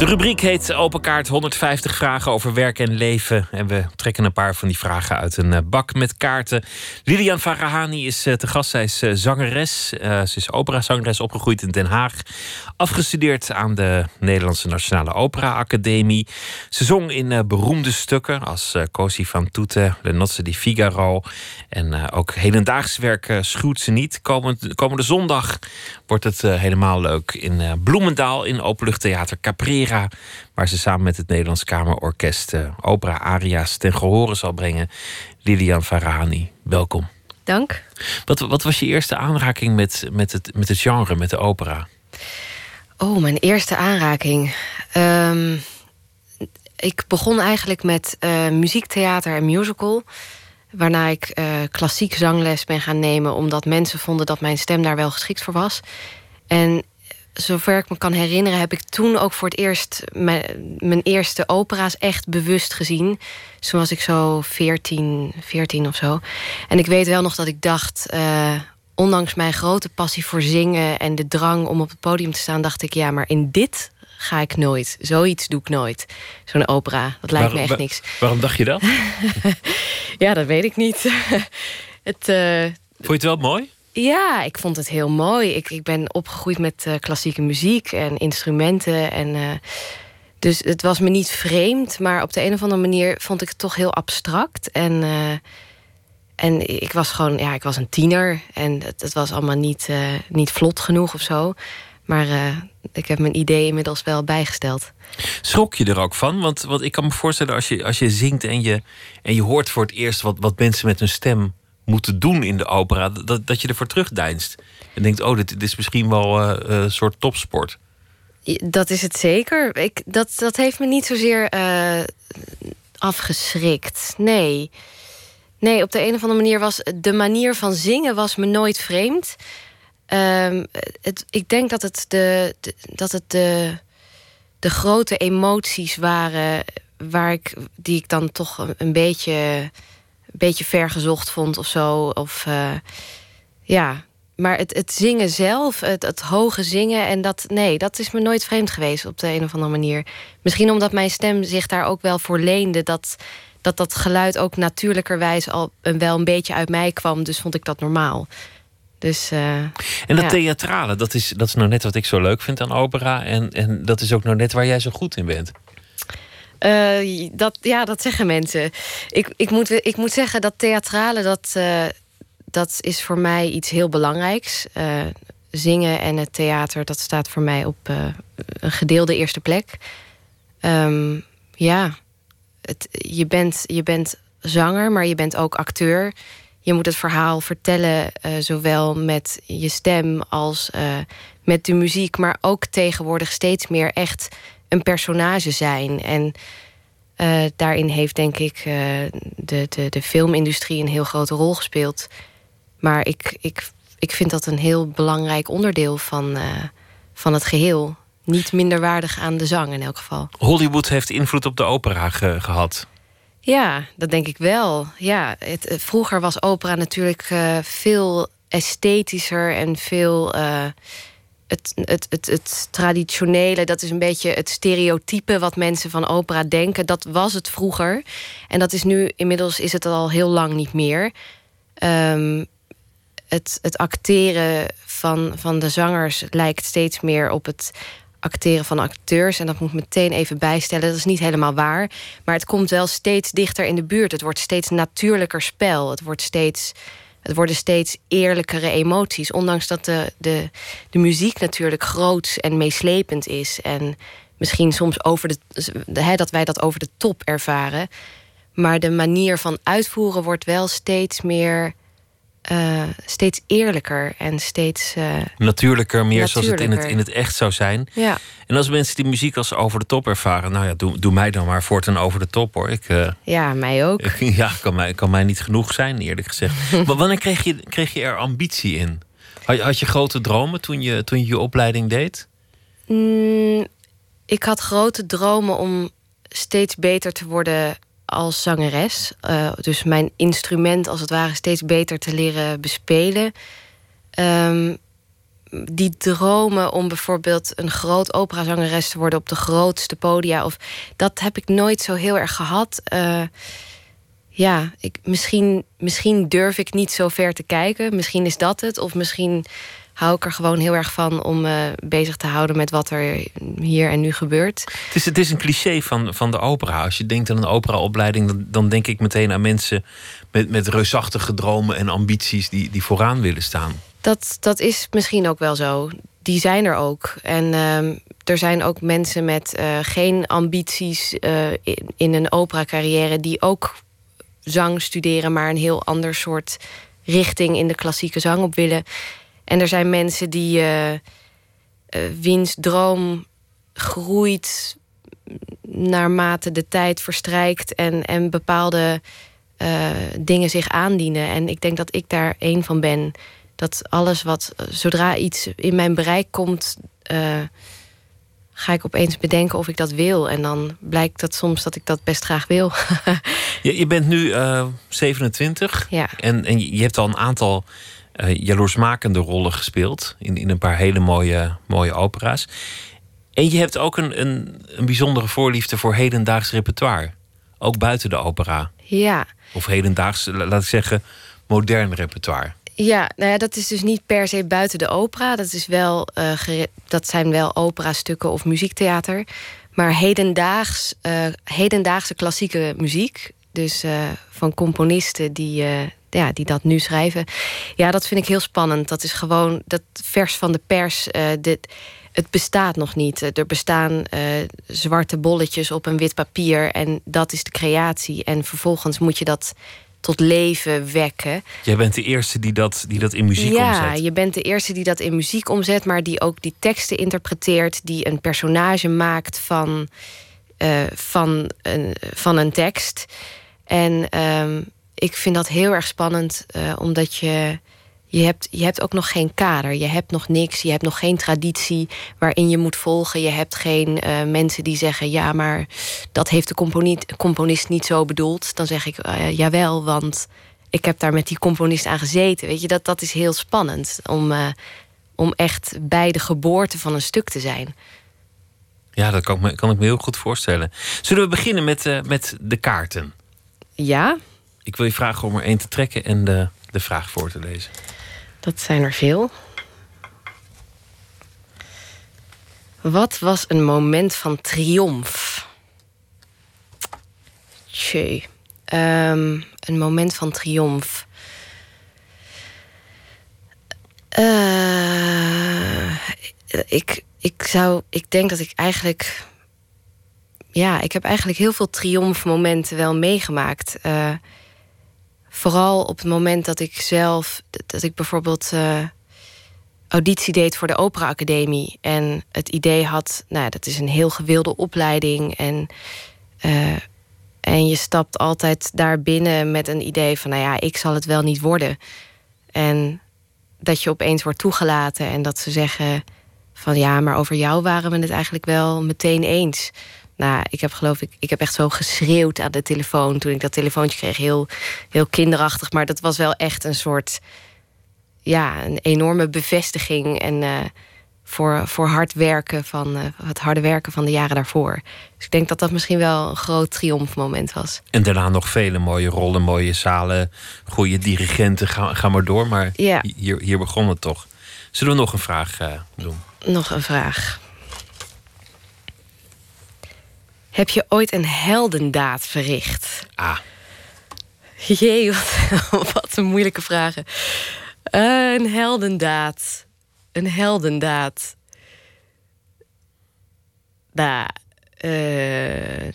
S1: De rubriek heet Open Kaart 150 vragen over werk en leven. En we trekken een paar van die vragen uit een eh, bak met kaarten. Lilian Farahani is eh, te gast. Zij is eh, zangeres. Ze is operazangeres, opgegroeid in Den Haag. Afgestudeerd aan de Nederlandse Nationale Opera Academie. Ze zong in beroemde stukken als uh, Cosi van Toete, Le Nozze di Figaro. En ook hedendaags werk schuwt ze niet. Komende, komende zondag wordt het helemaal leuk in Bloemendaal in Openluchttheater Caprera waar ze samen met het Nederlands Kamerorkest uh, opera-aria's ten gehore zal brengen. Lilian Farahani, welkom.
S20: Dank.
S1: Wat, wat was je eerste aanraking met, met, het, met het genre, met de opera?
S20: Oh, mijn eerste aanraking. Um, ik begon eigenlijk met uh, muziektheater en musical. Waarna ik uh, klassiek zangles ben gaan nemen, omdat mensen vonden dat mijn stem daar wel geschikt voor was. En zover ik me kan herinneren, heb ik toen ook voor het eerst mijn, mijn eerste opera's echt bewust gezien. Toen was ik zo 14, 14 of zo. En ik weet wel nog dat ik dacht, uh, ondanks mijn grote passie voor zingen en de drang om op het podium te staan, dacht ik, ja, maar in dit ga ik nooit. Zoiets doe ik nooit. Zo'n opera. Dat lijkt me echt niks.
S1: Waarom dacht je dat?
S20: ja, dat weet ik niet. het, uh,
S1: Vond je het wel mooi?
S20: Ja, ik vond het heel mooi. Ik, ik ben opgegroeid met uh, klassieke muziek en instrumenten. En, uh, dus het was me niet vreemd, maar op de een of andere manier vond ik het toch heel abstract. En, uh, en ik was gewoon, ja, ik was een tiener en het, het was allemaal niet, niet vlot genoeg of zo. Maar ik heb mijn idee inmiddels wel bijgesteld.
S1: Schrok je er ook van? Want, want ik kan me voorstellen, als je, als je zingt en je, en je hoort voor het eerst wat, wat mensen met hun stem moeten doen in de opera, dat, dat je ervoor terugdeinst. En denkt, oh, dit, is misschien wel uh, een soort topsport.
S20: Dat is het zeker. Ik, dat, dat heeft me niet zozeer uh, afgeschrikt. Nee. Nee, op de een of andere manier was de manier van zingen was me nooit vreemd. Um, het, ik denk dat het de, dat het de, de grote emoties waren waar ik, die ik dan toch een beetje beetje vergezocht vond of zo. Of uh, ja, maar het, het zingen zelf, het, het hoge zingen en dat, nee, dat is me nooit vreemd geweest op de een of andere manier. Misschien omdat mijn stem zich daar ook wel voor leende, dat dat, dat geluid ook natuurlijkerwijs al een, wel een beetje uit mij kwam, dus vond ik dat normaal. Dus, uh,
S1: en dat ja. theatrale, dat is, dat is nou net wat ik zo leuk vind aan opera. En, en dat is ook nou net waar jij zo goed in bent.
S20: Uh, dat, ja, dat zeggen mensen. Ik, ik, moet, ik moet zeggen dat theatrale, dat, uh, dat is voor mij iets heel belangrijks. Uh, zingen en het theater, dat staat voor mij op een gedeelde eerste plek. Um, ja, het, je, bent, je bent zanger, maar je bent ook acteur. Je moet het verhaal vertellen, zowel met je stem als met de muziek, maar ook tegenwoordig steeds meer echt een personage zijn. En uh, daarin heeft denk ik uh, de, de, de filmindustrie een heel grote rol gespeeld. Maar ik, ik, ik vind dat een heel belangrijk onderdeel van, uh, van het geheel. Niet minderwaardig aan de zang in elk geval.
S1: Hollywood heeft invloed op de opera ge gehad.
S20: Ja, dat denk ik wel. Ja, het, vroeger was opera natuurlijk veel esthetischer en veel het, het, het, traditionele, dat is een beetje het stereotype wat mensen van opera denken. Dat was het vroeger. En dat is nu, inmiddels is het al heel lang niet meer. Um, het, het acteren van, van de zangers lijkt steeds meer op het acteren van acteurs. En dat moet ik meteen even bijstellen. Dat is niet helemaal waar. Maar het komt wel steeds dichter in de buurt. Het wordt steeds natuurlijker spel. Het wordt steeds het worden steeds eerlijkere emoties. Ondanks dat de, de, de muziek natuurlijk groot en meeslepend is. En misschien soms over de, hè, dat wij dat over de top ervaren. Maar de manier van uitvoeren wordt wel steeds meer uh, steeds eerlijker en steeds. Uh,
S1: natuurlijker, meer natuurlijker. zoals het in, het in het echt zou zijn.
S20: Ja.
S1: En als mensen die muziek als over de top ervaren, nou ja, doe, doe mij dan maar voortaan over de top hoor. Ik, uh,
S20: ja, mij ook.
S1: Ik, ja, kan mij, kan mij niet genoeg zijn, eerlijk gezegd. maar wanneer kreeg je, kreeg je er ambitie in? Had, had je grote dromen toen je, toen je je opleiding deed?
S20: Mm, ik had grote dromen om steeds beter te worden als zangeres. Uh, dus mijn instrument als het ware steeds beter te leren bespelen. Um, die dromen om bijvoorbeeld een groot operazangeres te worden op de grootste podia. Of, dat heb ik nooit zo heel erg gehad. Eh, ja, ik, misschien, misschien durf ik niet zo ver te kijken. Misschien is dat het. Of misschien hou ik er gewoon heel erg van om me bezig te houden met wat er hier en nu gebeurt.
S1: Het is, het is een cliché van, van de opera. Als je denkt aan een operaopleiding, dan, dan denk ik meteen aan mensen met, met reusachtige dromen en ambities die, die vooraan willen staan.
S20: Dat, dat is misschien ook wel zo. Die zijn er ook. En ehm, er zijn ook mensen met eh, geen ambities uh, in, in een opera-carrière die ook zang studeren, maar een heel ander soort richting in de klassieke zang op willen. En er zijn mensen die uh, wiens droom groeit naarmate de tijd verstrijkt en, en bepaalde uh, dingen zich aandienen. En ik denk dat ik daar één van ben. Dat alles wat, zodra iets in mijn bereik komt, uh, ga ik opeens bedenken of ik dat wil. En dan blijkt dat soms dat ik dat best graag wil.
S1: je, je bent nu uh, 27
S20: ja.
S1: en, en je hebt al een aantal uh, jaloersmakende rollen gespeeld. In, in een paar hele mooie, mooie opera's. En je hebt ook een, een, een bijzondere voorliefde voor hedendaags repertoire. Ook buiten de opera.
S20: Ja.
S1: Of hedendaags, laat ik zeggen, modern repertoire.
S20: Ja, nou ja, dat is dus niet per se buiten de opera. Dat, is wel, uh, dat zijn wel operastukken of muziektheater. Maar hedendaags, uh, hedendaagse klassieke muziek. Dus uh, van componisten die, ja, die dat nu schrijven. Ja, dat vind ik heel spannend. Dat is gewoon dat vers van de pers. dit, het bestaat nog niet. Er bestaan uh, zwarte bolletjes op een wit papier en dat is de creatie. En vervolgens moet je dat tot leven wekken.
S1: Jij bent de eerste die dat, die dat in muziek
S20: ja,
S1: omzet.
S20: Ja, je bent de eerste die dat in muziek omzet, maar die ook die teksten interpreteert, die een personage maakt van, uh, van, een, van een tekst. En um, ik vind dat heel erg spannend, uh, omdat je je hebt, je hebt ook nog geen kader. Je hebt nog niks. Je hebt nog geen traditie waarin je moet volgen. Je hebt geen uh, mensen die zeggen: ja, maar dat heeft de componist, componist niet zo bedoeld. Dan zeg ik: uh, jawel, want ik heb daar met die componist aan gezeten. Weet je, dat, dat is heel spannend om, om echt bij de geboorte van een stuk te zijn.
S1: Ja, dat kan ik me, kan ik me heel goed voorstellen. Zullen we beginnen met, met de kaarten?
S20: Ja.
S1: Ik wil je vragen om er één te trekken en de, de vraag voor te lezen.
S20: Dat zijn er veel. Wat was een moment van triomf? Tjee. Um, een moment van triomf. Uh, ik, ik zou. Ik denk dat ik eigenlijk. Ja, ik heb eigenlijk heel veel triomfmomenten wel meegemaakt. Uh, vooral op het moment dat ik zelf, dat ik bijvoorbeeld uh, auditie deed voor de Opera Academie en het idee had, nou, dat is een heel gewilde opleiding en, uh, en je stapt altijd daar binnen met een idee van, nou ja, ik zal het wel niet worden. En dat je opeens wordt toegelaten en dat ze zeggen van ja, maar over jou waren we het eigenlijk wel meteen eens. Nou, ik heb geloof ik, ik heb echt zo geschreeuwd aan de telefoon toen ik dat telefoontje kreeg. Heel, heel kinderachtig, maar dat was wel echt een soort, ja, een enorme bevestiging en uh, voor, voor hard werken van uh, het harde werken van de jaren daarvoor. Dus ik denk dat dat misschien wel een groot triomfmoment was.
S1: En daarna nog vele mooie rollen, mooie zalen, goede dirigenten, ga, ga maar door. Maar
S20: ja.
S1: hier, hier begon het toch. Zullen we nog een vraag uh, doen?
S20: Nog een vraag. Heb je ooit een heldendaad verricht?
S1: Ah.
S20: Jee, wat, wat een moeilijke vragen. Uh, een heldendaad. Een heldendaad. Nou, uh,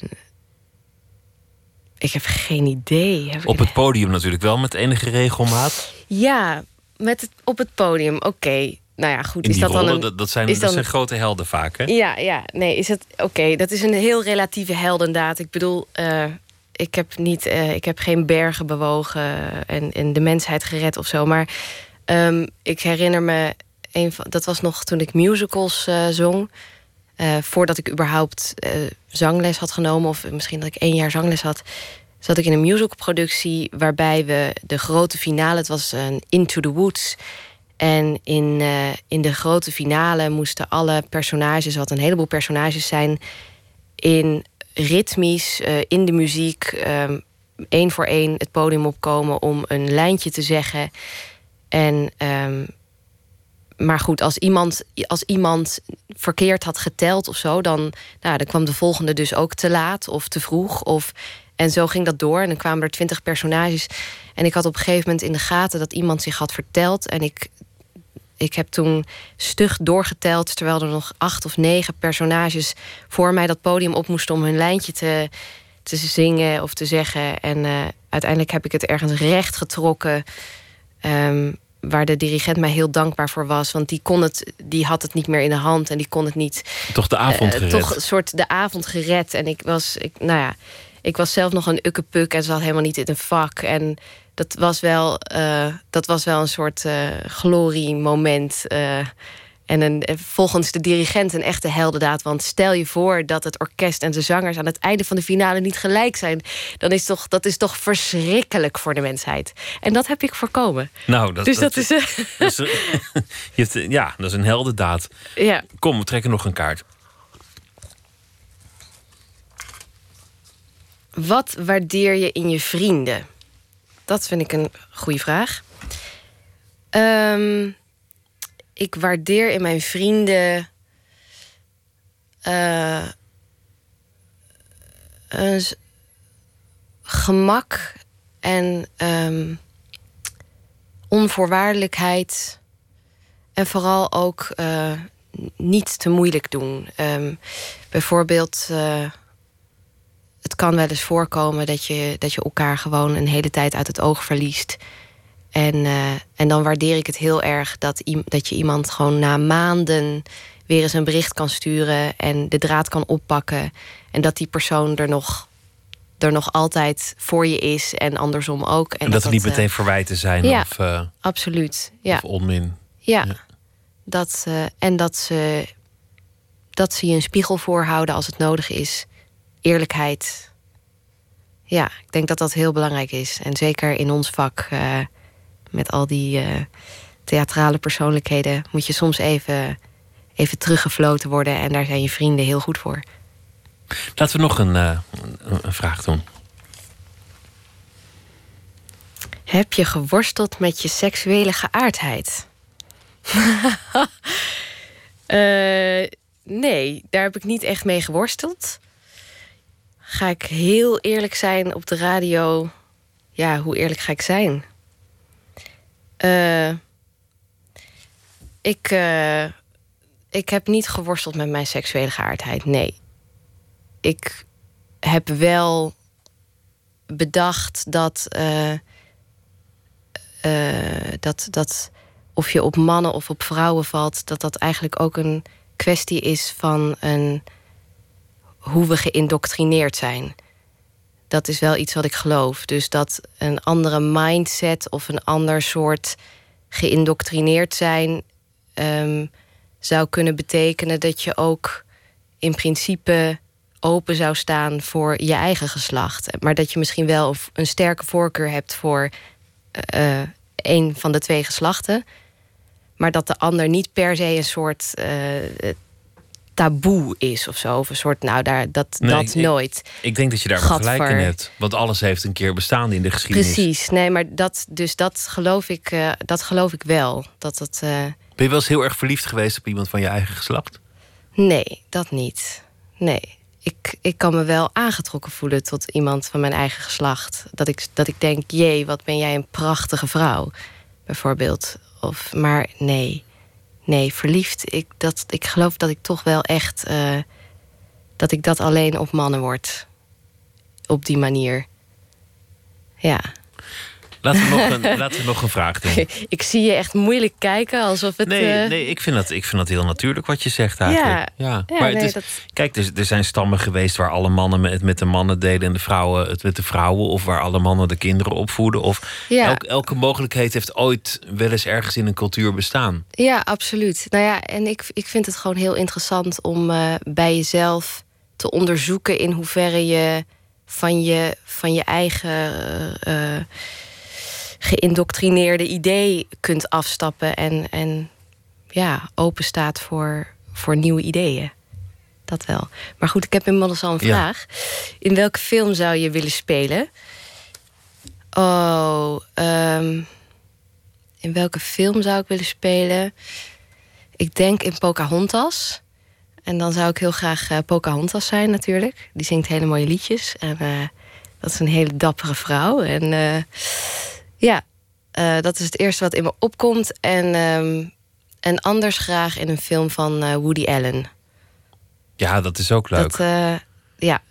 S20: ik heb geen idee. Heb
S1: op het podium natuurlijk wel, met enige regelmaat?
S20: Ja, met het, op het podium, oké. Okay. Nou ja, goed.
S1: In
S20: is dat
S1: rollen,
S20: dan een,
S1: dat, dat zijn,
S20: is
S1: dat
S20: dan,
S1: zijn grote helden vaak, hè?
S20: Ja, ja. Nee, is het... Oké, okay, dat is een heel relatieve heldendaad. Ik bedoel, uh, ik, heb niet, uh, ik heb geen bergen bewogen en, en de mensheid gered of zo. Maar um, ik herinner me... Een van, dat was nog toen ik musicals uh, zong. voordat ik überhaupt zangles had genomen... of misschien dat ik één jaar zangles had... zat ik in een musicalproductie... waarbij we de grote finale... het was een Into the Woods... En in, eh, in de grote finale moesten alle personages, wat een heleboel personages zijn, in ritmisch, eh, in de muziek, ehm, één voor één het podium opkomen om een lijntje te zeggen. En, ehm, maar goed, als iemand, als iemand verkeerd had geteld of zo, dan, nou, dan kwam de volgende dus ook te laat of te vroeg. Of, en zo ging dat door. En dan kwamen er twintig personages. En ik had op een gegeven moment in de gaten dat iemand zich had verteld. En ik, ik heb toen stug doorgeteld, terwijl er nog acht of negen personages voor mij dat podium op moesten om hun lijntje te, te zingen of te zeggen. En eh, uiteindelijk heb ik het ergens recht getrokken. ehm, waar de dirigent mij heel dankbaar voor was. Want die, kon het, die had het niet meer in de hand en die kon het niet.
S1: Toch de avond
S20: eh,
S1: gered.
S20: toch een soort de avond gered. En ik was, ik, nou ja, ik was zelf nog een ukkepuk en zat helemaal niet in een vak. En dat was wel, eh, dat was wel een soort eh gloriemoment. eh, en een, volgens de dirigent een echte heldendaad. Want stel je voor dat het orkest en de zangers aan het einde van de finale niet gelijk zijn. Dan is toch, dat is toch verschrikkelijk voor de mensheid. En dat heb ik voorkomen.
S1: Nou, dat,
S20: dus dat, is.
S1: dat is, je hebt, ja, dat is een heldendaad.
S20: ja.
S1: Kom, we trekken nog een kaart.
S20: Wat waardeer je in je vrienden? Dat vind ik een goede vraag. Ehm, ik waardeer in mijn vrienden. eh, een gemak en ehm, onvoorwaardelijkheid. En vooral ook eh, niet te moeilijk doen. Ehm, bijvoorbeeld. eh, het kan wel eens voorkomen dat je, dat je elkaar gewoon een hele tijd uit het oog verliest. En, eh, en dan waardeer ik het heel erg dat, dat je iemand gewoon na maanden weer eens een bericht kan sturen en de draad kan oppakken. En dat die persoon er nog, er nog altijd voor je is en andersom ook.
S1: En, dat er niet
S20: eh,
S1: meteen verwijten zijn
S20: ja,
S1: of, eh,
S20: absoluut. Ja.
S1: of onmin.
S20: Ja. Dat, en dat ze, dat ze je een spiegel voorhouden als het nodig is. Eerlijkheid. Ja, ik denk dat dat heel belangrijk is. En zeker in ons vak, eh, met al die eh, theatrale persoonlijkheden, moet je soms even, even teruggefloten worden. En daar zijn je vrienden heel goed voor.
S1: Laten we nog een, eh, een, vraag doen.
S20: Heb je geworsteld met je seksuele geaardheid? Eh, nee, daar heb ik niet echt mee geworsteld. Ga ik heel eerlijk zijn op de radio? Ja, hoe eerlijk ga ik zijn? Eh, ik, eh, ik heb niet geworsteld met mijn seksuele geaardheid, nee. Ik heb wel bedacht dat, eh, dat, dat of je op mannen of op vrouwen valt, dat dat eigenlijk ook een kwestie is van een, hoe we geïndoctrineerd zijn. Dat is wel iets wat ik geloof. Dus dat een andere mindset of een ander soort geïndoctrineerd zijn ehm, zou kunnen betekenen dat je ook in principe open zou staan voor je eigen geslacht. Maar dat je misschien wel een sterke voorkeur hebt voor eh, een van de twee geslachten. Maar dat de ander niet per se een soort eh, taboe is of zo. Of een soort, nou, daar, dat,
S1: Nee,
S20: dat
S1: ik-
S20: nooit.
S1: Ik denk dat je daar gelijk in hebt. Want alles heeft een keer bestaan in de geschiedenis.
S20: Precies, nee, maar dat, dus dat geloof ik, eh, dat geloof ik wel. Dat het, eh,
S1: Ben je wel eens heel erg verliefd geweest op iemand van je eigen geslacht?
S20: nee, dat niet. Nee. Ik, ik kan me wel aangetrokken voelen tot iemand van mijn eigen geslacht. Dat ik, dat ik denk, jee, wat ben jij een prachtige vrouw, bijvoorbeeld. Of, maar nee, nee, verliefd. Ik, dat, ik geloof dat ik toch wel echt, eh, dat ik dat alleen op mannen word. Op die manier. Ja.
S1: Laten we nog een, laten we nog een vraag doen.
S20: ik zie je echt moeilijk kijken, alsof het...
S1: Nee,
S20: eh,
S1: nee ik, vind dat, ik vind dat heel natuurlijk wat je zegt eigenlijk.
S20: Ja, ja,
S1: maar het is,
S20: dat-
S1: Kijk, er, er zijn stammen geweest waar alle mannen het met de mannen deden... en de vrouwen het met de vrouwen. Of waar alle mannen de kinderen opvoeden. Of
S20: Ja.
S1: elk- elke mogelijkheid heeft ooit wel eens ergens in een cultuur bestaan.
S20: Ja, absoluut. Nou ja, en ik, ik vind het gewoon heel interessant om eh, bij jezelf te onderzoeken in hoeverre je van je, van je eigen eh, geïndoctrineerde idee kunt afstappen en, en ja, open staat voor, voor nieuwe ideeën. Dat wel. Maar goed, ik heb inmiddels al een
S1: Ja.
S20: vraag. In welke film zou je willen spelen? Oh, ehm, in welke film zou ik willen spelen? Ik denk in Pocahontas. En dan zou ik heel graag eh, Pocahontas zijn natuurlijk. Die zingt hele mooie liedjes. En eh, dat is een hele dappere vrouw. En eh, ja, eh, dat is het eerste wat in me opkomt. En, ehm, en anders graag in een film van eh, Woody Allen.
S1: Ja, dat is ook leuk.
S20: Dat, eh, ja.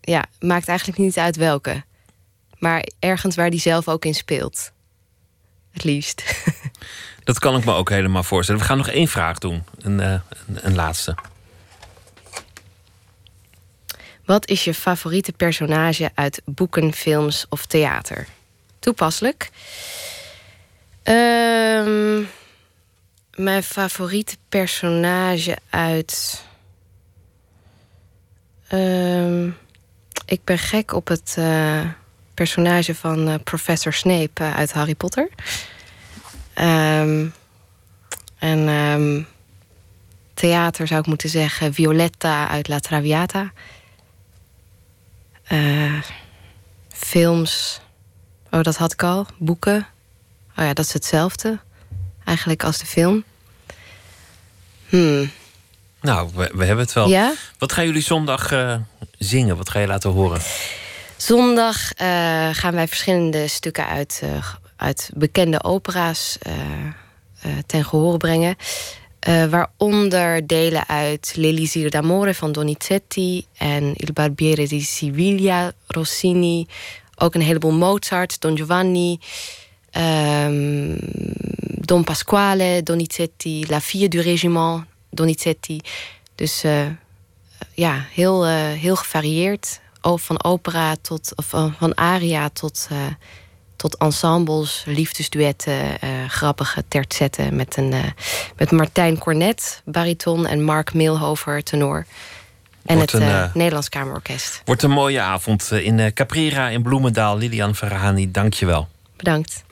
S20: ja, maakt eigenlijk niet uit welke. Maar ergens waar die zelf ook in speelt. Het liefst.
S1: Dat kan ik me ook helemaal voorstellen. We gaan nog één vraag doen. Een, een, een laatste.
S20: Wat is je favoriete personage uit boeken, films of theater? Toepasselijk. Ehm, mijn favoriete personage uit. Ehm, ik ben gek op het eh, personage van eh, Professor Snape eh, uit Harry Potter. Ehm, en theater zou ik moeten zeggen Violetta uit La Traviata. Films. Oh, dat had ik al. Boeken. Oh ja, dat is hetzelfde. Eigenlijk als de film. Hmm.
S1: Nou, we, we hebben het wel.
S20: Ja?
S1: Wat gaan jullie zondag eh, zingen? Wat ga je laten horen?
S20: Zondag eh, gaan wij verschillende stukken uit, eh, uit bekende opera's ten gehore brengen. Waaronder delen uit L'Elisir d'Amore van Donizetti en Il Barbiere di Siviglia, Rossini. Ook een heleboel Mozart, Don Giovanni, ehm, Don Pasquale, Donizetti, La Fille du Régiment, Donizetti. Dus eh, ja, heel, eh, heel gevarieerd. Van opera tot, of van, van aria tot, eh, tot ensembles, liefdesduetten, eh, grappige tertzetten met, een, eh, met Martijn Cornet, bariton en Mark Milhover, tenor. En
S1: Wordt
S20: het
S1: een,
S20: eh,
S1: eh,
S20: Nederlands Kamerorkest.
S1: Wordt een mooie avond eh, in Caprera in Bloemendaal. Lilian Verhani, dank je wel.
S20: Bedankt.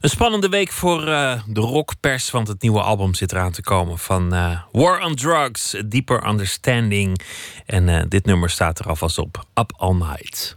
S1: Een spannende week voor de rockpers, want het nieuwe album zit eraan te komen van War on Drugs, A Deeper Understanding. En dit nummer staat er alvast op, Up All Night.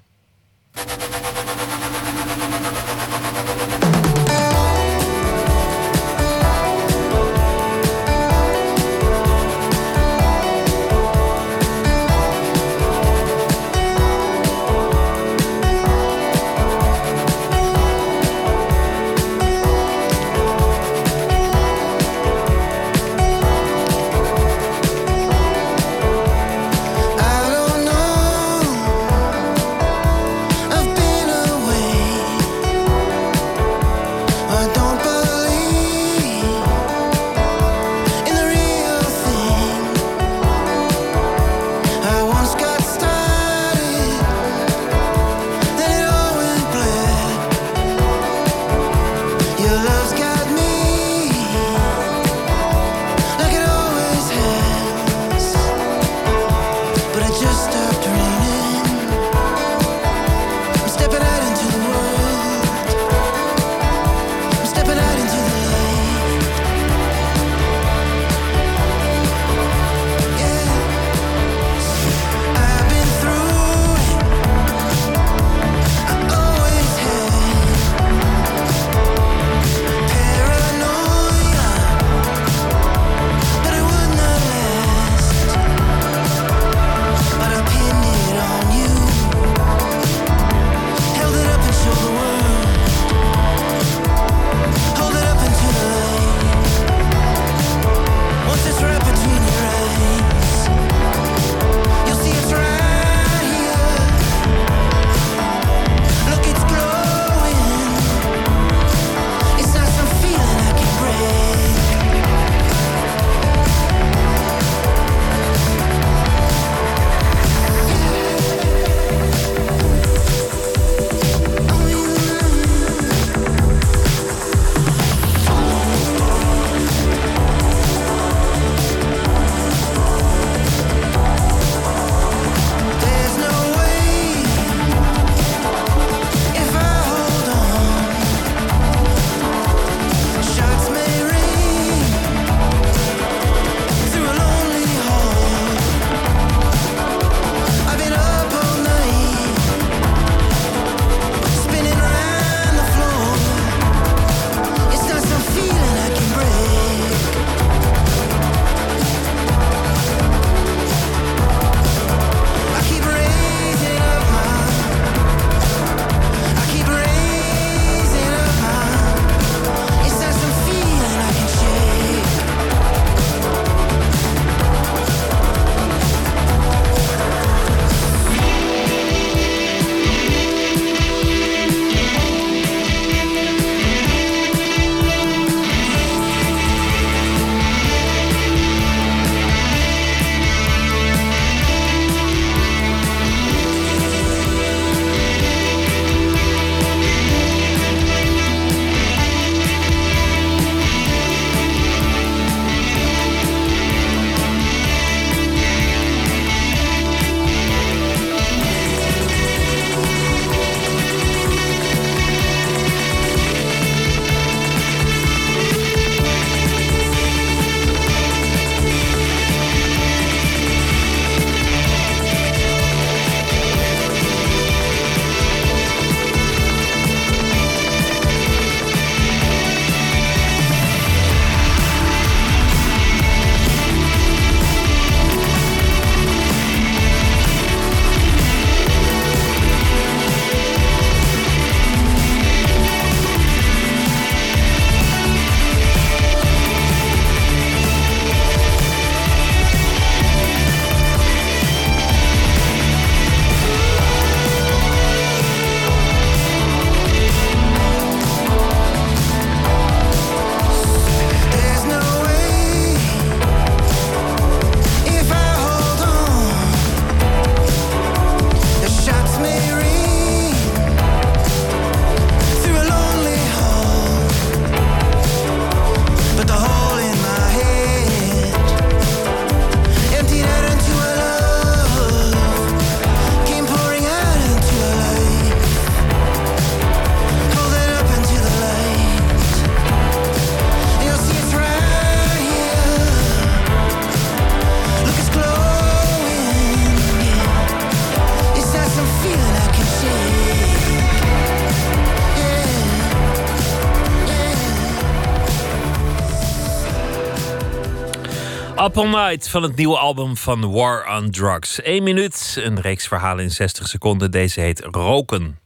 S1: All Night van het nieuwe album van War on Drugs. Eén minuut, een reeks verhalen in 60 seconden. Deze heet Roken.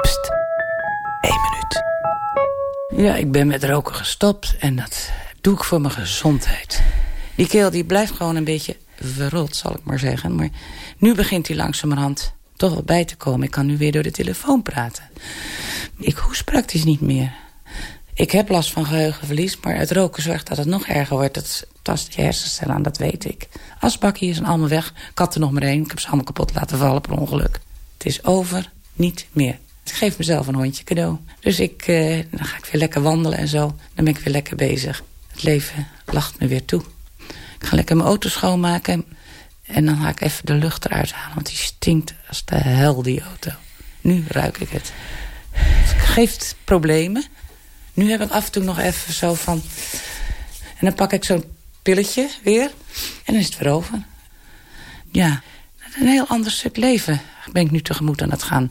S21: Pst, één minuut. Ja, ik ben met roken gestopt en dat doe ik voor mijn gezondheid. Die keel die blijft gewoon een beetje verrot, zal ik maar zeggen. Maar nu begint hij langzamerhand toch wel bij te komen. Ik kan nu weer door de telefoon praten. Ik hoest praktisch niet meer. Ik heb last van geheugenverlies, maar het roken zorgt dat het nog erger wordt. Het tast je hersencellen aan, dat weet ik. Asbakjes zijn allemaal weg. Er nog maar één. Ik heb ze allemaal kapot laten vallen per ongeluk. Het is over, niet meer. Ik geef mezelf een hondje cadeau. Dus ik, eh, dan ga ik weer lekker wandelen en zo. Dan ben ik weer lekker bezig. Het leven lacht me weer toe. Ik ga lekker mijn auto schoonmaken. En dan ga ik even de lucht eruit halen. Want die stinkt als de hel, die auto. Nu ruik ik het. Het geeft problemen. Nu heb ik af en toe nog even zo van... En dan pak ik zo'n pilletje weer. En dan is het weer over. Ja, een heel ander stuk leven ben ik nu tegemoet aan het gaan.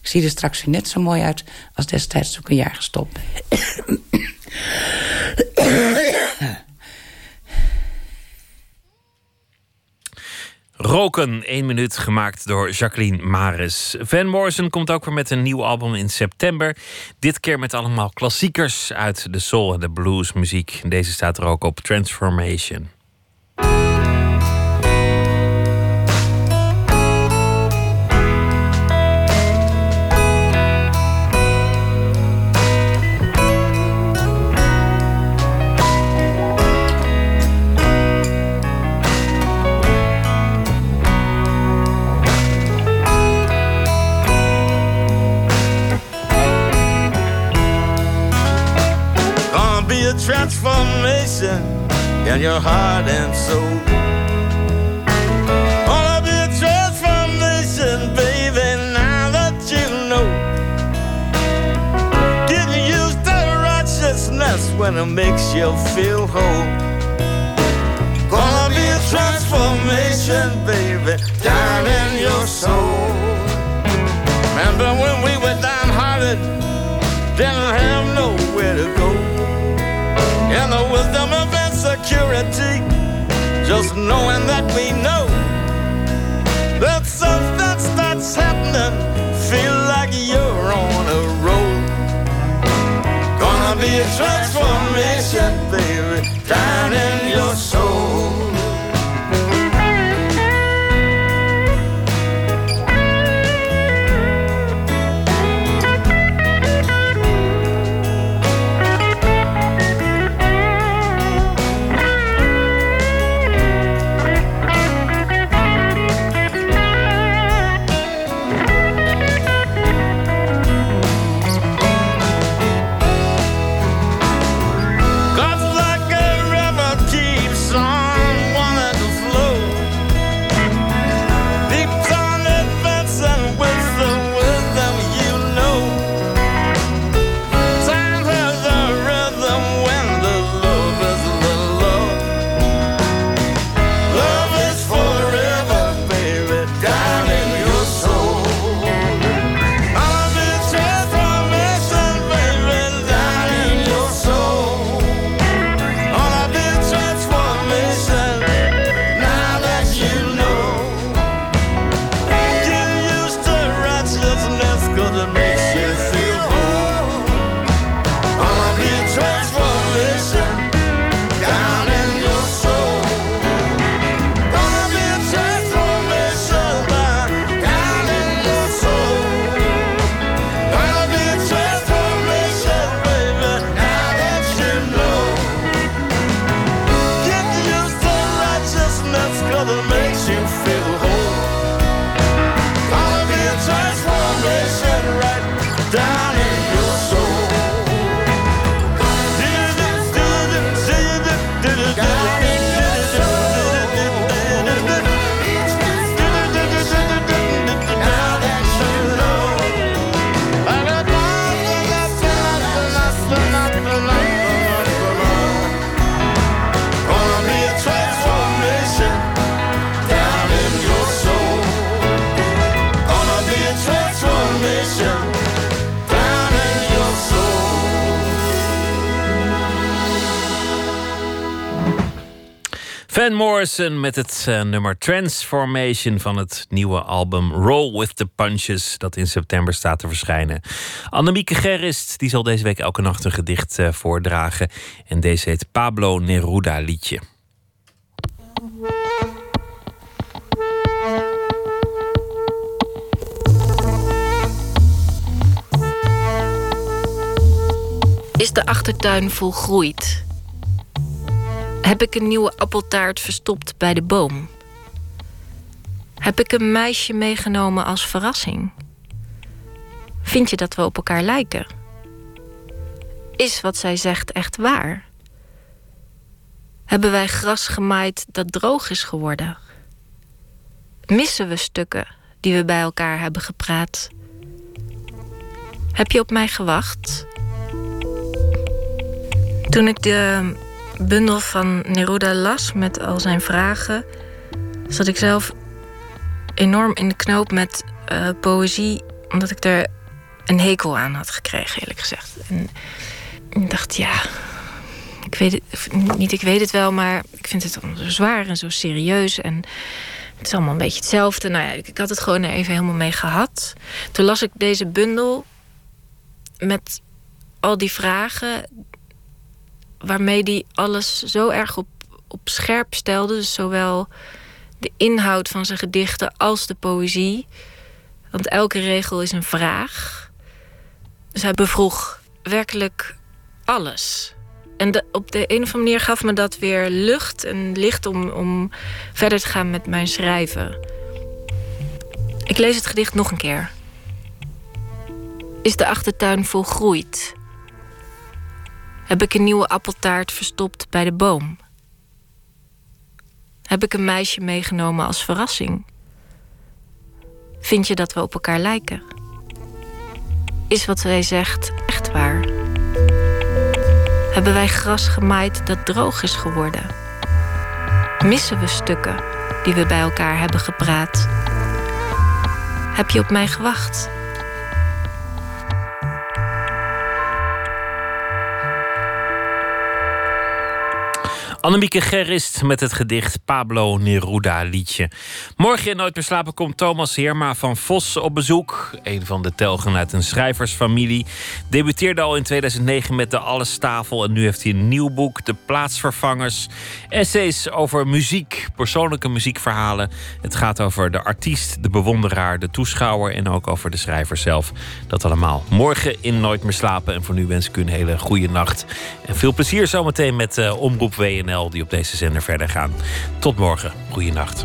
S21: Ik zie er straks weer net zo mooi uit als destijds toen ik een jaar gestopt ben.
S1: Roken, één minuut, gemaakt door Jacqueline Maris. Van Morrison komt ook weer met een nieuw album in september. Dit keer met allemaal klassiekers uit de soul- en de bluesmuziek. Deze staat er ook op Transformation.
S22: Your heart knowing that we know that something starts happening, feel like you're on a roll. Gonna be a transformation,
S1: Van Morrison met het uh, nummer Transformation van het nieuwe album Roll with the Punches, dat in september staat te verschijnen. Annemieke Gerrist die zal deze week elke nacht een gedicht uh, voordragen. En deze heet Pablo Neruda liedje.
S23: Is de achtertuin volgroeid? Heb ik een nieuwe appeltaart verstopt bij de boom? Heb ik een meisje meegenomen als verrassing? Vind je dat we op elkaar lijken? Is wat zij zegt echt waar? Hebben wij gras gemaaid dat droog is geworden? Missen we stukken die we bij elkaar hebben gepraat? Heb je op mij gewacht? Toen ik de bundel van Neruda las met al zijn vragen, zat ik zelf enorm in de knoop met uh, poëzie, omdat ik er een hekel aan had gekregen, eerlijk gezegd. En ik dacht, ja, ik weet het niet, ik weet het wel, maar ik vind het zo zwaar en zo serieus. En het is allemaal een beetje hetzelfde. Nou ja, ik had het gewoon er even helemaal mee gehad. Toen las ik deze bundel met al die vragen waarmee hij alles zo erg op, op scherp stelde. Dus zowel de inhoud van zijn gedichten als de poëzie. Want elke regel is een vraag. Dus hij bevroeg werkelijk alles. En op de een of andere manier gaf me dat weer lucht en licht om, om verder te gaan met mijn schrijven. Ik lees het gedicht nog een keer. Is de achtertuin volgroeid? Heb ik een nieuwe appeltaart verstopt bij de boom? Heb ik een meisje meegenomen als verrassing? Vind je dat we op elkaar lijken? Is wat zij zegt echt waar? Hebben wij gras gemaaid dat droog is geworden? Missen we stukken die we bij elkaar hebben gepraat? Heb je op mij gewacht?
S1: Annemieke Gerrist met het gedicht Pablo Neruda liedje. Morgen in Nooit meer slapen komt Thomas Heerma van Vos op bezoek. Een van de telgen uit een schrijversfamilie. Debuteerde al in 2009 met de Allestafel. En nu heeft hij een nieuw boek, De Plaatsvervangers. Essays over muziek, persoonlijke muziekverhalen. Het gaat over de artiest, de bewonderaar, de toeschouwer... en ook over de schrijver zelf. Dat allemaal morgen in Nooit meer slapen. En voor nu wens ik u een hele goede nacht. En veel plezier zometeen met uh, Omroep WNL die op deze zender verder gaan. Tot morgen. Goeienacht.